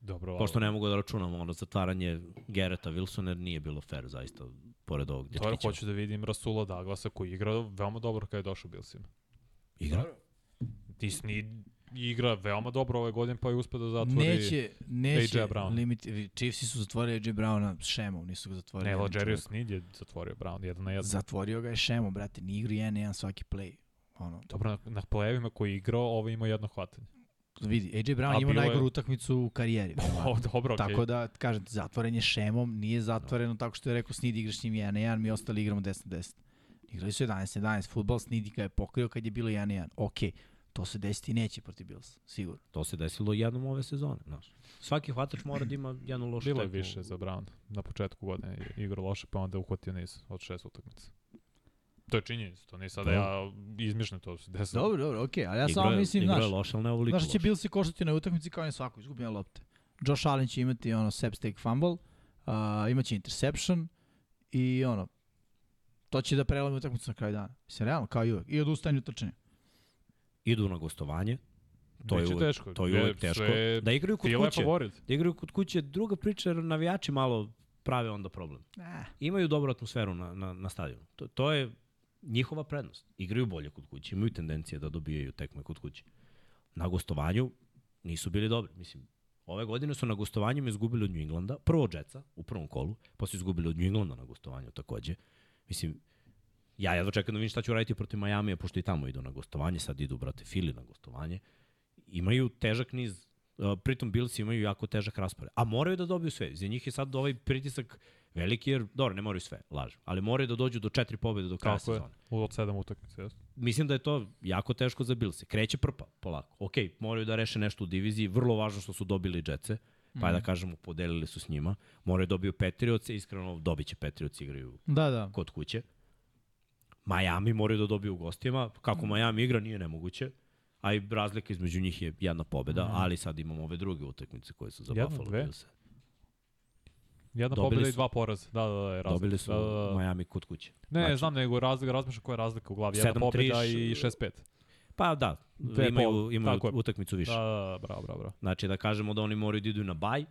Dobro, Pošto ne mogu da računamo ono zatvaranje Gereta Wilsona jer nije bilo fair zaista pored ovog To je, dečkića. hoću da vidim Rasula Douglasa koji igra veoma dobro kada je došao Billsima. Igra? Disney igra veoma dobro ove godine pa je uspio da zatvori... Neće, neće AJ Brown. limit, Chiefsi su zatvorili AJ Browna šemom, nisu ga zatvorili. Logerius čovekom. Sneed je zatvorio Brown, jedan na jedan. Zatvorio ga je šemom, brate, ni igru jedan, jedan svaki play. Ono, Dobro, na, na play-evima koji je igrao, ovo ima jedno hvatanje. vidi, AJ Brown A ima bilo je- najgoru utakmicu u karijeri. O, dobro, okej. Tako da, kažem, zatvoren je šemom, nije zatvoreno tako što je rekao Snid igraš s njim 1 na 1, mi ostali igramo 10 na 10. Igrali su 11 na 11, futbol, Snid ga je pokrio kad je bilo 1 na 1. To se desiti neće protiv Bills, sigurno. To se desilo jednom ove sezone. Znaš. Svaki hvatač mora da ima jednu lošu Bilo je tekmu. više za Brown. Na početku godine je igrao loše, pa onda je uhvatio niz od šest utakmica. To je činjenica, to nije sada To- ja izmišljam to se desilo. Dobro, dobro, okej, ali ja samo mislim, znaš, je loše, ali ne ovoliko Znaš da će. Bills se koštati na utakmici kao i svako, izgubljena lopte. Josh Allen će imati ono sep stake fumble, uh, imaće interception i ono, to će da prelomi utakmicu na kraju dana. Mislim, realno, kao i uvek. I odustajanje u trčanju. Idu na gostovanje, to je Biće uvek, teško. to je Je, uvek teško. sve- Da igraju kod je kuće. Da igraju kod kuće, druga priča jer navijači malo prave onda problem. Eh. Imaju dobru atmosferu na, na, na stadionu. To, to je njihova prednost. Igraju bolje kod kuće, imaju tendencije da dobijaju tekme kod kuće. Na gostovanju nisu bili dobri. Mislim, ove godine su na gostovanju izgubili od New Englanda, prvo od Jetsa u prvom kolu, pa su izgubili od New Englanda na gostovanju takođe. Mislim, ja jedva čekam da vidim šta ću raditi protiv Majamija, pošto i tamo idu na gostovanje, sad idu, brate, Fili na gostovanje. imaju težak niz, pritom Bills imaju jako težak raspored. A moraju da dobiju sve. Za njih je sad ovaj pritisak veliki jer, dobro, ne moraju sve, lažem, ali moraju da dođu do četiri pobjede do kraja Tako je. sezone. U od sedam utakmica, jesno. Mislim da je to jako teško za Bills. Kreće prpa, polako. Ok, moraju da reše nešto u diviziji, vrlo važno što su dobili Jetce, pa je da kažemo, podelili su s njima. Moraju da dobiju Patriots, iskreno dobit će Patriots, igraju Da, da. kod kuće. Miami moraju da dobiju u gostima. Kako Miami igra nije nemoguće. A i razlika između njih je jedna pobeda, ali sad imamo ove druge utakmice koje su za Jedna, Buffalo dve? Bills. Jedna Dobili pobjeda i su- dva poraza. Da, da, da, je razlika. Dobili su Da, da, da. Miami kod kuće. Ne, ne, Znači- znam, nego razlika, razmišljam koja je razlika u glavi. Jedna 7-3 pobjeda š- i 6-5. Pa da, Dve imaju, pol- imaju tako utakmicu više. Da, da, da, bravo, bravo, bravo. Znači da kažemo da oni moraju da idu na baj,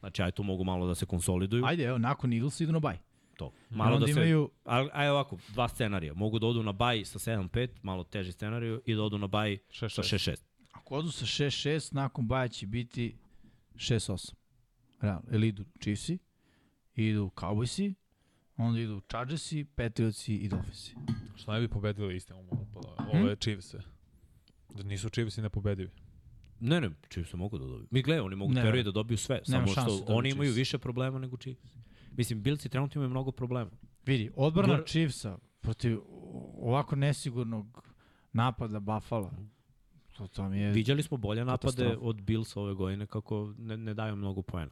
znači aj tu mogu malo da se konsoliduju. Ajde, evo, nakon Eagles idu na baj. To. Malo da se... imaju, A, aj ovako, dva scenarija. Mogu da odu na baj sa 7-5, malo teži scenariju, i da odu na baj sa 6-6. 6-6. ako odu sa 6-6, nakon baja će biti 6-8. Realno, ili idu Chiefsi, idu Cowboysi, onda idu Chargersi, Patriotsi i Dolphinsi. Ne bi pobedili istina, mogu pa da. Hm? Ovo je Chiefs. Da nisu Chiefs i nepobedivi. Ne, ne, Chiefs mogu da dobiju. Mi gledaj, oni mogu teorije da dobiju sve, Nema samo što da oni imaju Chiefs. više problema nego Chiefs. Mislim, Billsi trenutno imaju mnogo problema. Vidi, odbrana Gor- Chiefsa protiv ovako nesigurnog napada Buffalo, to, to mi je... Viđali smo bolje napade Katastrofa. od Bills ove godine kako ne, ne daju mnogo poena.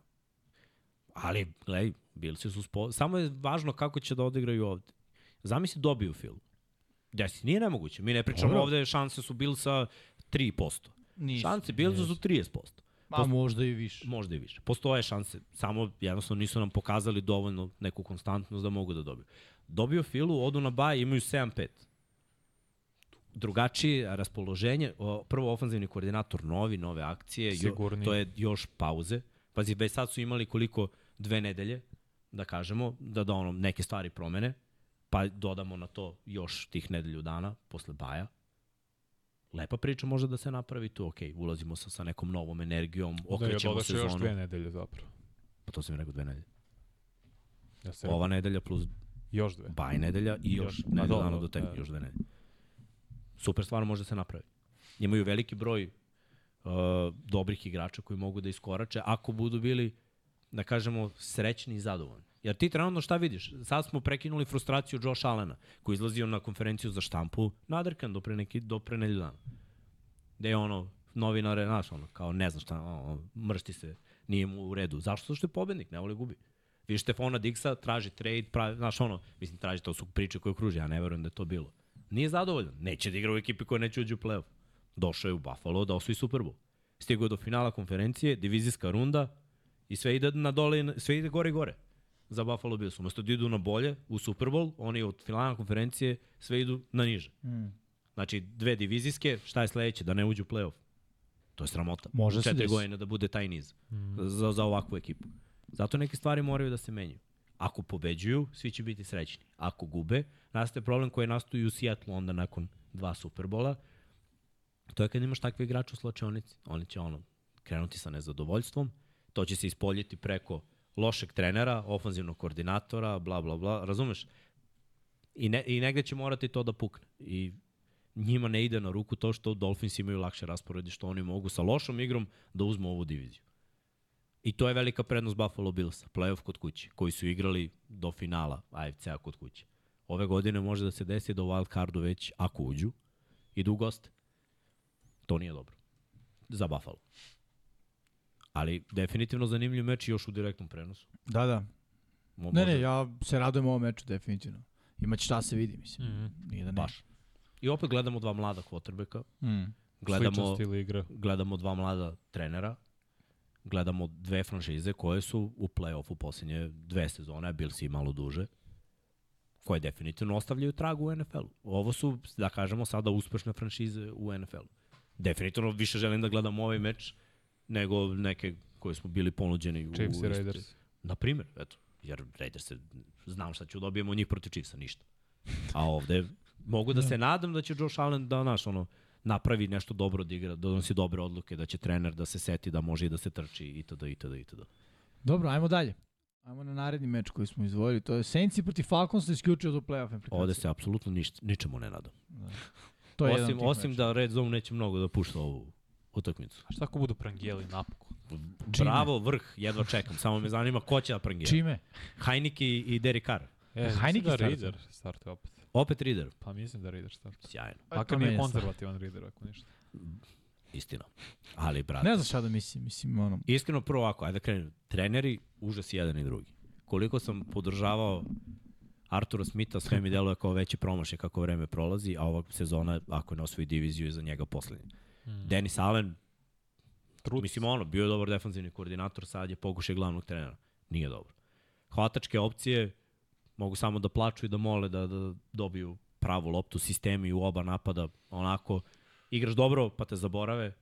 Ali, gledaj, Billsi su spo... Samo je važno kako će da odigraju ovde. Zamisli dobiju film. Desi, nije nemoguće. Mi ne pričamo Dobro. ovde, šanse su Billsa 3%. Nisu, Šanse Billsa nisu. su 30%. Ma možda i više. Možda i više. Postoje šanse, samo jednostavno nisu nam pokazali dovoljno neku konstantnost da mogu da dobiju. Dobio Filu, odu na baj, imaju 7-5. Drugačije raspoloženje, prvo ofanzivni koordinator novi, nove akcije, jo, Sigurniji. to je još pauze. Pazi, već sad su imali koliko dve nedelje, da kažemo, da da ono, neke stvari promene, pa dodamo na to još tih nedelju dana posle baja. Lepa priča može da se napravi tu, ok, ulazimo sa, sa nekom novom energijom, Da, okrećemo još sezonu. dve nedelje zapravo. Pa to sam mi rekao dve nedelje. Ja se Ova nedelja plus Još dve. baj nedelja i još Još- nedelja da, dana da, do tek, da. još dve nedelje. Super stvar može da se napravi. Imaju veliki broj uh, dobrih igrača koji mogu da iskorače ako budu bili, da kažemo, srećni i zadovoljni. Jer ti trenutno šta vidiš? Sad smo prekinuli frustraciju Josh Allena, koji izlazio na konferenciju za štampu nadrkan do pre, neki, do pre nedelju dana. Gde je ono, novinare, znaš, ono, kao ne znam šta, ono, mršti se, nije mu u redu. Zašto? Zašto je pobednik, ne voli gubi. Vidiš Stefona Dixa, traži trade, pravi, znaš ono, mislim, traži, to su priče koje kruže, ja ne verujem da je to bilo. Nije zadovoljan, neće da igra u ekipi koja neće uđe u play-off. Došao je u Buffalo da osvoji Super Bowl. Stigao do finala konferencije, divizijska runda i sve ide na dole, sve ide gore i gore za Buffalo Bills. Umesto da idu na bolje u Super Bowl, oni od finala konferencije sve idu na niže. Mm. Znači, dve divizijske, šta je sledeće? Da ne uđu u play-off. To je sramota. Može U se četiri desi. godine da bude taj niz mm. za, za ovakvu ekipu. Zato neke stvari moraju da se menjaju. Ako pobeđuju, svi će biti srećni. Ako gube, nastaje problem koji nastoji u Seattle onda nakon dva Superbola. To je kad imaš takve igrače u slačionici. Oni će ono, krenuti sa nezadovoljstvom, to će se ispoljiti preko lošeg trenera, ofanzivnog koordinatora, bla, bla, bla, razumeš? I, ne, I negde će morati to da pukne. I njima ne ide na ruku to što Dolphins imaju lakše rasporedi, što oni mogu sa lošom igrom da uzmu ovu diviziju. I to je velika prednost Buffalo Billsa, playoff kod kuće, koji su igrali do finala AFC-a kod kuće. Ove godine može da se desi da wild cardu već, ako uđu, idu u goste. To nije dobro. Za Buffalo. Ali definitivno zanimljiv meč i još u direktnom prenosu. Da, da. Mo- Ne, može- ne, ja se radujem ovom meču, definitivno. Imać šta se vidi, mislim. Mhm. Nije da ne. Baš. I opet gledamo dva mlada kvotrbeka, Mm. gledamo, igre. gledamo dva mlada trenera, gledamo dve franšize koje su u play-offu posljednje dve sezone, a Bills i malo duže, koje definitivno ostavljaju trag u NFL-u. Ovo su, da kažemo, sada uspešne franšize u NFL-u. Definitivno više želim da gledam ovaj meč nego neke koje smo bili ponuđeni u Chiefs i Raiders. Na primjer, eto, jer Raiders znam šta ću dobijemo od njih protiv Chiefsa, ništa. A ovde mogu da se nadam da će Josh Allen da, naš, ono, napravi nešto dobro da igra, da donosi dobre odluke, da će trener da se seti da može i da se trči itd. itd. itd. Dobro, ajmo dalje. Ajmo na naredni meč koji smo izvojili. To je Saints protiv Falconsa isključio do play-off implikacije. Ovde se apsolutno ništa, ničemu ne nadam. to je osim osim da Red Zone neće mnogo da pušta ovu, utakmicu. A šta ako budu prangijeli napokon? Bravo, vrh, jedva čekam. Samo me zanima ko će da prangira. Čime? Hajnik i, i Derek Carr. E, Heineken da startuje. Reader startuje opet. Opet Reader. Pa mislim da Reader startuje. Sjajno, Makar nije je konzervativan Reader, ako ništa. istina. Ali, brate, Ne znam šta da mislim, mislim, ono, iskreno prvo ovako, ajde da krenem. Treneri, užas jedan i drugi. Koliko sam podržavao Artura Smitha, sve mi deluje kao veći promašaj kako vreme prolazi, a ova sezona, ako ne osvoji diviziju, je za njega poslednja. Mm. Denis Allen, Trud. mislim ono, bio je dobar defanzivni koordinator, sad je pokušaj glavnog trenera. Nije dobro. Hvatačke opcije mogu samo da plaču i da mole da, da dobiju pravu loptu, sistemi u oba napada, onako, igraš dobro pa te zaborave,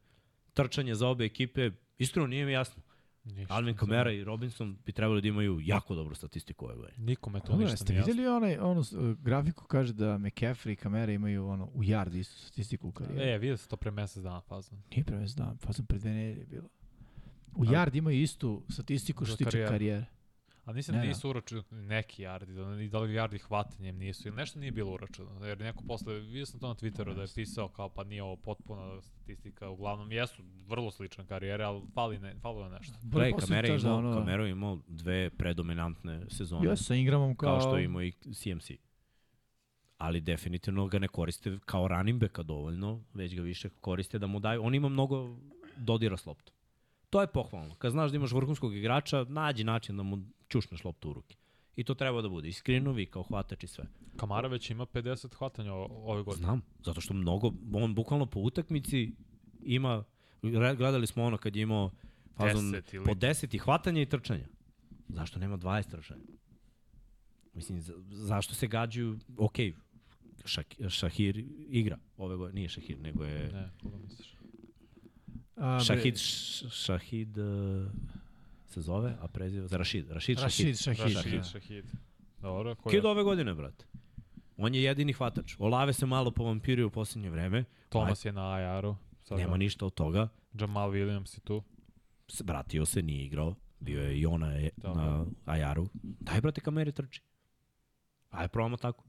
trčanje za obe ekipe, iskreno nije mi jasno. Ništa. Alvin Kamara i Robinson bi trebali da imaju jako dobru statistiku ove godine. Nikome to ništa jeste nije jasno. vidjeli onaj, ono, uh, grafiku kaže da McCaffrey i kamera imaju ono, u yard istu statistiku u karijeri. E, vidio se to pre mesec dana fazan. Nije pre mesec dana, fazom pred dve nedelje je bilo. U yard imaju istu statistiku što se tiče karijere. A mislim Ne, da ne. nisu uračunati neki jardi, da, i da li jardi hvatanjem nisu, ili nešto nije bilo uračunano, jer neko posle, vidio sam to na Twitteru da je pisao kao pa nije ovo potpuna statistika, uglavnom jesu vrlo slične karijere, ali fali, ne, falilo je nešto. Posle Kamara je da imao, ono- Kamara je imao dve predominantne sezone, Ja sa Ingramom kao... kao što je imao i CMC. Ali definitivno ga ne koriste kao running backa dovoljno, već ga više koriste da mu daju. On ima mnogo dodira s loptom. To je pohvalno. Kad znaš da imaš vrhunskog igrača, nađi način da mu čušneš loptu u ruke. I to treba da bude. I screenovi kao hvatač i sve. Kamara već ima 50 hvatanja ove godine. Znam, zato što mnogo, on bukvalno po utakmici ima, gledali smo ono kad je imao fazon 10 ili- po 10 i hvatanja i trčanja. Zašto nema 20 trčanja? Mislim, za, zašto se gađaju, ok, Šak, Šahir igra ove godine, nije Šahir, nego je Ne, koga misliš? A, Šahid, Š- Šahid uh, se zove, a preziva za Rašid. Rašid, Rašid, Šahid. Šahid. Šahid, da. Šahid. Dobro, ko je? Kid ove godine, brate. On je jedini hvatač. Olave se malo povampirio u posljednje vreme. Thomas je na IR-u. Sad Nema ništa od toga. Jamal Williams je tu. Vratio se, nije igrao. Bio je i ona je na Ajaru. Daj, brate, kamere trči. Ajde, probamo tako.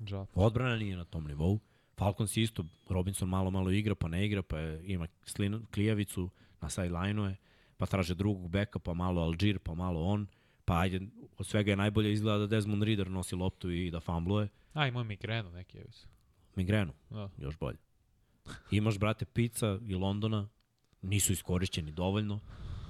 Ja. Odbrana nije na tom nivou. Falcons je isto, Robinson malo malo igra, pa ne igra, pa je, ima slinu, klijavicu, na sideline-u je, pa traže drugog beka, pa malo Alžir, pa malo on. Pa ajde, od svega je najbolje izgleda da Desmond Reader nosi loptu i da fambluje. A, imao migrenu neki, evo se. Migrenu, Da. još bolje. Imaš, brate, Pizza i Londona, nisu iskorišćeni dovoljno.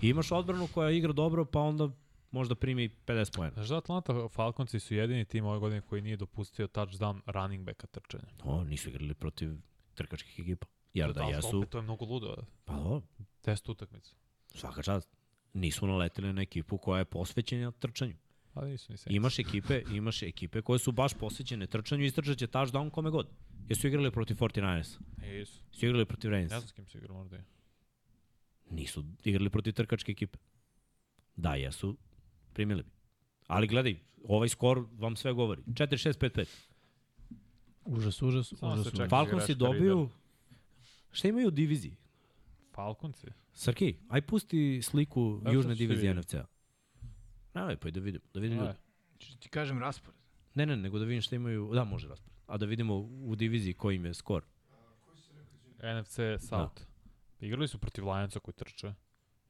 I imaš odbranu koja igra dobro, pa onda možda primi 50 pojena. Znaš da Atlanta Falconsi su jedini tim ove godine koji nije dopustio touchdown running backa trčanja. O, nisu igrali protiv trkačkih ekipa. Jer da Ali jesu, Opet to je mnogo ludo. pa o, 10 utakmica. Svaka čast. Nisu naleteli na ekipu koja je posvećena trčanju. Ali nisu ni. Imaš ekipe, imaš ekipe koje su baš posvećene trčanju i istrčat će touchdown kome god. Jesu igrali protiv 49ers? Nisu. Su igrali protiv Ne Ravens? znam s kim se igra možda je. Nisu igrali protiv trkačke ekipe. Da, jesu, primili bi. Ali gledaj, ovaj skor vam sve govori. 4-6-5-5. Užas, užas, Samo užas, čeka. Falconsi greška dobiju... Šta imaju u diviziji? Falconsi? Srki, aj pusti sliku Evo južne. NFC-a. Aj, pa i da vidim. Da vidim ljudi. Ti kažem raspored. Ne, ne, nego da vidim šta imaju... Da, može raspored. A da vidimo u diviziji koji im je skor. NFC South. Igrali su protiv Lionsa koji trče.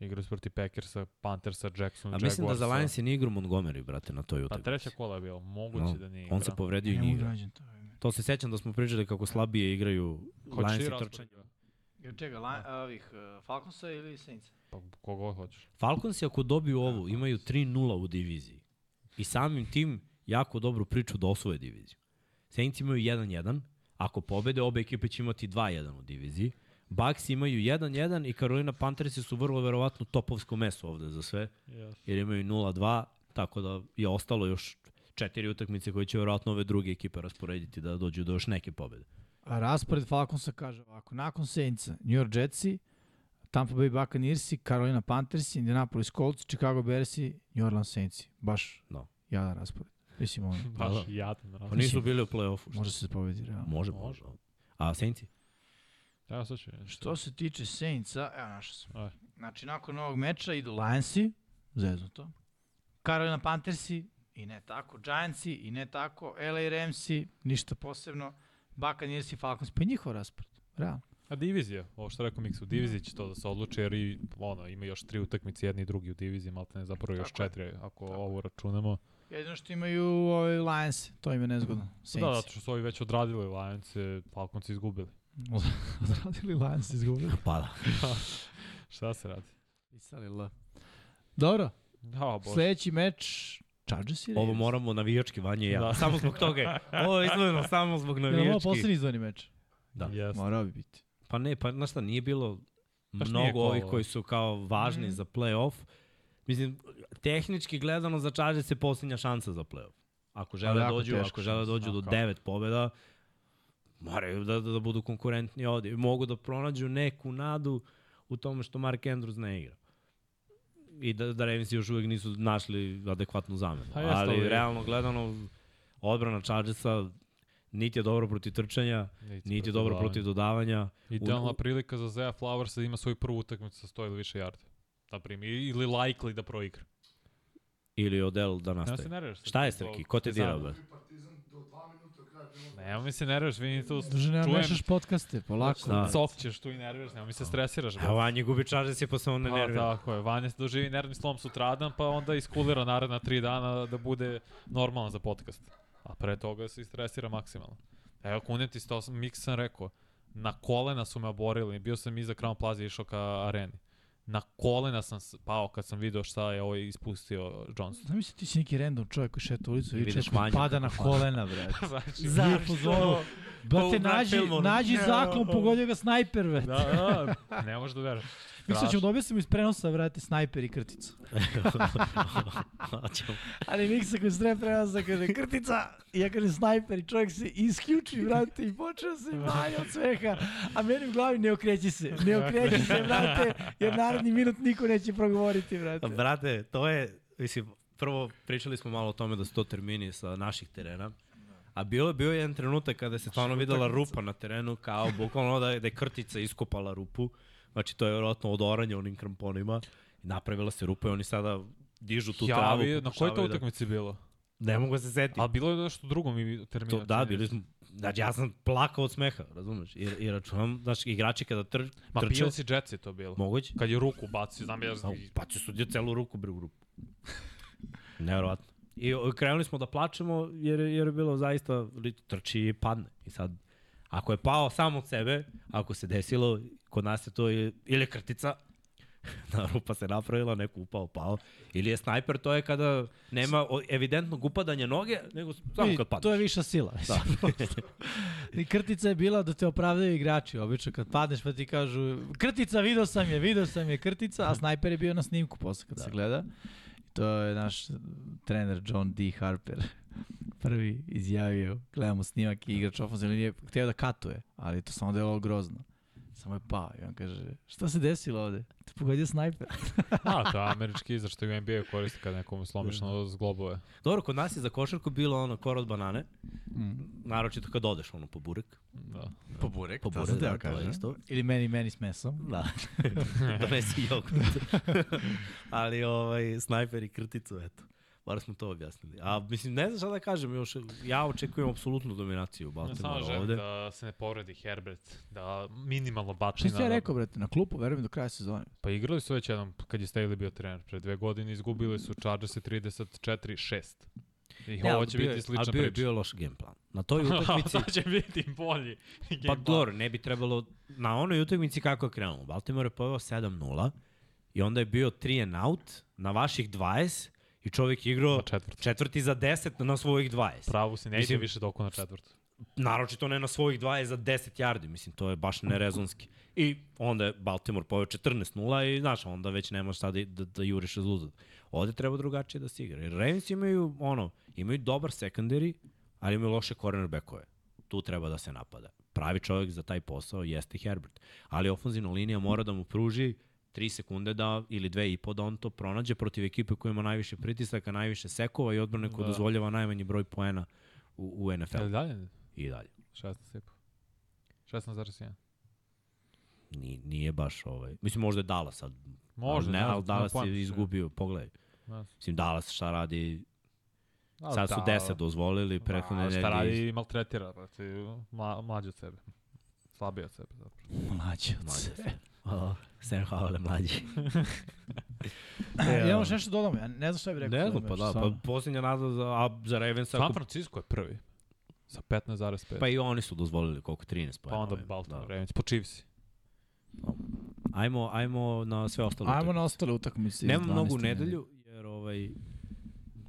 Igrali su protiv Packersa, Panthersa, Jackson, A Jaguarsa. mislim da za Lions je nije igrao Montgomery, brate, na toj Pa utakmici. treća kola je bilo. Moguće No, da nije On se povredio i nije igrao. to. To se sećam da smo pričali kako slabije igraju Lions i trčanje. Jer čega, la, ovih uh, Falconsa ili Saintsa? Pa kogo hoćeš. Falconsi ako dobiju ovu, imaju 3-0 u diviziji. I samim tim jako dobru priču da osvoje diviziju. Saints imaju 1-1, ako pobede, obe ekipe će imati 2-1 u diviziji. Bucks imaju 1-1 i Carolina Panthersi su vrlo verovatno topovsko meso ovde za sve, Yes. jer imaju 0-2, tako da je ostalo još četiri utakmice koje će verovatno ove druge ekipe rasporediti da dođu do još neke pobede. A raspored Falconsa kaže ovako, nakon Saintsa, New York Jetsi, Tampa Bay Buccaneersi, Carolina Panthersi, Indianapolis Colts, Chicago Bearsi, New Orleans Saintsi. Baš No. jadan raspored. Mislim, ono, Baš Da, da. jadan Pa razlog. nisu bili u play-offu. može se pobedi, realno. Može, može. A Saintsi? Ja sad ću. Što se tiče Saintsa, evo našao sam. Aj. Znači, nakon ovog meča idu Lionsi, zeznuto, Carolina Panthersi, i ne tako, Giantsi, i ne tako, LA Ramsi, ništa posebno, Buccaneersi, Falcons, pa i njihov raspored, realno. A divizija, ovo što rekao Miksu, divizija će to da se odluči, jer i, ono, ima još tri utakmice, jedni i drugi u diviziji, malo ne zapravo još Tako je. četiri, ako ovo računamo. Jedino što imaju ovaj Lions, to im je nezgodno. Da, Saints. zato što su ovi već odradili Lions, Falcons izgubili. Odradili Lions, izgubili. Pa da. Šta se radi? Pisali L. Dobro, Da, bože. sledeći meč Chargers i Ovo moramo navijački vanje i ja. Da. Samo zbog toga. je. Ovo je izdvojeno samo zbog Jel ovo navijački. poslednji izdvojeni meč? Da. Yes. Morao bi biti. Pa ne, pa znaš šta, nije bilo Baš nije mnogo ovih kolo. koji su kao važni Mhm. za play-off. Mislim, tehnički gledano za Chargers je posljednja šansa za play-off. Ako žele jako dođu, ako žele dođu do kako. devet pobjeda, moraju da, da, da budu konkurentni ovdje. Mogu da pronađu neku nadu u tome što Mark Andrews ne igra. I da, da Ravensi još uvijek nisu našli adekvatnu zamenu. Pa Ali ali- realno gledano, odbrana Chargersa niti je dobro protiv trčanja, niti je dobro dodavanja. protiv dodavanja. Idealna U- prilika za Zaya Flowers da ima svoju prvu utakmicu sa 100 ili više yardi. Na primjer, ili likely da proigra. Ili Odell da Nema se nastavi. nerviraš. Šta je Srki? Ko te dirao, bre? Nema mi se nerviraš, vidim tu nema čujem, mešaš podcaste, polako. Da. cokćeš tu i nerviraš, nema mi se stresiraš. bre. A Vanja gubi pa se on ne Pa, nervira. tako je, Vanja se doživi nervni slom sutradan, pa onda iskulira naredna tri dana da bude normalan za podcast. A pre toga se istresira maksimalno. Evo, kunem ti, to sam, Mix sam rekao, na kolena su me oborili, bio sam iza Crown Plaza išao ka areni. Na kolena sam pao kad sam video šta je ovaj ispustio Johnson. Znam se ti si neki random čovjek koji šeta ulicu i vidiš pada na kolena, brate. znači, Za fuzonu. Brate, nađi, nađi zaklon, pogodio ga snajper, brate. da, da, ne možeš da veruješ. Mislim da ćemo da objasnimo iz prenosa, brate, snajper i krtica. Ali Miksa koji se treba prenosa kaže krtica i ja kaže snajper i čovjek se isključi, brate, i počeo se manje od sveha. A meni u glavi ne okreći se, ne okreći se, brate, jer naredni minut niko neće progovoriti, brate. Brate, to je, mislim, prvo pričali smo malo o tome da su to termini sa naših terena. A bilo, bio je jedan trenutak kada se stvarno videla rupa na terenu, kao bukvalno da je, da je krtica iskopala rupu. Znači, to je vjerojatno od oranja onim kramponima. Napravila se rupa i oni sada dižu tu ja, travu. vi, na kojoj to da- utakmici bilo? Ne mogu da se setiti. A bilo je nešto drugo mi termina. To, da, bili smo, znači ja sam plakao od smeha, razumeš? I, i računam, znači igrači kada tr, Ma trče, Bills i Jets je to bilo. moguće, Kad je ruku bacio, znam ja... Pa, pa će sudio celu ruku bre u rupu. Nevjerovatno. I krenuli smo da plačemo jer, jer je bilo zaista trči i padne. I sad, ako je pao sam od sebe, ako se desilo, kod nas je to ili krtica, da rupa se napravila, neko upao, pao, ili je snajper, to je kada nema evidentnog upadanja noge, nego samo kad padneš. To je viša sila. Da. I krtica je bila da te opravdaju igrači. Obično kad padneš pa ti kažu krtica, video sam je, video sam je krtica, a snajper je bio na snimku posle kad da. se gleda. To je naš trener John D. Harper prvi izjavio, gledamo snimak i igrač ofenzivne linije, htio da katuje, ali to samo delovalo grozno. Samo je pao i on kaže, šta se desilo ovde? Te pogodio snajper. A, to je američki izraz što u NBA koristi kad nekomu slomiš na zglobove. Dobro, kod nas je za košarku bilo ono kor od banane, Mm. naročito kad odeš ono po burek. Da. Po burek, Po burek, da, kažem. isto. Ili meni, meni s mesom. Da. Donesi jogurt. Ali ovaj, snajper i krticu, eto. Bar smo to objasnili. A mislim, ne znam šta da kažem još. Ja očekujem apsolutnu dominaciju Ja Baltimora samo želim ovde. da se ne povredi Herbert, da minimalno bači Šta si na... ja rekao, brate, na klupu, verujem do kraja sezone. Pa igrali su već jednom, kad je Staley bio trener, pre dve godine izgubili su Chargers 34-6. I Ne, ovo će biti slična ali bio, je- priča. bio je loš game plan. Na toj utakmici, Sad će biti bolji. pa game plan. dobro, ne bi trebalo, na onoj utakmici kako je krenulo. Baltimore je poveo 7-0 i onda je bio 3 and out na vaših 20 i čovjek je igrao četvrt. četvrti za 10 na svojih 20. Pravu si, ne ide više doko na četvrtu. naročito ne na svojih 20 za 10 yardi, mislim, to je baš nerezonski. I onda je Baltimore poveo 14-0 i, znaš, onda već nemaš šta da, da, da juriš razluzat. Ovde treba drugačije da se igra. Jer Ravens imaju, ono, imaju dobar secondary, ali imaju loše cornerbackove. Tu treba da se napada. Pravi čovjek za taj posao jeste Herbert. Ali ofenzivna linija mora da mu pruži 3 sekunde da, ili 2,5 da on to pronađe protiv ekipe koja ima najviše pritisaka, najviše sekova i odbrane koja Da. dozvoljava najmanji broj poena u, u NFL. Li dalje? I dalje. 16,5. 16,1. Nije, nije baš ovaj. Mislim, možda je Dallas sad. Može, ali ne, ne, ali pojma, je izgubio. Pogledaj. Da. Mislim, Dallas šta radi, Ali sad su da, 10 dozvolili, prethodne A, šta nedelje. radi i maltretira, brate, mla, mlađe od sebe. Slabije od sebe, zapravo. Mlađi od sve. O, Sam Howell mlađi. E, imamo još nešto dodamo, ja ne znam šta bih rekao. Ne znam, pa da, pa posljednja nada za, a za Ravens, San ako, Francisco je prvi. Sa 15,5. pa i oni su dozvolili koliko, 13 Pa pojena. onda ovaj, Baltimore, da. Ravens, po Chiefsi. Ajmo, ajmo na sve ostalo. Ajmo na ostale utakmice. 12. mnogu nedelju, jer ovaj,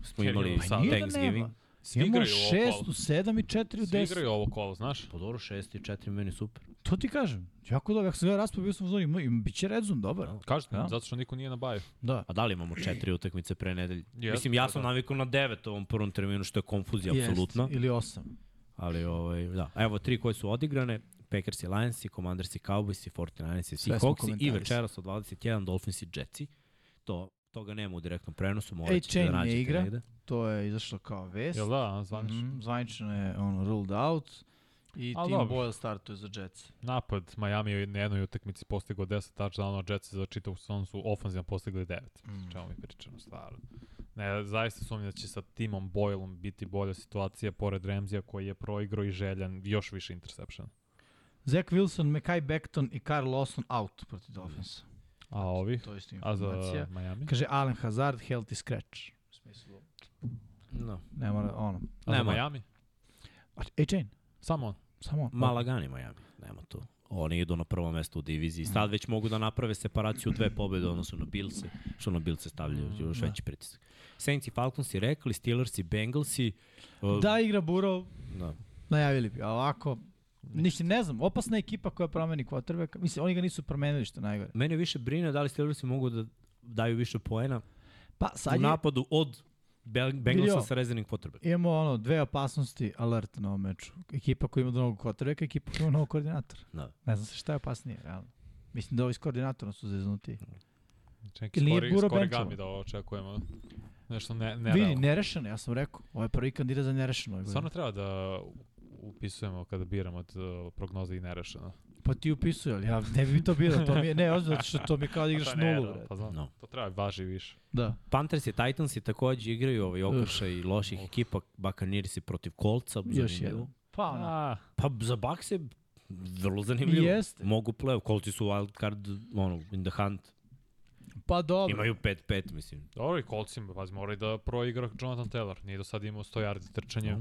smo imali. Nije da Thanksgiving. nema. Svi Imamo igraju ovo šest kolo. u sedam i četiri u Svi deset. igraju ovo kolo, znaš? Pa dobro, 6 i 4 meni super. To ti kažem. Jako dobro, ako sam gledao raspad, bio sam u zoni, ima- ima- bit će redzon, dobar. Da. Kažete, Da. zato što niko nije na baju. Da. A da li imamo četiri utakmice pre nedelje? Jeste, Mislim, ja pa sam da. navikao na devet ovom prvom terminu, što je konfuzija, Jest, apsolutno. Ili osam. Ali, ovaj, da. Evo, tri koje su odigrane. Packers i Lions i Commanders i Cowboys i 49ers i Seahawks i večeras od 21 Dolphins i Jetsi. To, toga nema u direktnom prenosu, morat ćete da nađete igra? negde. To je izašlo kao vest. Jel da, zvanično? Mhm, zvanično je ono ruled out. I Al Tim dobro. Boyle startuje za Jets. Napad Miami je na jednoj utakmici postigao 10 touchdownova, Jetsi za čitav sezon su ofanzivno postigli 9. Mm. Čemu mi pričamo, stvarno. Ne, zaista sumnjam da će sa timom Boylom biti bolja situacija pored Ramzija koji je proigrao i željan još više interception. Zach Wilson, Mekai Beckton i Carl Lawson out protiv Dolphinsa. A ovi? To je isto A za informacija. Miami? Kaže Allen Hazard, healthy scratch. U smislu, No. ne mora, ono. A za Nema. Miami? A, Ej, Chain, Samo on. samo on. Malagani Miami, nema tu. Oni idu na prvo mesto u diviziji. Sad već mogu da naprave separaciju dve pobede u odnosu na Bilse, što na Bilse stavljaju još da. veći pritisak. Saints i Falcons i rekli, Steelers i Bengalsi. uh, Da igra Burrow, da. najavili bi. A ovako, ništa, ne znam, opasna ekipa koja promeni quarterbacka. Mislim, oni ga nisu promenili, što najgore. Mene više brine da li Steelersi mogu da daju više poena Pa, u sad je, napadu od Bengalsa Vidio. sa rezervnih potrebe. imamo ono, dve opasnosti alert na ovom meču. Ekipa koja ima novog quarterbacka, ekipa koja ima novog koordinatora. Da. Ne znam se šta je opasnije, realno. Mislim da ovi s koordinatorom su zeznuti. Čekaj, skori, Buro skori gami da ovo očekujemo. Nešto ne, ne Vidi, nerešeno, ja sam rekao. Ovo je prvi kandidat za nerešeno. Stvarno treba da upisujemo kada biramo od uh, prognoze i nerešeno. Pa ti upisuju, ali ja ne bi to bilo. To mi je, ne, ozbiljno, zato što to mi je kao da igraš Pa ne, nulu. da, bre. Pa znam, No. to treba važi više. Da. Panthers i Titans i takođe igraju ovaj okršaj loših ekipa. Buccaneers protiv Coltsa. Još jedan. Pa. A, Pa za Bucks je vrlo zanimljivo. Jeste. Mogu play, Coltsi su wild card, ono, in the hunt. Pa dobro. Imaju 5-5, mislim. dobro i Coltsim, pazi, mora i da proigra Jonathan Taylor. Nije do sad imao 100 yardi trčanje.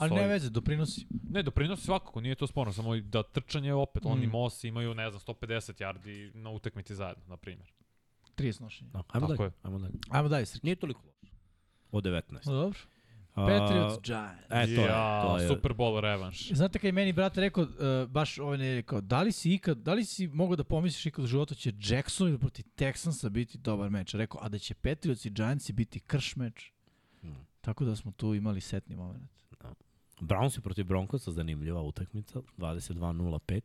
No. ali ne veze, doprinosi. Ne, doprinosi svakako, nije to sporno, samo i da trčanje opet, mm. on i Mm. Moss imaju, ne znam, 150 yardi na utakmici zajedno, na primjer. 30 nošenja. No, ajmo Tako dalje, je. ajmo dalje. Ajmo dalje, Srki. Nije toliko loše. Od 19. No, dobro. Patriots, Giants. E, to je, ja, to je. Super Bowl revanš. Znate kad je meni brat rekao, uh, baš ovaj ne rekao, da li si ikad, da li si mogao da pomisliš ikad u životu će Jackson ili protiv Texansa biti dobar meč? Rekao, a da će Patriots i Giantsi biti krš meč? Mm. Tako da smo tu imali setni moment. Browns protiv Broncosa, zanimljiva utakmica. 22-05.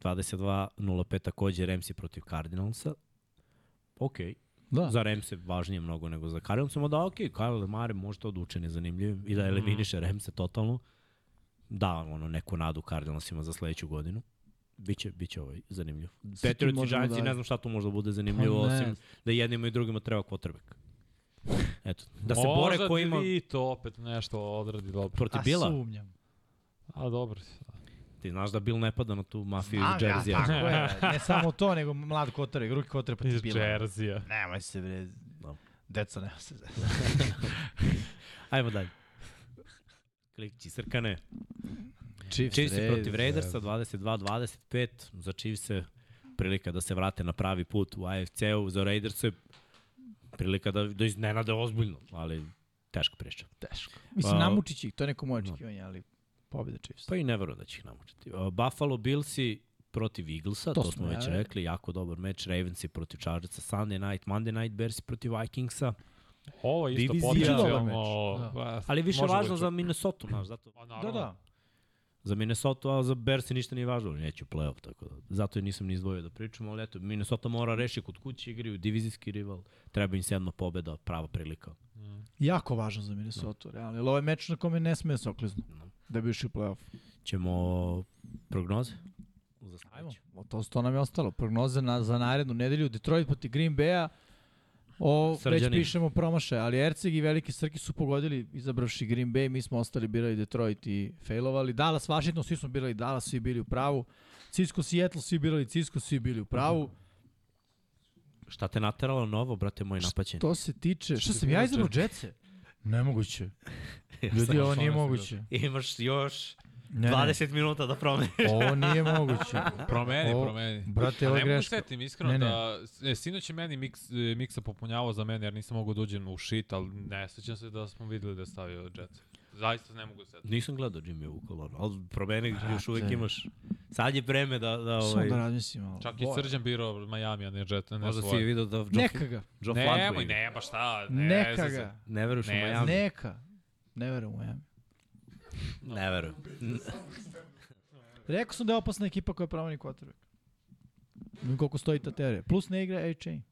22-05 takođe Ramsey protiv Cardinalsa. Okej. Da. Za Ramse važnije mnogo nego za Cardinalsa, da okay, Kyle Mare može to odlučen je zanimljivim i da eliminiše Ramse totalno. Da, ono, neku nadu Cardinalsima za sledeću godinu. Biće, biće ovaj zanimljiv. Patriots i Giantsi, da- ne znam šta tu može da bude zanimljivo, Pa osim da jednima i drugima treba quarterback. Eto, da se Možda bore ko ima vi to opet nešto odradi dobro. protiv A Bila. sumnjam. A dobro. Ti znaš da Bill ne pada na tu mafiju Znam iz ja, Jersey. tako je. Ne samo to, nego mlad kotere, drugi kotere protiv Bila. Jersey-a. Nemoj se bre. Da. Deca, nema se. Ajmo dalje. Klikći srkane. Chiefs, Chiefs Raiders, protiv Raidersa 22-25. Za Chiefs prilika da se vrate na pravi put u AFC-u. Za Raiders prilika da, da iznenade ozbiljno, ali teška priča. Teško. Mislim, Pa- namučit će ih, to je neko moje očekivanje, ali pobjeda Chiefs. Pa i ne verujem da će ih namučiti. Uh, Buffalo Billsi protiv Eaglesa, To to, smo već ja- rekli, jako dobar meč. Ravensi protiv Chargersa, Sunday night, Monday night, Bearsi protiv Vikingsa. Ovo je isto potencijalno... Dobar ba, Ali više važno bude za čak- Minnesota, znaš, zato Pa, Da, da. Za Minnesota, a za Bearsi ništa nije važno, neće play-off, tako da, zato i nisam ni izdvojio da pričam, ali eto, Minnesota mora reši kod kuće, igraju divizijski rival, treba im sedma pobeda, prava prilika. Jako važno za Minnesota, realno. Jer ovo je meč na kome ne sme se okliznu. No. Da bi išli u playoff. Ćemo prognoze? Ajmo, to, to nam je ostalo. Prognoze na, za narednu nedelju. Detroit protiv Green Bay-a. O, već Srđani. pišemo promaše, ali Erceg i Veliki Srki su pogodili izabravši Green Bay, mi smo ostali birali Detroit i failovali. Dallas, Washington, svi smo birali Dallas, svi bili u pravu. Cisco, Seattle, svi birali Cisco, svi bili u pravu. Šta te nateralo novo, brate moj napaćen? To se tiče... Šta sam ja izabrao Jetce? Nemoguće. Ljudi, ovo nije moguće. Imaš još Ne, ne. 20 minuta da promeniš. Ovo nije moguće. Promeni, Ovo- promeni. brate, ovo je ne mogu greška. setim, iskreno Ne, ne. da... E, sinoć je meni miks, e, miksa popunjavao za mene, jer nisam mogao da uđem u shit, ali ne sećam se da smo videli da je stavio Jet. Zaista ne mogu setiti. Nisam gledao Jimmy u kolonu, ali promeni još uvijek Brate. imaš. Sad je vreme da, da Samo ovaj... da razmislim malo. Čak i. Srđan birao Miami, a ne Jet, ne Možda si svoje. vidio da Joe, Neka ga. Joe Ne, nemoj, ne, baš šta. Ne, Neka ga. Ne veruješ u Ne, Miami? Neka. Ne verujem u Miami. Ne verujem. Rekao sam da je opasna ekipa koja promeni quarterback. Koliko stoji ta teorija. Plus ne igra A-Chain.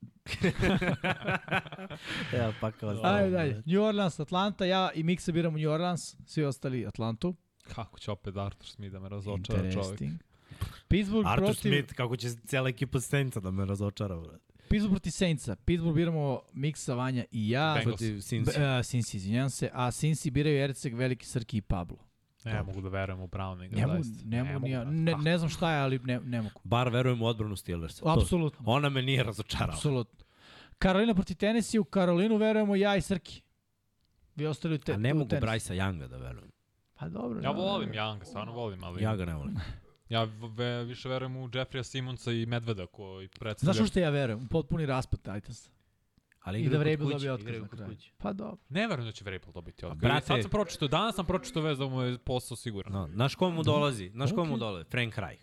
Evo, pa kao Ajde dalje. New Orleans, Atlanta, ja i Miksa biramo New Orleans, svi ostali Atlantu. Kako će opet Arthur Smith da me razočara čovjek. Interesting. Pittsburgh Arthur protiv, Smith, kako će cijela ekipa Saintsa da me razočara, brate. Pittsburgh protiv Saintsa. Pittsburgh biramo Miksa, Vanja i ja. Bengals. Protiv. B- uh, Cincy, izvinjam se. A Cincy biraju Erceg, Veliki Srki i Pablo. Ne mogu da verujem u Browninga, Ne mogu, zaista. ne, mogu, ni ja- brate, ne, kako? ne znam šta je, ali ne, ne mogu. Bar verujem u odbranu Steelersa. To- Apsolutno. Ona me nije razočarala. Apsolutno. Karolina protiv Tennessee, u Karolinu verujemo ja i Srki. Vi ostali u te, A ne mogu. Bryce'a Younga da verujem. Pa dobro. Ja da, volim da. Younga, stvarno volim, ali Ja ga ne volim. ja ve, više verujem u Jeffrija Simonsa i Medveda koji predstavlja... Znaš u što ja verujem? U potpuni raspad Titansa. Ali I da Vrabel dobije otkaz na kraju. Pa dobro. Ne verujem da će Vrabel dobiti otkaz. brate- Sad sam pročitao, danas sam pročitao vez da mu je posao siguran. No, znaš ko mu dolazi? Znaš ko mu dolazi? Frank Reich.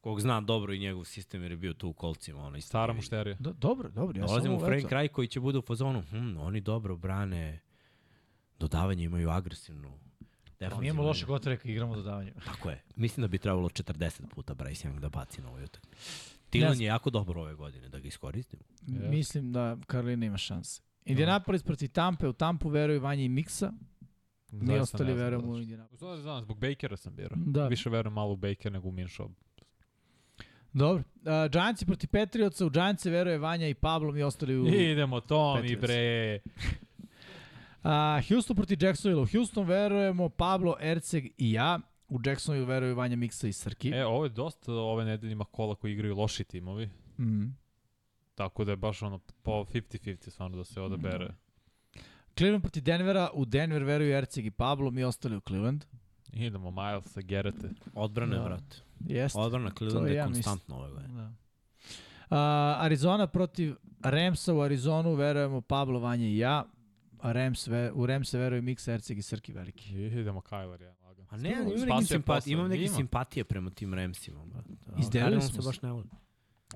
Kog zna dobro i njegov sistem jer je bio tu u kolcima. Ono, Stara mušterija. Do, dobro, dobro. Ja Dolazi samo, mu Frank Reich koji će bude u fazonu. Hm, oni dobro brane. Dodavanje imaju agresivnu. Defensivnu Nijemo loše gotreka, igramo dodavanje. Tako je. Mislim da bi trebalo 40 puta Bryce Young da baci na ovoj utakmici. Tilan je jako dobro ove godine, da ga iskoristimo. Jeste. Mislim da Karolina ima šanse. Indianapolis protiv Tampe, u Tampu veruju Vanja i Miksa. Mi ostali ne znam verujemo u. Indianapolis. Stvari znam, zbog Bakera sam birao. Da. Više verujem malo u Baker nego u Minshaw. Dobro. Uh, Giantsi protiv Patriotsa, u Giantse veruje Vanja i Pablo, mi ostali u... Idemo, to mi bre. Uh, Houston protiv Jacksonville. U Houston verujemo Pablo, Erceg i ja. U Jacksonville veruju Vanja Miksa i Srki. E, ovo je dosta ove nedelje ima kola koji igraju loši timovi. Mm. Tako da je baš ono po 50-50 stvarno da se odabere. Cleveland protiv Denvera. U Denver veruju Erceg i Pablo, mi ostali u Cleveland. Idemo, Milesa, Gerete. Odbrane, Da. brate. Jeste. Odbrana Cleveland je ja konstantno ove godine. Da. Uh, Arizona protiv Ramsa u Arizonu verujemo Pablo, Vanja i ja. A Rams, ve, u Ramse veruju Miksa, Erceg i Srki veliki. Idemo Kyler, ja. lagan. A ne, imam simpatije, posao. imam neke Ima. simpatije prema tim Ramsima. Izdelili smo se se. baš ne volim.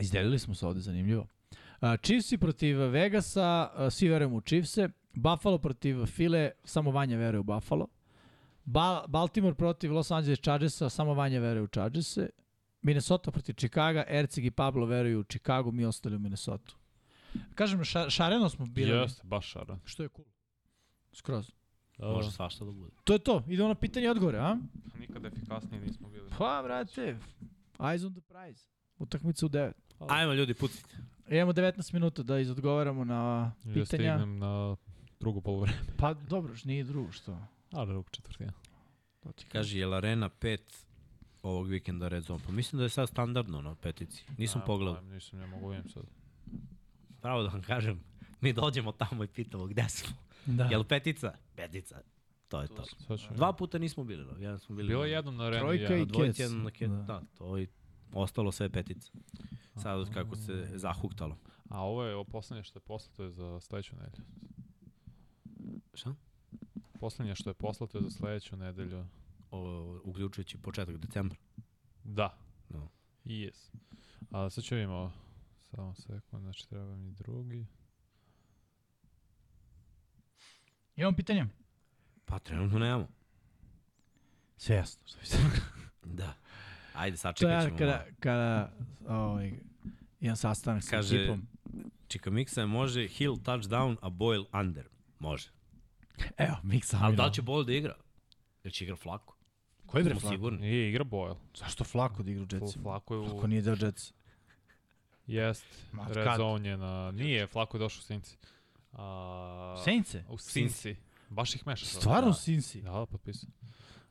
Izdelili smo se ovde, zanimljivo. Uh, Chiefsi protiv Vegasa, uh, svi verujemo u Chiefse. Buffalo protiv File, samo Vanja veruje u Buffalo. Ba Baltimore protiv Los Angeles Chargersa, samo Vanja veruje u Chargerse. Minnesota protiv Chicago, Erceg i Pablo veruju u Chicago, mi ostali u Minnesota. Kažem, ša, šareno smo bili. Jeste, baš šara. Što je cool. Skroz. Da, Može svašta da bude. To je to. Idemo na pitanje i odgovore, a? Nikad efikasniji nismo bili. Pa, brate, eyes on the prize. Utakmica u 9. Ajmo ljudi, pucite. Imamo 19 minuta da izodgovaramo na Da pitanja. stignem na drugo polovreme. Pa dobro, š- nije drugo što. Ali drugo četvrtina. To ti kažem. Kaže, je Arena 5 ovog vikenda Red Zone? Pa mislim da je sad standardno na petici. Nisam Nemam pogledao. Nisam, ne mogu vidim sad. Pravo da vam kažem, mi dođemo tamo i pitamo gde smo. Da. Jel petica? Petica. To je to. Ću- Dva puta nismo bili, no. jedan smo bili. Bilo je jednom na areni. Trojka ja. i Kec. jedan na ket. Da. Da. to i ostalo sve petica. Sad od kako se zahuktalo. A ovo je ovo poslednje što je poslato je za sledeću nedelju. Šta? Poslednje što je poslato je za sledeću nedelju. O, uključujući početak decembra. Da. No. Yes. A sad ću vidimo. Samo sekund, znači treba mi drugi. Imamo pitanje? Pa trenutno nemamo. Sve jasno. Što bi se... Da. Ajde, to sačekat je ćemo. kada, malo. kada ovaj, imam sastanak sa Kaže- ekipom. Čika Miksa može Hill touchdown, a Boyle under. Može. Evo, Miksa. Ali da li će Boyle da igra? Jer će igra flako. Bre Smo Flako? sigurni. Nije igra Boyle. Zašto Flako da igra u Jetsima? Flako je u... Kako nije deo Jetsa? Jest, Red? Zone je na... Nije, Flako je došao u Sinci. A, Sejnce? U Sinci. Baš ih meša. Stvarno Da. Sinsi? Da, da, potpisao.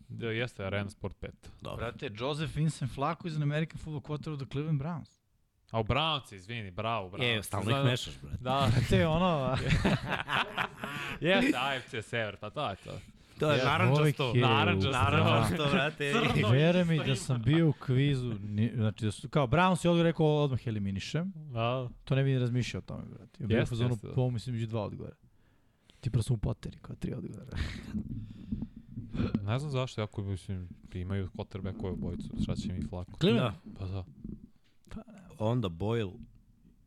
Da, jeste, Arena Sport 5. Dobro. Brate, Joseph Vincent Flacco an American football quarterback of the Cleveland Browns. A u Brownci, izvini, bravo, bravo. E, stalno ih mešaš, brate. Da, Te ono... jeste, AFC Sever, pa to je to. To je Ja, naranđasto. je Naranđasto, u- Naranđasto, brate. Vere mi da sam bio u kvizu, ni, znači da su, kao Browns je odgovor rekao odmah eliminišem, Da, to ne bi ni razmišljao o tome, brate. Ja bio u Jeste, fazonu, jeste, da. po ovom mislim, među dva odgovora. Ti prvo sam u poteri, kao tri odgovora. ne znam zašto, jako mislim, imaju quarterback koju bojicu, šta će mi Flako. Da. Pa da. Onda Boyle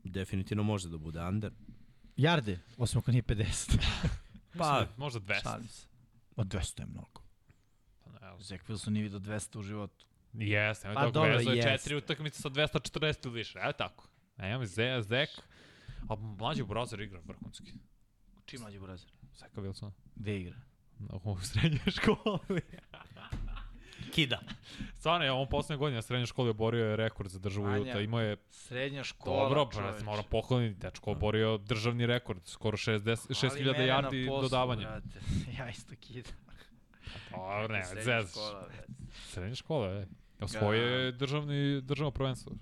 definitivno može da bude under. Jarde, osim ako nije 50. Pa, možda 200. Šalim se. Ma 200 je mnogo. Pa ne znam. Zach Wilson nije vidio 200 u životu. Jeste, nemoj Pa tako dobro, vezo je četiri utakmice sa 240 ili više, evo tako. Ne, imam Ze, Zek, a mlađi Brozer igra vrhunski. Čim mlađi burazer? Zeka Wilsona. Gde igra? U srednjoj školi. kida. Stvarno je, on poslednje godine na srednjoj školi oborio je rekord za državu Vanja, Juta. Imao je, Srednja škola, dobro, pa čoveče. se moram pohvaliti, dečko oborio državni rekord, skoro 60 Hvali 6000 mene na yardi poslu, dodavanja. brate. Ja isto kidam. Pa ne, Srednja zez. škola, brate. Srednja škola, je. Osvoje je državni, državno prvenstvo.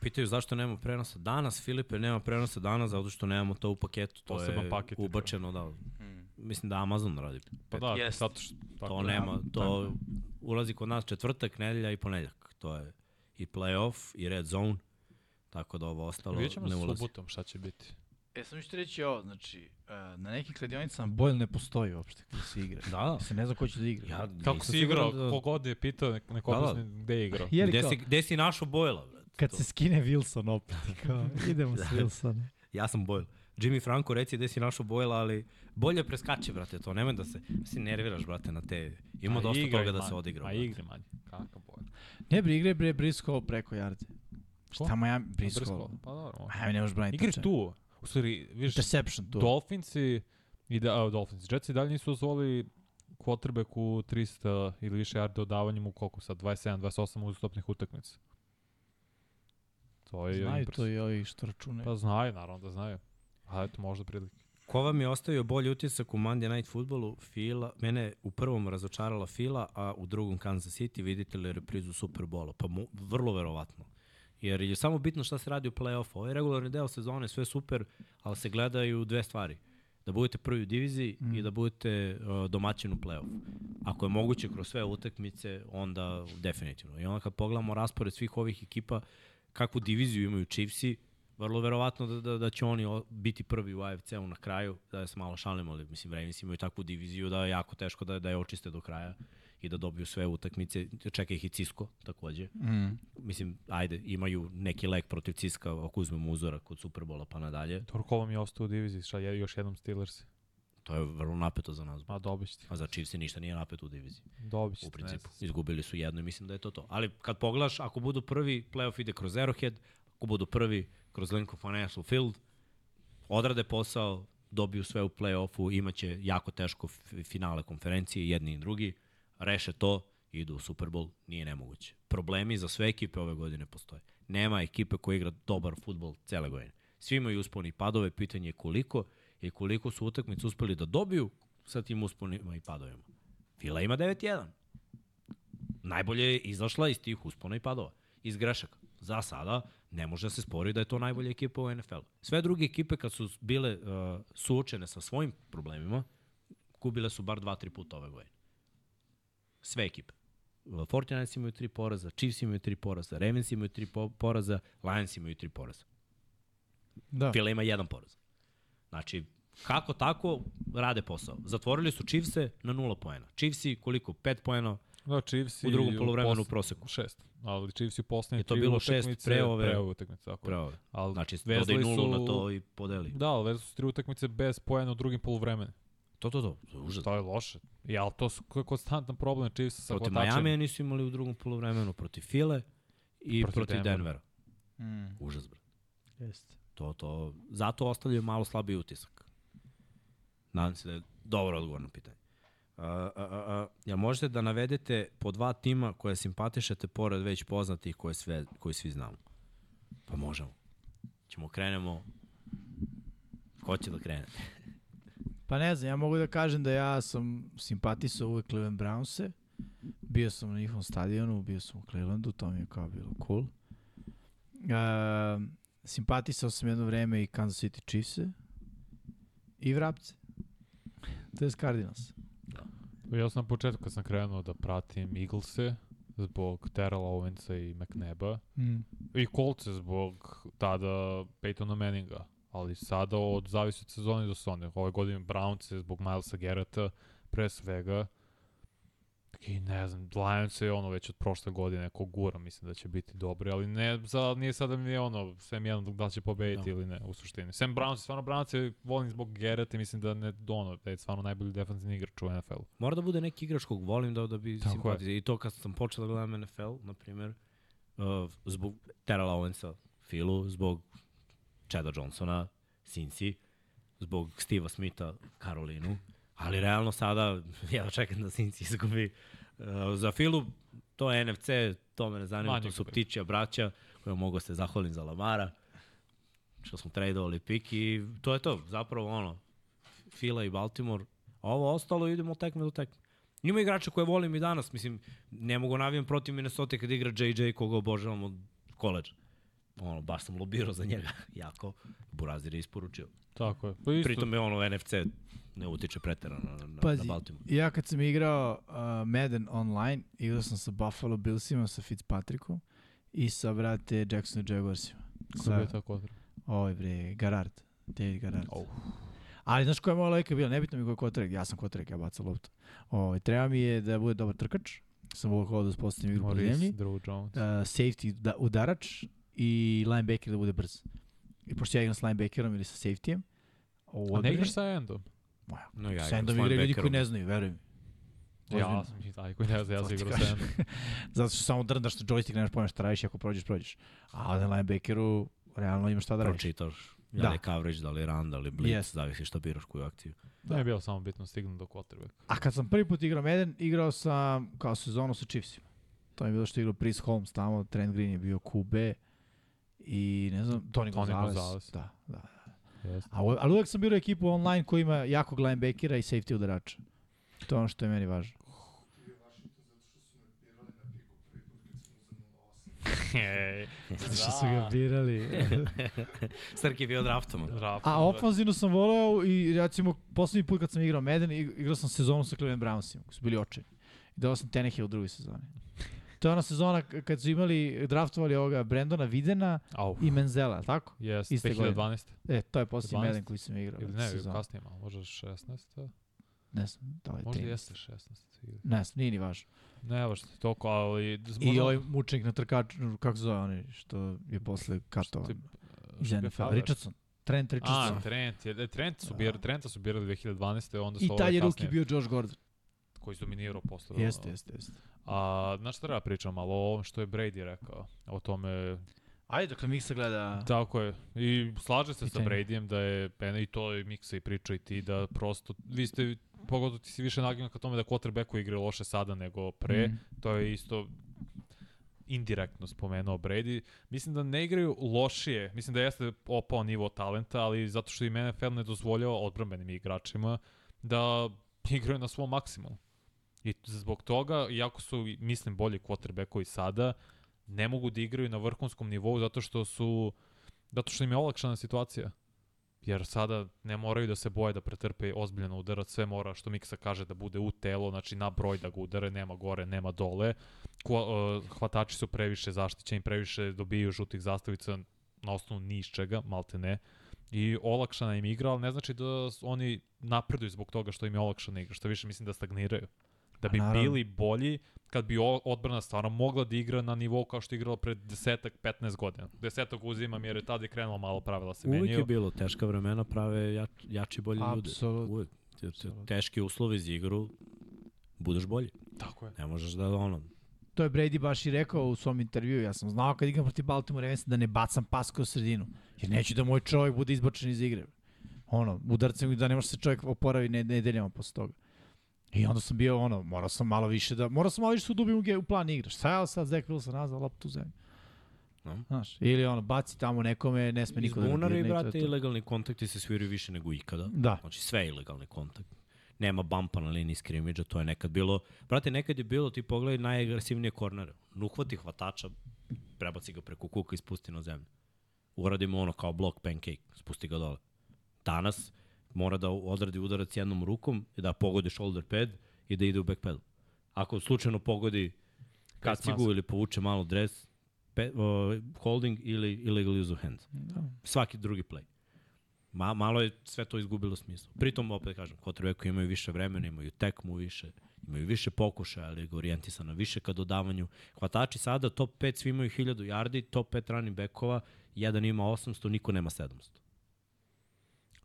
Pitaju zašto nema prenosa danas, Filipe, nema prenosa danas, zato što nemamo to u paketu. To Poseban je paket ubačeno, da. Hmm. Mislim da Amazon radi. Pa da, Jest. zato što... Tako To nema, to ulazi kod nas četvrtak, nedelja i ponedeljak. To je i playoff i red zone, tako da ovo ostalo Vidjet ćemo ne ulazi. subotom šta će biti. E, sam ću reći ovo, znači, uh, na nekim kladionicama Boyle ne postoji uopšte kada se igra. Da, da. Se ne zna ko će da igra. Ja Kako si igrao, da- kogod je pitao, nek, nek Da, da. gde je igrao. Gde si, gde si našao Bojla, brate? kad To. se skine Wilson opet, kao, idemo s Wilsonom. Ja sam Boyle. Jimmy Franco reci gde si našao Bojla, ali bolje preskače, brate, to. Nemoj da se, da se nerviraš, brate, na te... Ima Ma dosta igraj toga da manje, se odigra. Ma brate. igre manje. Kakav boj. Ne bre, igre bre Briscoe preko jarde. Ko? Šta Miami, Briscoe. Briscoe. Pa dobro. može. Miami ne možeš braniti. Igri trče. tu. U stvari, vidiš, Interception tu. Dolphinsi i da, uh, Dolphins, Jetsi dalje nisu dozvoli quarterback u 300 ili više yardi dodavanjem u koliko sad, 27, 28 uzastopnih utakmica. To je Znaju to i ovi što račune. Pa znaju, naravno da znaju. A eto, možda prilike. Ko vam je ostavio bolji utisak u Monday Night Footballu? Fila, mene je u prvom razočarala Fila, a u drugom Kansas City. Vidite li reprizu Superbola? Pa mu, vrlo verovatno. Jer je samo bitno šta se radi u play-offu. Ovo je regularni deo sezone, sve super, ali se gledaju dve stvari. Da budete prvi u diviziji mm. i da budete uh, domaćin u play-offu. Ako je moguće kroz sve utakmice, onda definitivno. I onda kad pogledamo raspored svih ovih ekipa, kakvu diviziju imaju Chiefsi, vrlo verovatno da, da, da će oni biti prvi u AFC-u na kraju, da se malo šalimo, ali mislim Ravens imaju takvu diviziju da je jako teško da, da je očiste do kraja i da dobiju sve utakmice. Čeka ih i Cisco takođe. Mm. Mislim, ajde, imaju neki lek protiv Ciska, ako uzmemo uzorak od Superbola pa nadalje. Dobro, ko vam je ostao u diviziji? Šta je još jednom Steelers? To je vrlo napeto za nas. Ma dobit ćete. A za Chiefs ništa nije napeto u diviziji. Dobit ćete. U principu. Izgubili su jedno i mislim da je to to. Ali kad pogledaš, ako budu prvi, playoff ide kroz Arrowhead, ako budu prvi kroz Lincoln Financial Field, odrade posao, dobiju sve u play-offu, imaće jako teško finale konferencije, jedni i drugi, reše to, idu u Super Bowl, nije nemoguće. Problemi za sve ekipe ove godine postoje. Nema ekipe koja igra dobar futbol cele godine. Svi imaju usponi padove, pitanje je koliko i koliko su utakmice uspeli da dobiju sa tim usponima i padovima. Fila ima 9-1 najbolje je izašla iz tih uspona i padova, iz grešaka. Za sada ne može da se spori da je to najbolja ekipa u NFL. Sve druge ekipe kad su bile uh, suočene sa svojim problemima, gubile su bar 2-3 puta ove godine. Sve ekipe. Uh, 49ers imaju tri poraza, Chiefs imaju tri poraza, Ravens imaju tri po poraza, Lions imaju tri poraza. Da. Fila ima jedan poraz. Znači, kako tako rade posao. Zatvorili su Chiefse na nula poena. Chiefsi koliko? 5 poena Da, Chiefs u drugom polovremenu u proseku. Šest. Ali Chiefs u poslednje Je to tri bilo šest utakmice pre ove- Pre ove utakmice, tako. je. Pravo. Ali Znači, dodaj nulu su- na to i podeli. Da, ali vezali su tri utakmice bez pojena u drugim poluvremenu. To, to, to. to je užasno. To je loše. I, ali to su konstantan problem Chiefs sa Protiv hvatačima. Miami nisu imali u drugom polovremenu, protiv File i Protiv protiv, Denvera. Denvera. Mm. Užas, bre. Jeste. To, to, zato ostavljaju malo slabiji utisak. Nadam se da je dobro odgovor na pitanje. Uh, uh, uh, jel možete da navedete po dva tima koje simpatišete pored već poznatih koje, sve, koje svi znamo? Pa možemo. Ćemo krenemo. Ko će da krene? Pa ne znam, ja mogu da kažem da ja sam simpatisao uvek Cleveland Brownse. Bio sam na njihovom stadionu, bio sam u Clevelandu, to mi je kao bilo cool. Uh, simpatisao sam jedno vreme i Kansas City Chiefs-e i Vrapce. To je Cardinals. Ja sam na početku kad sam krenuo da pratim Eaglese zbog Terrell Owensa i McNeba Mm. i Coltse zbog tada Peytona Manninga. Ali sada od zavisi od sezone do sezone. Ove godine Brownce zbog Milesa Garretta pre svega. I ne znam, Lions je ono već od prošle godine neko gura, mislim da će biti dobri, ali ne, za, nije sada mi ono, sem jedno da će pobediti Da. ili ne, u suštini. Sem Browns, stvarno Browns je volim zbog Garretta i mislim da ne ono, da je stvarno najbolji defensivni igrač u NFL-u. Mora da bude neki igrač kog volim da, da bi simpatizio. I to kad sam počeo da gledam NFL, na primjer, uh, zbog Terrell Owensa, Filu, zbog Chada Johnsona, Cincy, zbog Steve'a Smitha, Karolinu, ali realno sada, ja čekam da Cincy izgubi. Uh, za Filu, to je NFC, to me ne zanima, Manje to su gubi. ptičija braća, koja mogu se zahvalim za Lamara, što smo tradovali pik i to je to, zapravo ono, Fila i Baltimore, a ovo ostalo idemo od tekme do tekme. Ima igrača koje volim i danas, mislim, ne mogu navijem protiv Minnesota kad igra JJ koga obožavam od koleđa. Ono, baš sam lobirao za njega, jako. Burazir je isporučio. Tako je. Pa isto, Pritom je ono NFC ne utiče preterano na, na, Pazi, na Baltimore. ja kad sam igrao uh, Madden online, igrao sam sa Buffalo Billsima, sa Fitzpatrickom i sa, brate, Jackson Jaguarsima. ko je bio tako odra. Ovaj bre, Garard. David Garard. Oh. Ali znaš koja je moja logika bila? Nebitno mi ko je kotrek, ja sam kotrek, ja bacam loptu. Ovaj, treba mi je da bude dobar trkač, sam volio da uspostavim igru po zemlji, Drew Jones. uh, safety da, udarač i linebacker da bude brz. I pošto ja igram s linebackerom ili sa safetyjem, u A ne igraš sa Endom? Moja, No, ja sa endom igraju ljudi koji ne znaju, veruj mi. Ja sam i taj koji ne zna, ja sam igrao sa. Endom. Zato što samo drndaš na joystick, nemaš pojma šta radiš ako prođeš, prođeš. A na linebackeru realno imaš šta da radiš. Pročitaš, Da. da li je coverage, da li je run, da li je blitz, Jest. zavisi šta biraš koju akciju. Da. je bilo samo bitno stignu do quarterbacka. A kad sam prvi put igrao Madden, igrao sam kao sezonu sa Chiefsima. To mi je bilo što je igrao Pris Holmes tamo, Trent Green je bio QB i ne znam, Tony, Tony Gonzalez. Gonzalez. Da, da. Jeste. A, ali uvek sam birao ekipu online koja ima jakog linebackera i safety udarača. To je ono što je meni važno. Zato što su ga birali. Srki je bio draftoman. Draft. A ofanzivno sam voleo i recimo poslednji put kad sam igrao Madden, ig- igrao sam sezonu sa Cleveland Brownsima, koji su bili očajni. I dao sam Tenehill u drugoj sezoni. To je ona sezona kad su imali, draftovali ovoga Brendona Videna Au. i Menzela, tako? Jes, iste godine. 2012. E, to je posljednji 12. Madden koji sam igrao. Ili ne, sezoni. kasnije malo, možda 16. Ne znam, da li je Možda 13. jeste 16. ili- Ne znam, nije ni važno. Ne, baš toliko, ali... I ovaj mučenik na trkaču, kako se zove onaj, što je posle katovan što je NFL. Richardson. Trent Richardson. A, Trent, je, e, Trent su birali, Trenta su birali 2012. Onda su I taj je ruki bio Josh Gordon. koji su dominirao posle. Jeste, jeste, jeste. A, znaš šta treba pričam, malo o ovom što je Brady rekao, o tome, Ajde, dakle Miksa gleda... tako je, i slaže se sa Pitanje. Bradyjem da je, pena i to je Miksa i priča i ti, da prosto, vi ste, pogotovo ti si više nagnjen ka tome da quarterbacku igre loše sada nego pre, Mm. to je isto indirektno spomenuo Brady. Mislim da ne igraju lošije, mislim da jeste opao nivo talenta, ali zato što im NFL ne dozvoljava odbrambenim igračima da igraju na svom maksimumu. I zbog toga, iako su, mislim, bolji quarterbackovi sada, ne mogu da igraju na vrhunskom nivou zato što su zato što im je olakšana situacija. Jer sada ne moraju da se boje da pretrpe ozbiljan udarac, sve mora, što Miksa kaže, da bude u telo, znači na broj da ga udare, nema gore, nema dole. Ko, uh, hvatači su previše zaštićeni, previše dobijaju žutih zastavica na osnovu ni iz čega, malte ne. I olakšana im igra, ali ne znači da oni napreduju zbog toga što im je olakšana igra, što više mislim da stagniraju. Da Pa bi naravno. bili bolji kad bi odbrana stvarno mogla da igra na nivou kao što je igrala pred desetak, 15 godina. Desetak uzimam jer je tada je krenulo malo pravila se Uvijek menjaju. je bilo, teška vremena prave jač, jači bolji ljudi. Apsolutno. Uvijek. Teški uslovi za igru, budeš bolji. Tako je. Ne možeš da ono, To je Brady baš i rekao u svom intervju. Ja sam znao kad igram protiv Baltimore Ravens da ne bacam pas kroz sredinu. Jer neću da moj čovjek bude izbačen iz igre. Ono, udarcem i da ne može se čovjek oporavi ne- nedeljama posle toga. I onda sam bio ono, morao sam malo više da, morao sam malo više da udubim u, u plan igre. Šta je sad Zach Wilson nazvao loptu zemlju? No. Znaš, ili ono, baci tamo nekome, ne sme niko da Izbunari, brate, to. ilegalni kontakti se sviraju više nego ikada. Da. Znači sve ilegalni kontakt. Nema bumpa na liniji skrimidža, to je nekad bilo. Brate, nekad je bilo, ti pogledaj najagresivnije kornere. Uhvati hvatača, prebaci ga preko kuka i spusti na zemlju. Uradi mu ono kao block pancake, spusti ga dole. Danas mora da odradi udarac jednom rukom i da pogodi shoulder pad i da ide u back pedal. Ako slučajno pogodi kacigu ili povuče malo dres, pe, uh, holding ili illegal use of hands. Da. Svaki drugi play. Ma, malo je sve to izgubilo smisla. Pritom, opet kažem, quarterbacku imaju više vremena, imaju tekmu više, imaju više pokušaja, ali ga orijentisana više ka dodavanju. Hvatači sada, top 5 svi imaju 1000 yardi, top 5 running backova, jedan ima 800, niko nema 700.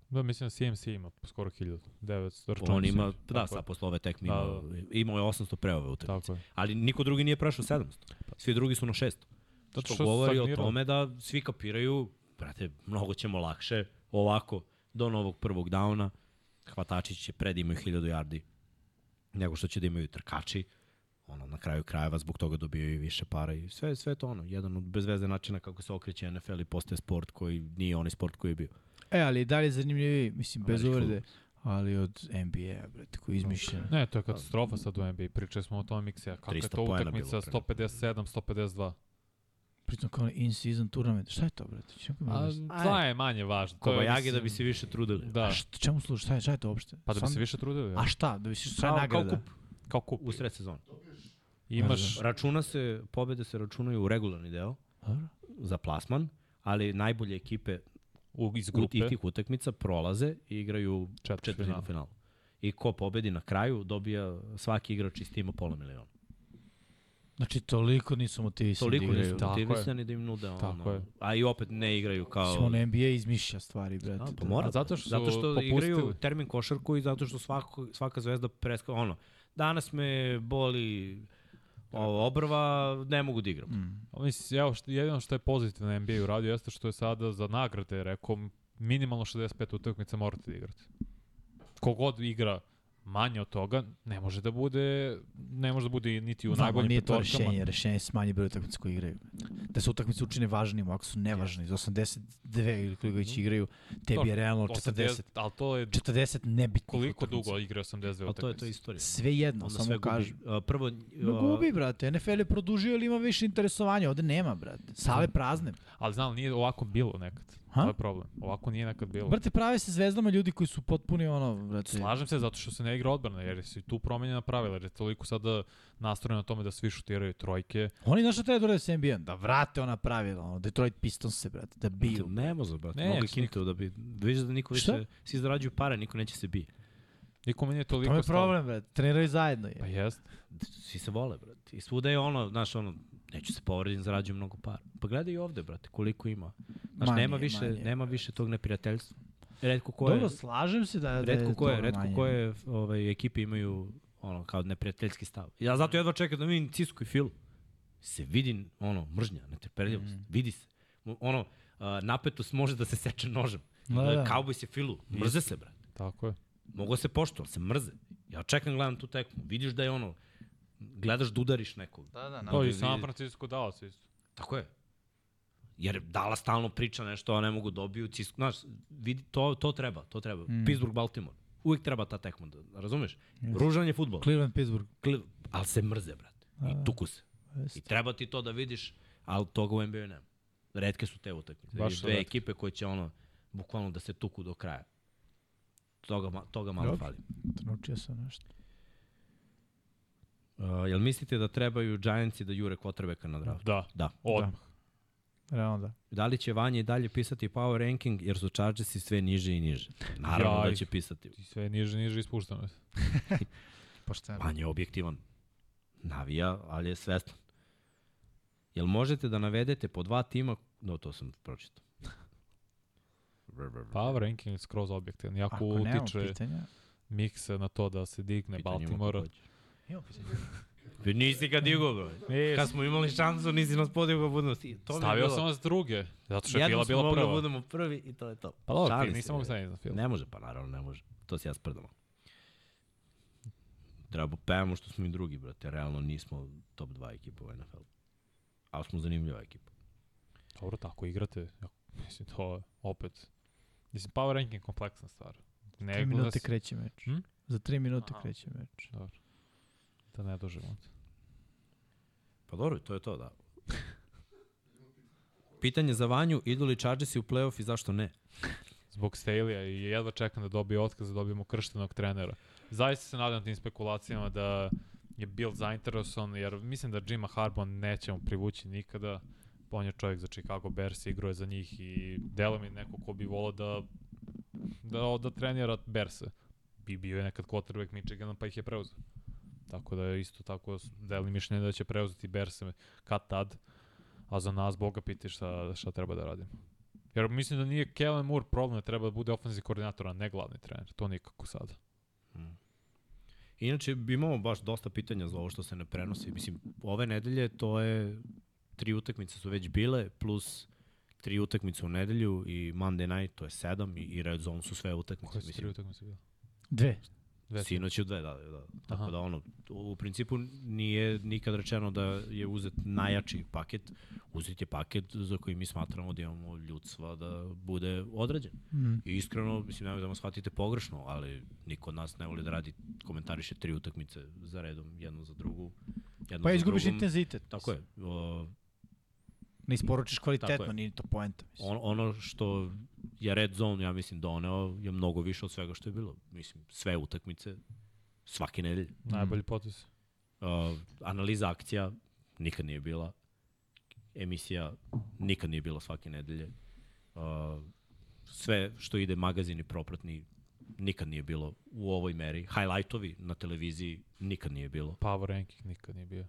Da, mislim da CMC ima skoro 1000. 900. računam On ima, da, sad posle ove tekme Da, imao, imao je 800 pre ove utakmice. Ali niko drugi nije prešao 700. Svi drugi su na 600. Zato Što, što govori o tome da svi kapiraju, brate, mnogo ćemo lakše ovako do novog prvog dauna. Hvatači će pred da imaju 1000 yardi nego što će da imaju trkači. Ono, na kraju krajeva zbog toga dobijaju i više para i sve, sve to ono, jedan od bezveze načina kako se okreće NFL i postaje sport koji nije onaj sport koji je bio. E, ali da li je zanimljiviji, mislim, bez uvrede, ali od NBA, brate, koji je izmišljen. Ne, to je katastrofa sad u NBA. Pričali smo o tome miksija. Kako je 300 to utakmica bilo pre. 157, 152. Pritom kao in-season tournament. Šta je to, brate? Čemu A, to je manje važno. To je, Kobajage da bi se više trudili. Da, A šta, čemu služi? Šta je, šta je to uopšte? pa da bi se više trudili. Ja. A šta? Da bi se šta je Kao, kao nagrada? kup Kao kup. u sred sezone. Imaš, Računa se, pobede se računaju u regularni deo Dobro. za plasman, ali najbolje ekipe u, iz grupe, tih utakmica prolaze i igraju Četvrtfinal. četvrtinu finalu. I ko pobedi na kraju dobija svaki igrač iz tima pola miliona. Znači, toliko nisu motivisani Toliko da igraju. nisu Tako je. motivisani da im nude ono. Tako je. A i opet ne igraju kao... Ono NBA izmišlja stvari, brate. A, pa Da. mora. A zato što zato što popustili. igraju termin košarku i zato što svako, svaka zvezda preska... Ono, danas me boli ovo, obrva, ne mogu da igram. Mm. Mislim, evo, što, jedino što je pozitivno NBA uradio jeste što je sada za nagrade rekao minimalno 65 utakmica morate da igrate. Kogod igra manje od toga, ne može da bude ne može da bude niti u Znam, najboljim nije to petorkama. rešenje. Rešenje je smanji broj utakmica koji igraju. Da se utakmice učine važnijim, ako su nevažni. Iz 82 ili koliko već igraju, tebi je realno 40. Ali to je 40 nebitnih koliko utakmica. dugo igra 82 Ali to je to utakmice. istorija. Sve jedno, Onda samo sve gubi. Prvo, No a, gubi, brate. NFL je produžio ili ima više interesovanja. Ovde nema, brate. Sale prazne. Ali znam, nije ovako bilo nekad. Ha? To je problem. Ovako nije nekad bilo. Brate, prave se zvezdama ljudi koji su potpuni ono, brate. Slažem se zato što se ne igra odbrana, jer su i tu promenjena pravila, jer je toliko sada nastrojeno na tome da svi šutiraju trojke. Oni znaš šta treba da urade sa NBA? Da vrate ona pravila, ono, Detroit Pistons se, brate, da biju. Ne može, brate. Ne, što kintu da bi... Vidiš da niko više... Svi zarađuju pare, niko neće se bije. Nikome nije toliko To je stalo. problem, brate. Treniraju zajedno. Pa Je. jest. Svi se vole, brate. I svuda je ono, znaš, ono, neću se povredim, zarađujem mnogo para. Pa gledaj i ovde, brate, koliko ima. Znaš, Manje, nema više, manje. nema više tog neprijateljstva. Redko koje, Dobro, slažem se da, da redko je koje, to redko manje. koje ovaj, ekipe imaju ono, kao neprijateljski stav. Ja zato jedva čekam da vidim Cisku i Filu. Se vidi, ono, mržnja, netrpeljivost, Mhm. vidi se. Ono, napetost može da se seče nožem. Da, da. Cowboys se Filu, mrze se, brate. Tako je. Mogu se poštovati, ali se mrze. Ja čekam, gledam tu tekmu. Vidiš da je ono, gledaš da udariš nekog. Da, da, To vi- i San Francisco Dallas isto. Tako je. Jer Dala stalno priča nešto, a ne mogu dobiju. Cisco, znaš, vidi, to, to treba, to treba. Mm. Pittsburgh, Baltimore. Uvijek treba ta tekma, da, razumeš? Ružan je futbol, Cleveland, Pittsburgh. Kli- ali se mrze, brate. I tuku se. Jeste. I treba ti to da vidiš, ali toga u NBA nema. Redke su te utakmice. Baš dve ekipe koje će ono, bukvalno da se tuku do kraja. Toga, toga malo Dobro. fali. Naučio sam nešto. Uh, jel mislite da trebaju Giantsi da jure quarterbacka na draft? Da. Da. Odmah. Realno da. Da li će Vanja i dalje pisati power ranking jer su Chargersi sve niže i niže? Naravno Jaj. da će pisati. I sve niže, niže ispuštano. Pošteno. Vanja je objektivan. Navija, ali je svestan. Jel možete da navedete po dva tima? No, to sam pročitao. Power ranking je skroz objektivan. Jako Ako utiče pitanja. mikse na to da se digne Pitanje Baltimore. Pitanja. Pa Nisi ga digo, bro. Kad smo imali šansu, nisi nas podigao da budemo... To je Stavio bilo- sam vas druge, zato što je Jednom Fila smo bila mogli da prva. budemo prvi i to je to. Pa dobro, Fila, se, nisam mogu staviti za Fila. Ne može, pa naravno ne može. To se ja sprdamo. Treba pevamo što smo i drugi, brate. Realno nismo top 2 ekipa u NFL. Ali smo zanimljiva ekipa. Dobro, tako igrate. Mislim, to je opet... Mislim, power ranking kompleksna stvar. Ne 3 gleda minute kreće meč. Hm? Za 3 minute Aha. kreće meč. Dobro. Da ne dužimo. Pa dobro, to je to, da. Pitanje za Vanju, idu li Chargersi u playoff i zašto ne? Zbog Staley-a i jedva čekam da dobije otkaz da dobijemo krštenog trenera. Zaista se nadam tim spekulacijama da je Bill zainteresovan, jer mislim da Jima Harbaugh nećemo privući nikada. On je čovjek za Chicago Bears, igrao je za njih i delo mi neko ko bi volao da, da, da trenira Berse. Bi bio je nekad quarterback Michigana pa ih je preuzeo. Tako da je isto tako deli mišljenje da će preuzeti Berse kad tad. A za nas, Boga piti šta, šta treba da radimo. Jer mislim da nije Kellen Moore problem da treba da bude ofenzivni koordinator, a ne glavni trener. To nikako sada. Inače, imamo baš dosta pitanja za ovo što se ne prenosi. Mislim, ove nedelje to je, tri utakmice su već bile, plus tri utakmice u nedelju i Monday night, to je sedam i, i Red Zone su sve utakmice. Koje su tri utakmice bile? Dve. Dve. Sinoć je u dve, da, da. Tako Aha. da ono, u principu nije nikad rečeno da je uzet najjači paket. Uzet je paket za koji mi smatramo da imamo ljudstva da bude odrađen. Mm. I iskreno, mislim, nemoj da me shvatite pogrešno, ali niko od nas ne voli da radi, komentariše tri utakmice za redom, jednu za drugu. Jednu Pa za izgubiš drugom. intenzitet. Tako je. O, Ne isporučiš kvalitetno, je. nije to poenta. Mislim. on, ono što je Red Zone, ja mislim, doneo je mnogo više od svega što je bilo. Mislim, sve utakmice, svake nedelje. Najbolji potez. Uh, analiza akcija nikad nije bila. Emisija nikad nije bila svake nedelje. Uh, sve što ide magazini propratni nikad nije bilo u ovoj meri. Highlightovi na televiziji nikad nije bilo. Power ranking nikad nije bio.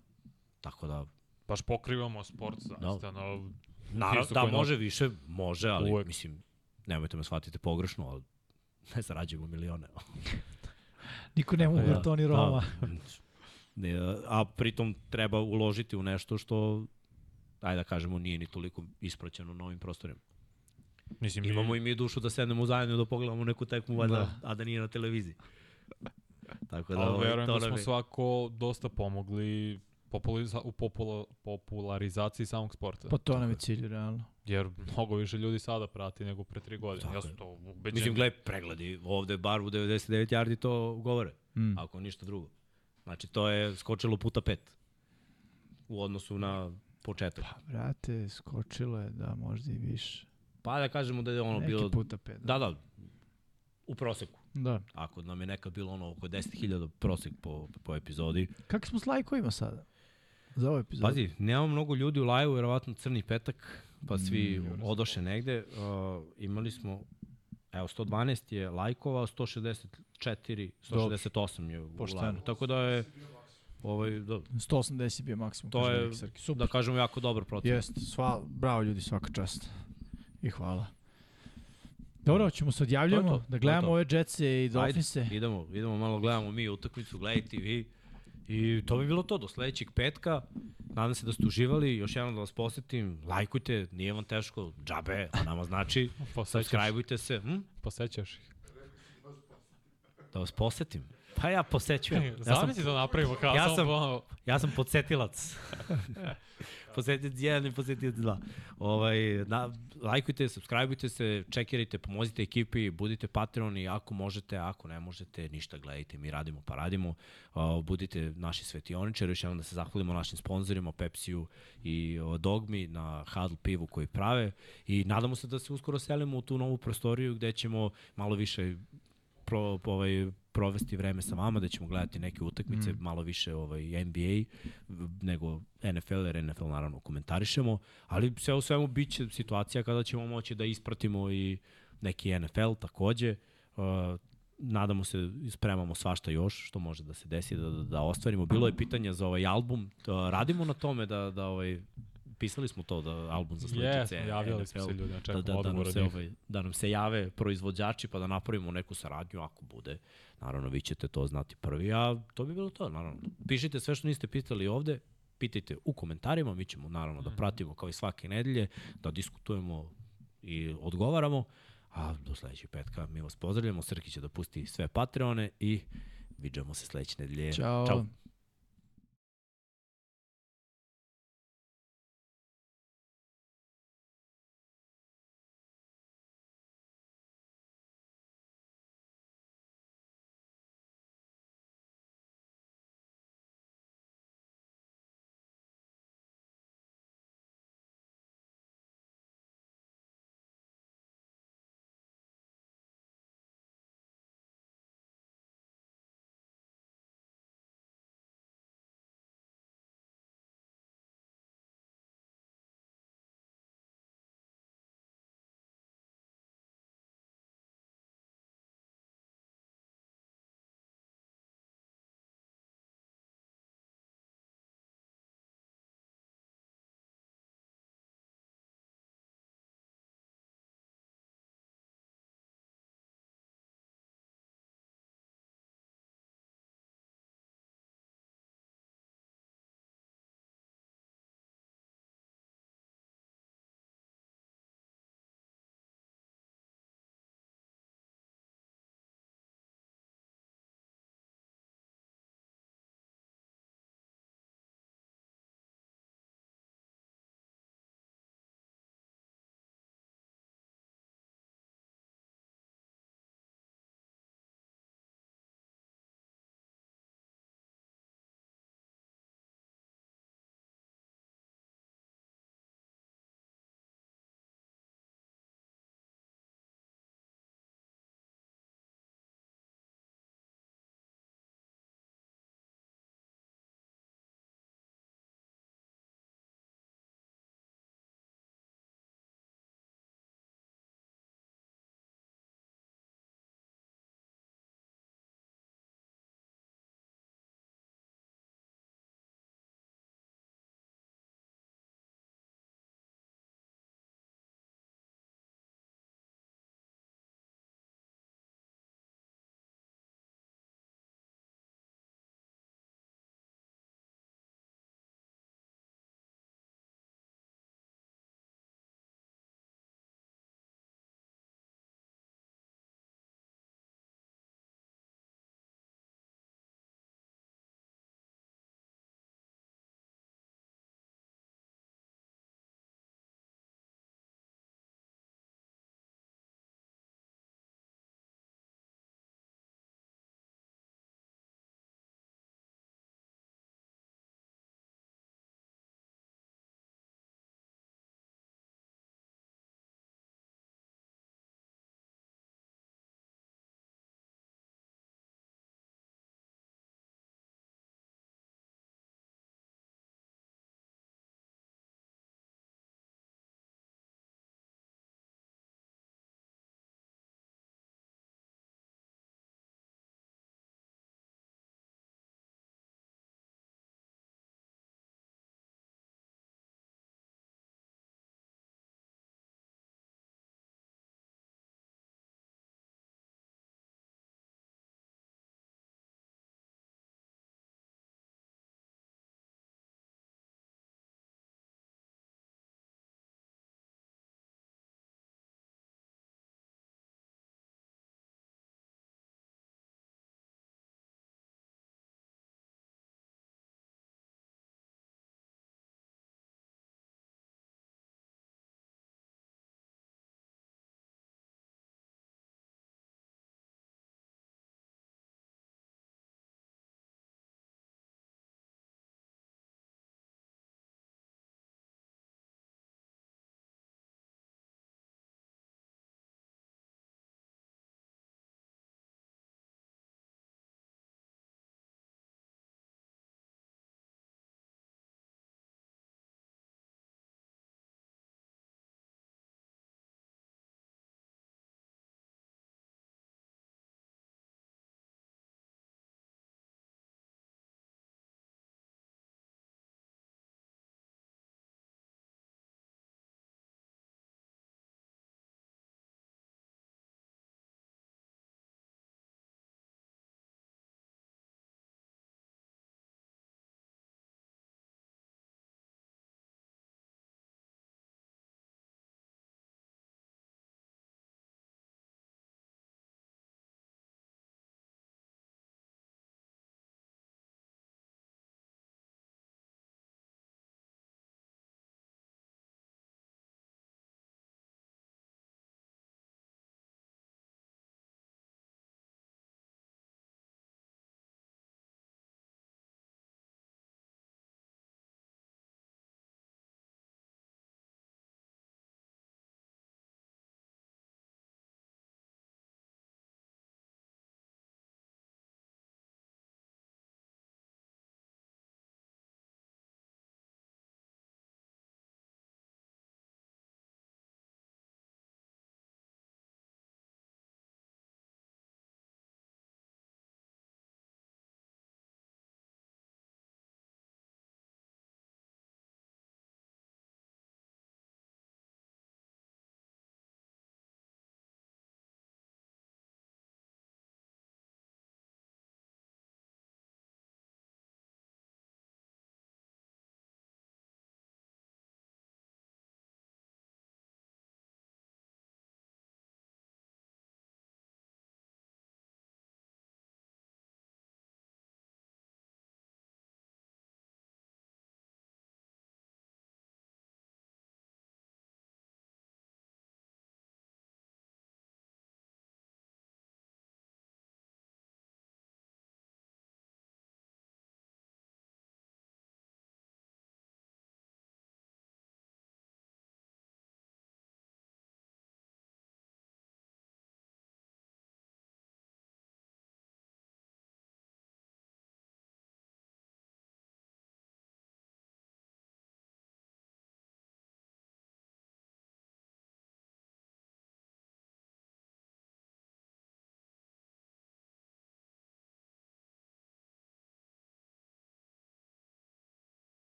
Tako da, Baš pokrivamo sport, zaista. ono, naravno, da, može više, može, ali Uvek. mislim, nemojte me shvatite pogrešno, ali ne zarađujemo milione. Niko ne može Da, Toni Roma. Da. Ne, a pritom treba uložiti u nešto što ajde da kažemo, nije ni toliko ispraćeno na ovim prostorima. Mislim, Imamo i mi dušu da sednemo zajedno da pogledamo neku tekmu, valjda, Da. a da nije na televiziji. Tako da, Ali ovaj, verujem da smo svako dosta pomogli populiza, u popula, popularizaciji samog sporta. Pa to nam je cilj, realno. Jer mnogo više ljudi sada prati nego pre tri godine. Tako ja sam to ubeđen. Mislim, gledaj, pregledi, ovde bar u 99 yardi to govore, Mm. ako ništa drugo. Znači, to je skočilo puta pet u odnosu na početak. Brate, skočilo je, da, možda i više. Pa da kažemo da je ono Neki bilo... puta pet. Da, da, u proseku. Da. Ako nam je nekad bilo ono oko 10.000 prosek po, po epizodi. Kakvi smo s lajkovima sada? Za ovaj epizod? Pazi, nema mnogo ljudi u live-u, verovatno crni petak, pa svi Mm, odoše negde. Uh, imali smo, evo, 112 je lajkova, 164, 168 je u Pošteno. live-u. Tako da je, ovaj, da, 180 je bio maksimum. To je. Super. da kažemo, jako dobar proces. Jeste, sva, bravo ljudi, svaka čast. I hvala. Dobro, ćemo se odjavljamo, To to, da gledamo to. ove Jetse i Dolphinse. Idemo, idemo malo, gledamo mi utakmicu, gledajte vi. I to bi bilo to do sledećeg petka. Nadam se da ste uživali. Još jednom da vas posetim, lajkujte, nije vam teško, džabe, a nama znači. Subscribeujte se. Hm? posećaš ih. Da vas posetim. Pa ja posećujem. Ja sam, da napravimo kao ja sam- ono, ja sam podsetilac. posetilac jedan i posetilac dva. Ovaj, na, lajkujte, subscribeujte se, čekirajte, pomozite ekipi, budite patroni ako možete, ako ne možete, ništa gledajte, mi radimo pa radimo. Uh, budite naši svetioničari, još jednom da se zahvalimo našim sponzorima, Pepsiju i uh, Dogmi na Hadl pivu koji prave i nadamo se da se uskoro selimo u tu novu prostoriju gde ćemo malo više pro, ovaj, provesti vreme sa vama, da ćemo gledati neke utakmice, mm. malo više ovaj, NBA nego NFL, jer NFL naravno komentarišemo, ali sve u svemu bit će situacija kada ćemo moći da ispratimo i neki NFL takođe. Uh, nadamo se spremamo svašta još što može da se desi da, da, da ostvarimo. Bilo je pitanja za ovaj album, da radimo na tome da, da ovaj, pisali smo to da album za sledeće jesmo, javljali smo se ljudi, da, čekamo da, da, nam se, ovaj, da nam se jave proizvođači pa da napravimo neku saradnju ako bude. Naravno, vi ćete to znati prvi, a to bi bilo to, naravno. Pišite sve što niste pitali ovde, pitajte u komentarima, mi ćemo naravno da pratimo kao i svake nedelje, da diskutujemo i odgovaramo, a do sledećeg petka mi vas pozdravljamo, Srki će da pusti sve Patreone i viđamo se sledeće nedelje. Ćao. Ćao.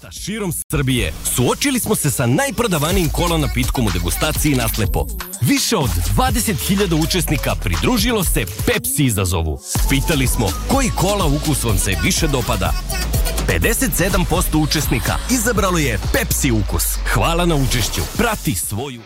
Sa širom Srbije suočili smo se sa najprodavanijim kola napitkom u degustaciji naslepo. Više od 20.000 učesnika pridružilo se Pepsi izazovu. Pitali smo koji kola ukus vam se više dopada. 57% učesnika izabralo je Pepsi ukus. Hvala na učešću. Prati svoju